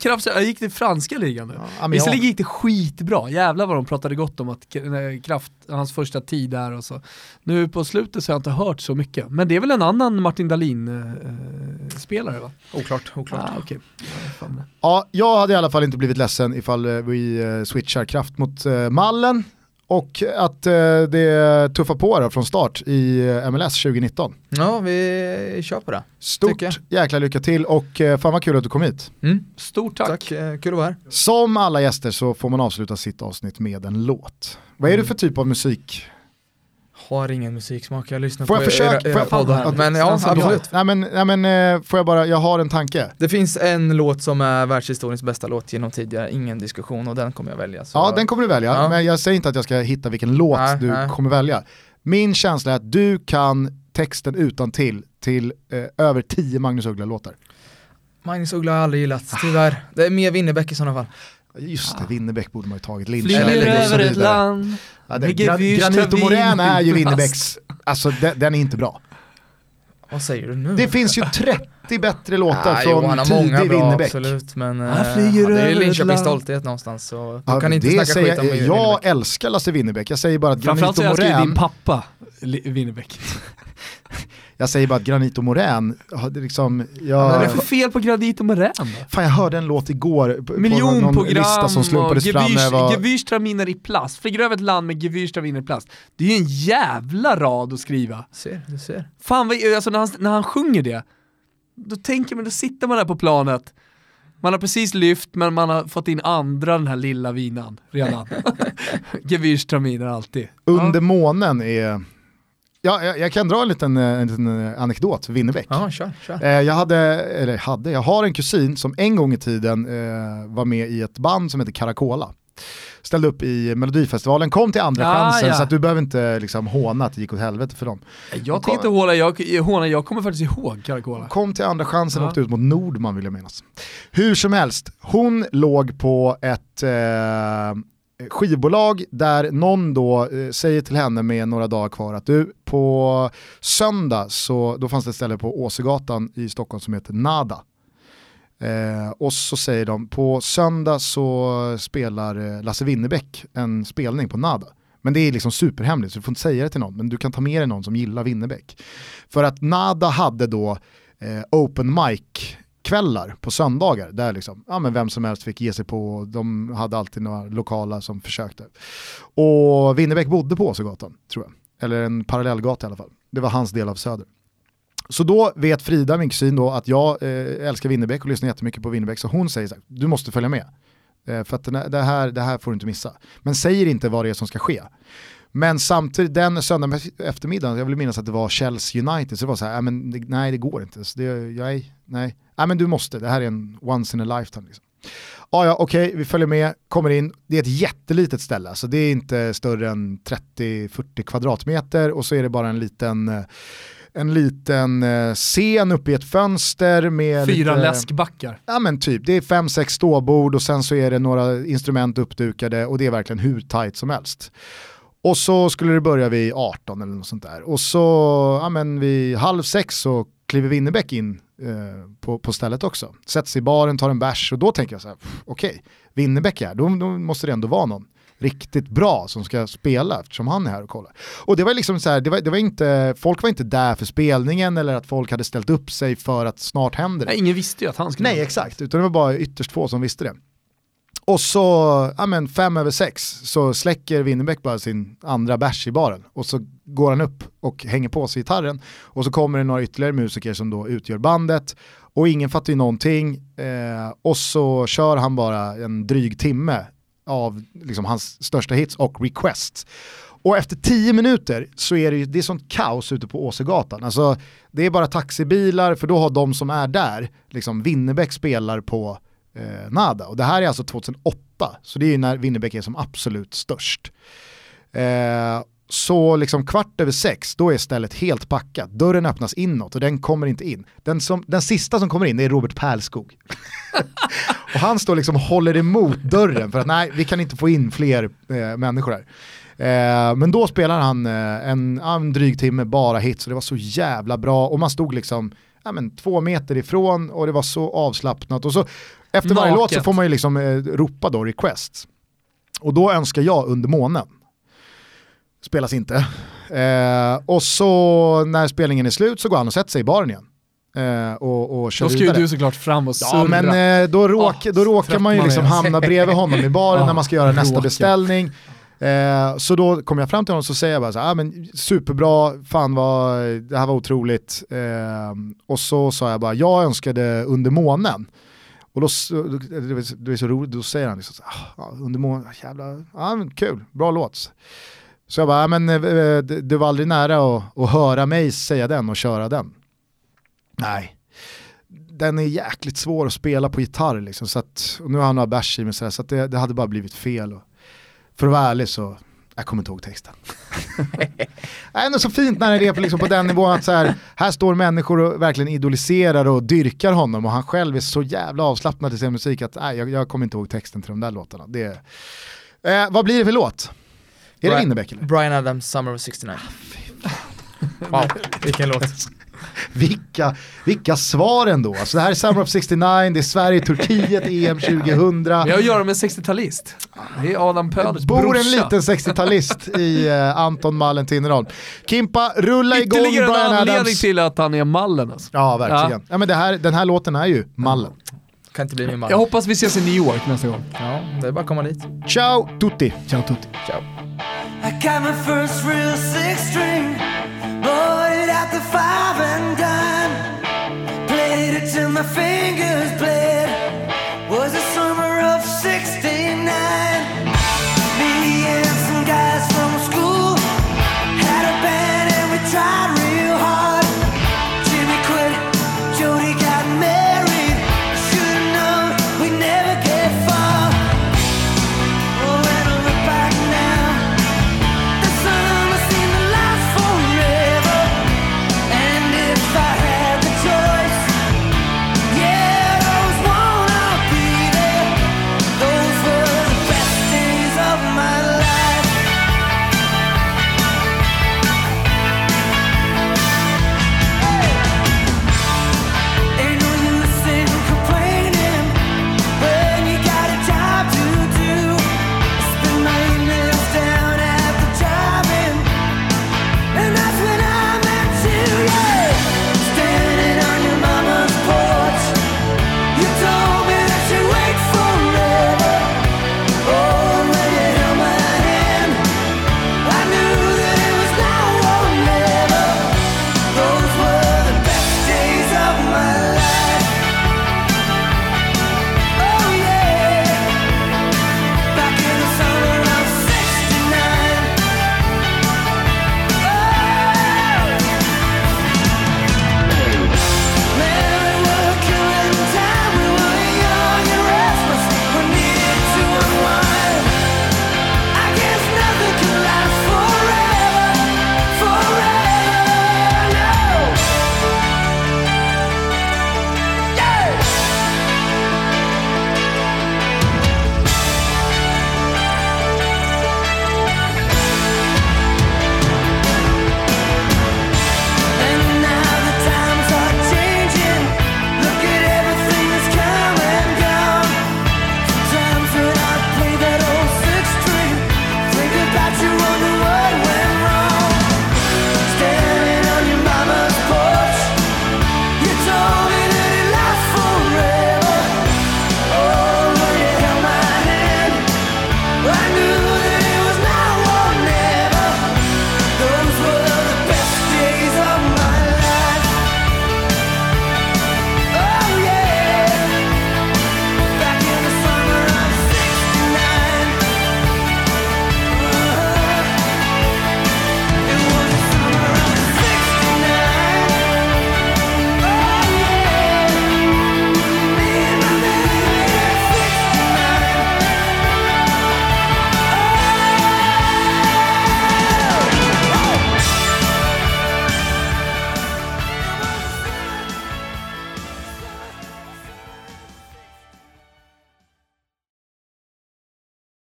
Kraft, jag gick till franska ligan nu.
Ja,
Visserligen gick det skitbra, jävlar vad de pratade gott om att eh, Kraft, hans första tid där och så. Nu på slutet så har jag inte hört så mycket. Men det är väl en annan Martin Dahlin-spelare va?
Oklart, oklart.
Ah, okej. Ja,
ja, jag hade i alla fall inte blivit ledsen ifall eh, vi eh, switchar kraft mot eh, mallen och att eh, det tuffar på då från start i eh, MLS 2019.
Ja, vi kör på det.
Stort jäkla lycka till och eh, fan vad kul att du kom hit.
Mm.
Stort tack.
Tack, eh, kul att vara här.
Som alla gäster så får man avsluta sitt avsnitt med en låt. Vad är det för typ av musik?
Har ingen musiksmak, jag lyssnar
Får
på
jag försöka-
era, era poddar. Men ja, absolut.
Nej men, nej, men eh, får jag bara, jag har en tanke.
Det finns en låt som är världshistoriens bästa låt genom tidigare, ingen diskussion och den kommer jag välja. Så
Ja den kommer du välja,
Ja.
men jag säger inte att jag ska hitta vilken låt
Nej,
du
nej.
kommer välja. Min känsla är att du kan texten utan till till eh, över tio Magnus Uggla-låtar.
Magnus Uggla har jag aldrig gillat, tyvärr. Det är mer Winnerbäck i sådana fall.
Just det, Winnerbäck borde man ju tagit, och så
över ett
vidare.
land.
Ja, det, Gra- Granito Morän är ju Winnerbäcks, alltså den, den är inte bra.
Vad säger du nu?
Det finns ju 30 bättre låtar
Ah,
från tidig Winnerbäck.
absolut, men eh,
flyger
ja, det är Linköpings stolthet någonstans så
Ja,
kan inte snacka
säger,
skit om
jag,
Winnerbäck.
jag älskar Lasse Winnerbäck, jag säger bara att
Framförallt
Granito
så älskar din
Morän,
pappa Winnerbäck.
jag säger bara att Granito Morän, hade liksom,
Vad
jag,
är det för fel på Granit och Morän då?
fan jag hörde en låt igår på- på någon
Miljonprogram
lista som
och
slumpades fram när jag var,
Gewürztraminer i plast. Flyger över ett land med Gewürztraminer i plast. Det är ju en jävla rad att skriva.
Ser, du ser.
Fan vad, alltså när han, när han sjunger det, då tänker man, då sitter man där på planet, man har precis lyft men man har fått in andra den här lilla vinan redan. Gewürztraminer alltid.
Under månen är, ja, jag, jag kan dra en liten, eh, en liten eh, anekdot Winnerbäck.
Ja, kör, kör.
Eh, Jag hade, eller hade, jag har en kusin som en gång i tiden eh, var med i ett band som heter Caracola. Ställde upp i Melodifestivalen, kom till andra
Ah,
chansen
ja.
så att du behöver inte liksom håna att det gick åt helvete för dem.
Jag tänkte håna, jag, håna, jag kommer faktiskt ihåg Caracola.
Kom till andra chansen och
Ja.
åkte ut mot Nordman vill jag minnas. Hur som helst, hon låg på ett eh, Eh, skivbolag där någon då eh, säger till henne med några dagar kvar att du på söndag så då fanns det ett ställe på Åsegatan i Stockholm som heter Nada. Eh, och så säger de på söndag så spelar eh, Lasse Winnerbäck en spelning på Nada. Men det är liksom superhemligt så du får inte säga det till någon men du kan ta med dig någon som gillar Winnerbäck. För att Nada hade då eh, open mic kvällar på söndagar där liksom, ja, men vem som helst fick ge sig på, de hade alltid några lokala som försökte. Och Winnerbäck bodde på Åsögatan, tror jag. Eller en parallellgata i alla fall. Det var hans del av Söder. Så då vet Frida, min kusin, då, att jag eh, älskar Winnerbäck och lyssnar jättemycket på Winnerbäck, så hon säger så här, du måste följa med. Eh, för att det, här, det här får du inte missa. Men säger inte vad det är som ska ske. Men samtidigt, den söndag eftermiddagen, jag vill minnas att det var Chelsea United, så det var så här, "Nej, men det, nej det går inte. Så det, jag, nej nej men du måste, det här är en once in a lifetime. Liksom. Ja, ja, okej, vi följer med, kommer in. Det är ett jättelitet ställe, så det är inte större än 30-40 kvadratmeter och så är det bara en liten, eh, en liten eh, scen uppe i ett fönster med
Fyra
lite,
läskbackar.
Ja men typ, det är fem, sex ståbord och sen så är det några instrument uppdukade och det är verkligen hur tight som helst. Och så skulle det börja vid 18 eller något sånt där. Och så ja, men vid halv sex så kliver Winnerbäck in eh, på, på stället också. Sätter sig i baren, tar en bärs och då tänker jag så här, okej, Winnerbäck är här, då, då måste det ändå vara någon riktigt bra som ska spela eftersom han är här och kollar. Och det var liksom så här, det var, det var inte, folk var inte där för spelningen eller att folk hade ställt upp sig för att snart händer det.
Nej, ingen visste ju att han skulle
Nej exakt, utan det var bara ytterst få som visste det. Och så, ja men fem över sex, så släcker Winnerbäck bara sin andra bärs i baren. Och så går han upp och hänger på sig gitarren. Och så kommer det några ytterligare musiker som då utgör bandet. Och ingen fattar ju någonting. Eh, och så kör han bara en dryg timme av liksom, hans största hits och requests. Och efter tio minuter så är det, ju, det är sånt kaos ute på Åsegatan. Alltså, det är bara taxibilar, för då har de som är där, liksom Winnerbäck spelar på eh, Nada. Och det här är alltså 2008, så det är ju när Winnerbäck är som absolut störst. Eh, så liksom kvart över sex, då är stället helt packat. Dörren öppnas inåt och den kommer inte in. Den, som, den sista som kommer in är Robert Pärlskog. och han står liksom och håller emot dörren för att nej, vi kan inte få in fler eh, människor här. Eh, men då spelar han eh, en, en dryg timme bara hits och det var så jävla bra och man stod liksom ja, men, två meter ifrån och det var så avslappnat och så efter varje
Naket.
låt så får man ju liksom eh, ropa då requests. Och då önskar jag under månen. Spelas inte. Eh, och så när spelningen är slut så går han och sätter sig i baren igen. Eh, och, och kör
Då ska ju du såklart fram och
Ja
surra.
men eh, då, råk,
Ah,
då råkar man ju
man
liksom
är.
hamna bredvid honom i baren
Ah,
när man ska göra nästa
råkar.
beställning. Eh, så då kommer jag fram till honom och säger jag bara så här, ah, men superbra, fan vad, det här var otroligt. Eh, och så sa jag bara, jag önskade under månen. Och då, det är- så roligt, då säger han liksom så ah, ah, under månaden, jävla, ah, men kul, bra låt. Så jag bara, ah, men eh, eh, eh, du var aldrig nära att, att höra mig säga den och köra den. Nej, den är jäkligt svår att spela på gitarr liksom, så att, och nu har han några bärs i mig så, här, så att det, det hade bara blivit fel. Och, för att vara ärlig så, jag kommer inte ihåg texten. det är ändå så fint när det är på, liksom, på den nivån att så här, här står människor och verkligen idoliserar och dyrkar honom och han själv är så jävla avslappnad i sin musik att nej, jag, jag kommer inte ihåg texten till de där låtarna. Det, eh, vad blir det för låt? Är det
Brian-
Winnerbäck eller?
Brian Adams Summer of 69. Wow, vilken låt.
Vilka, vilka svar ändå. Alltså det här är Summer of 69, det är Sverige-Turkiet, EM 2000.
Vi har att göra med en 60-talist. Det är Adam Pöders
bor
brorsa.
en liten 60-talist i eh, Anton Mallen Tinnerholm. Kimpa, rulla igång
Ytterligare en
Brian
anledning
Adams.
till att han är mallen alltså.
Ja, verkligen. Ja. men det här, den här låten är ju Mallen.
Kan inte bli min man.
Jag hoppas vi ses i New York nästa gång.
Ja, det är bara att komma dit.
Ciao tutti!
Ciao tutti.
Ciao.
I got my first real six string, fingers play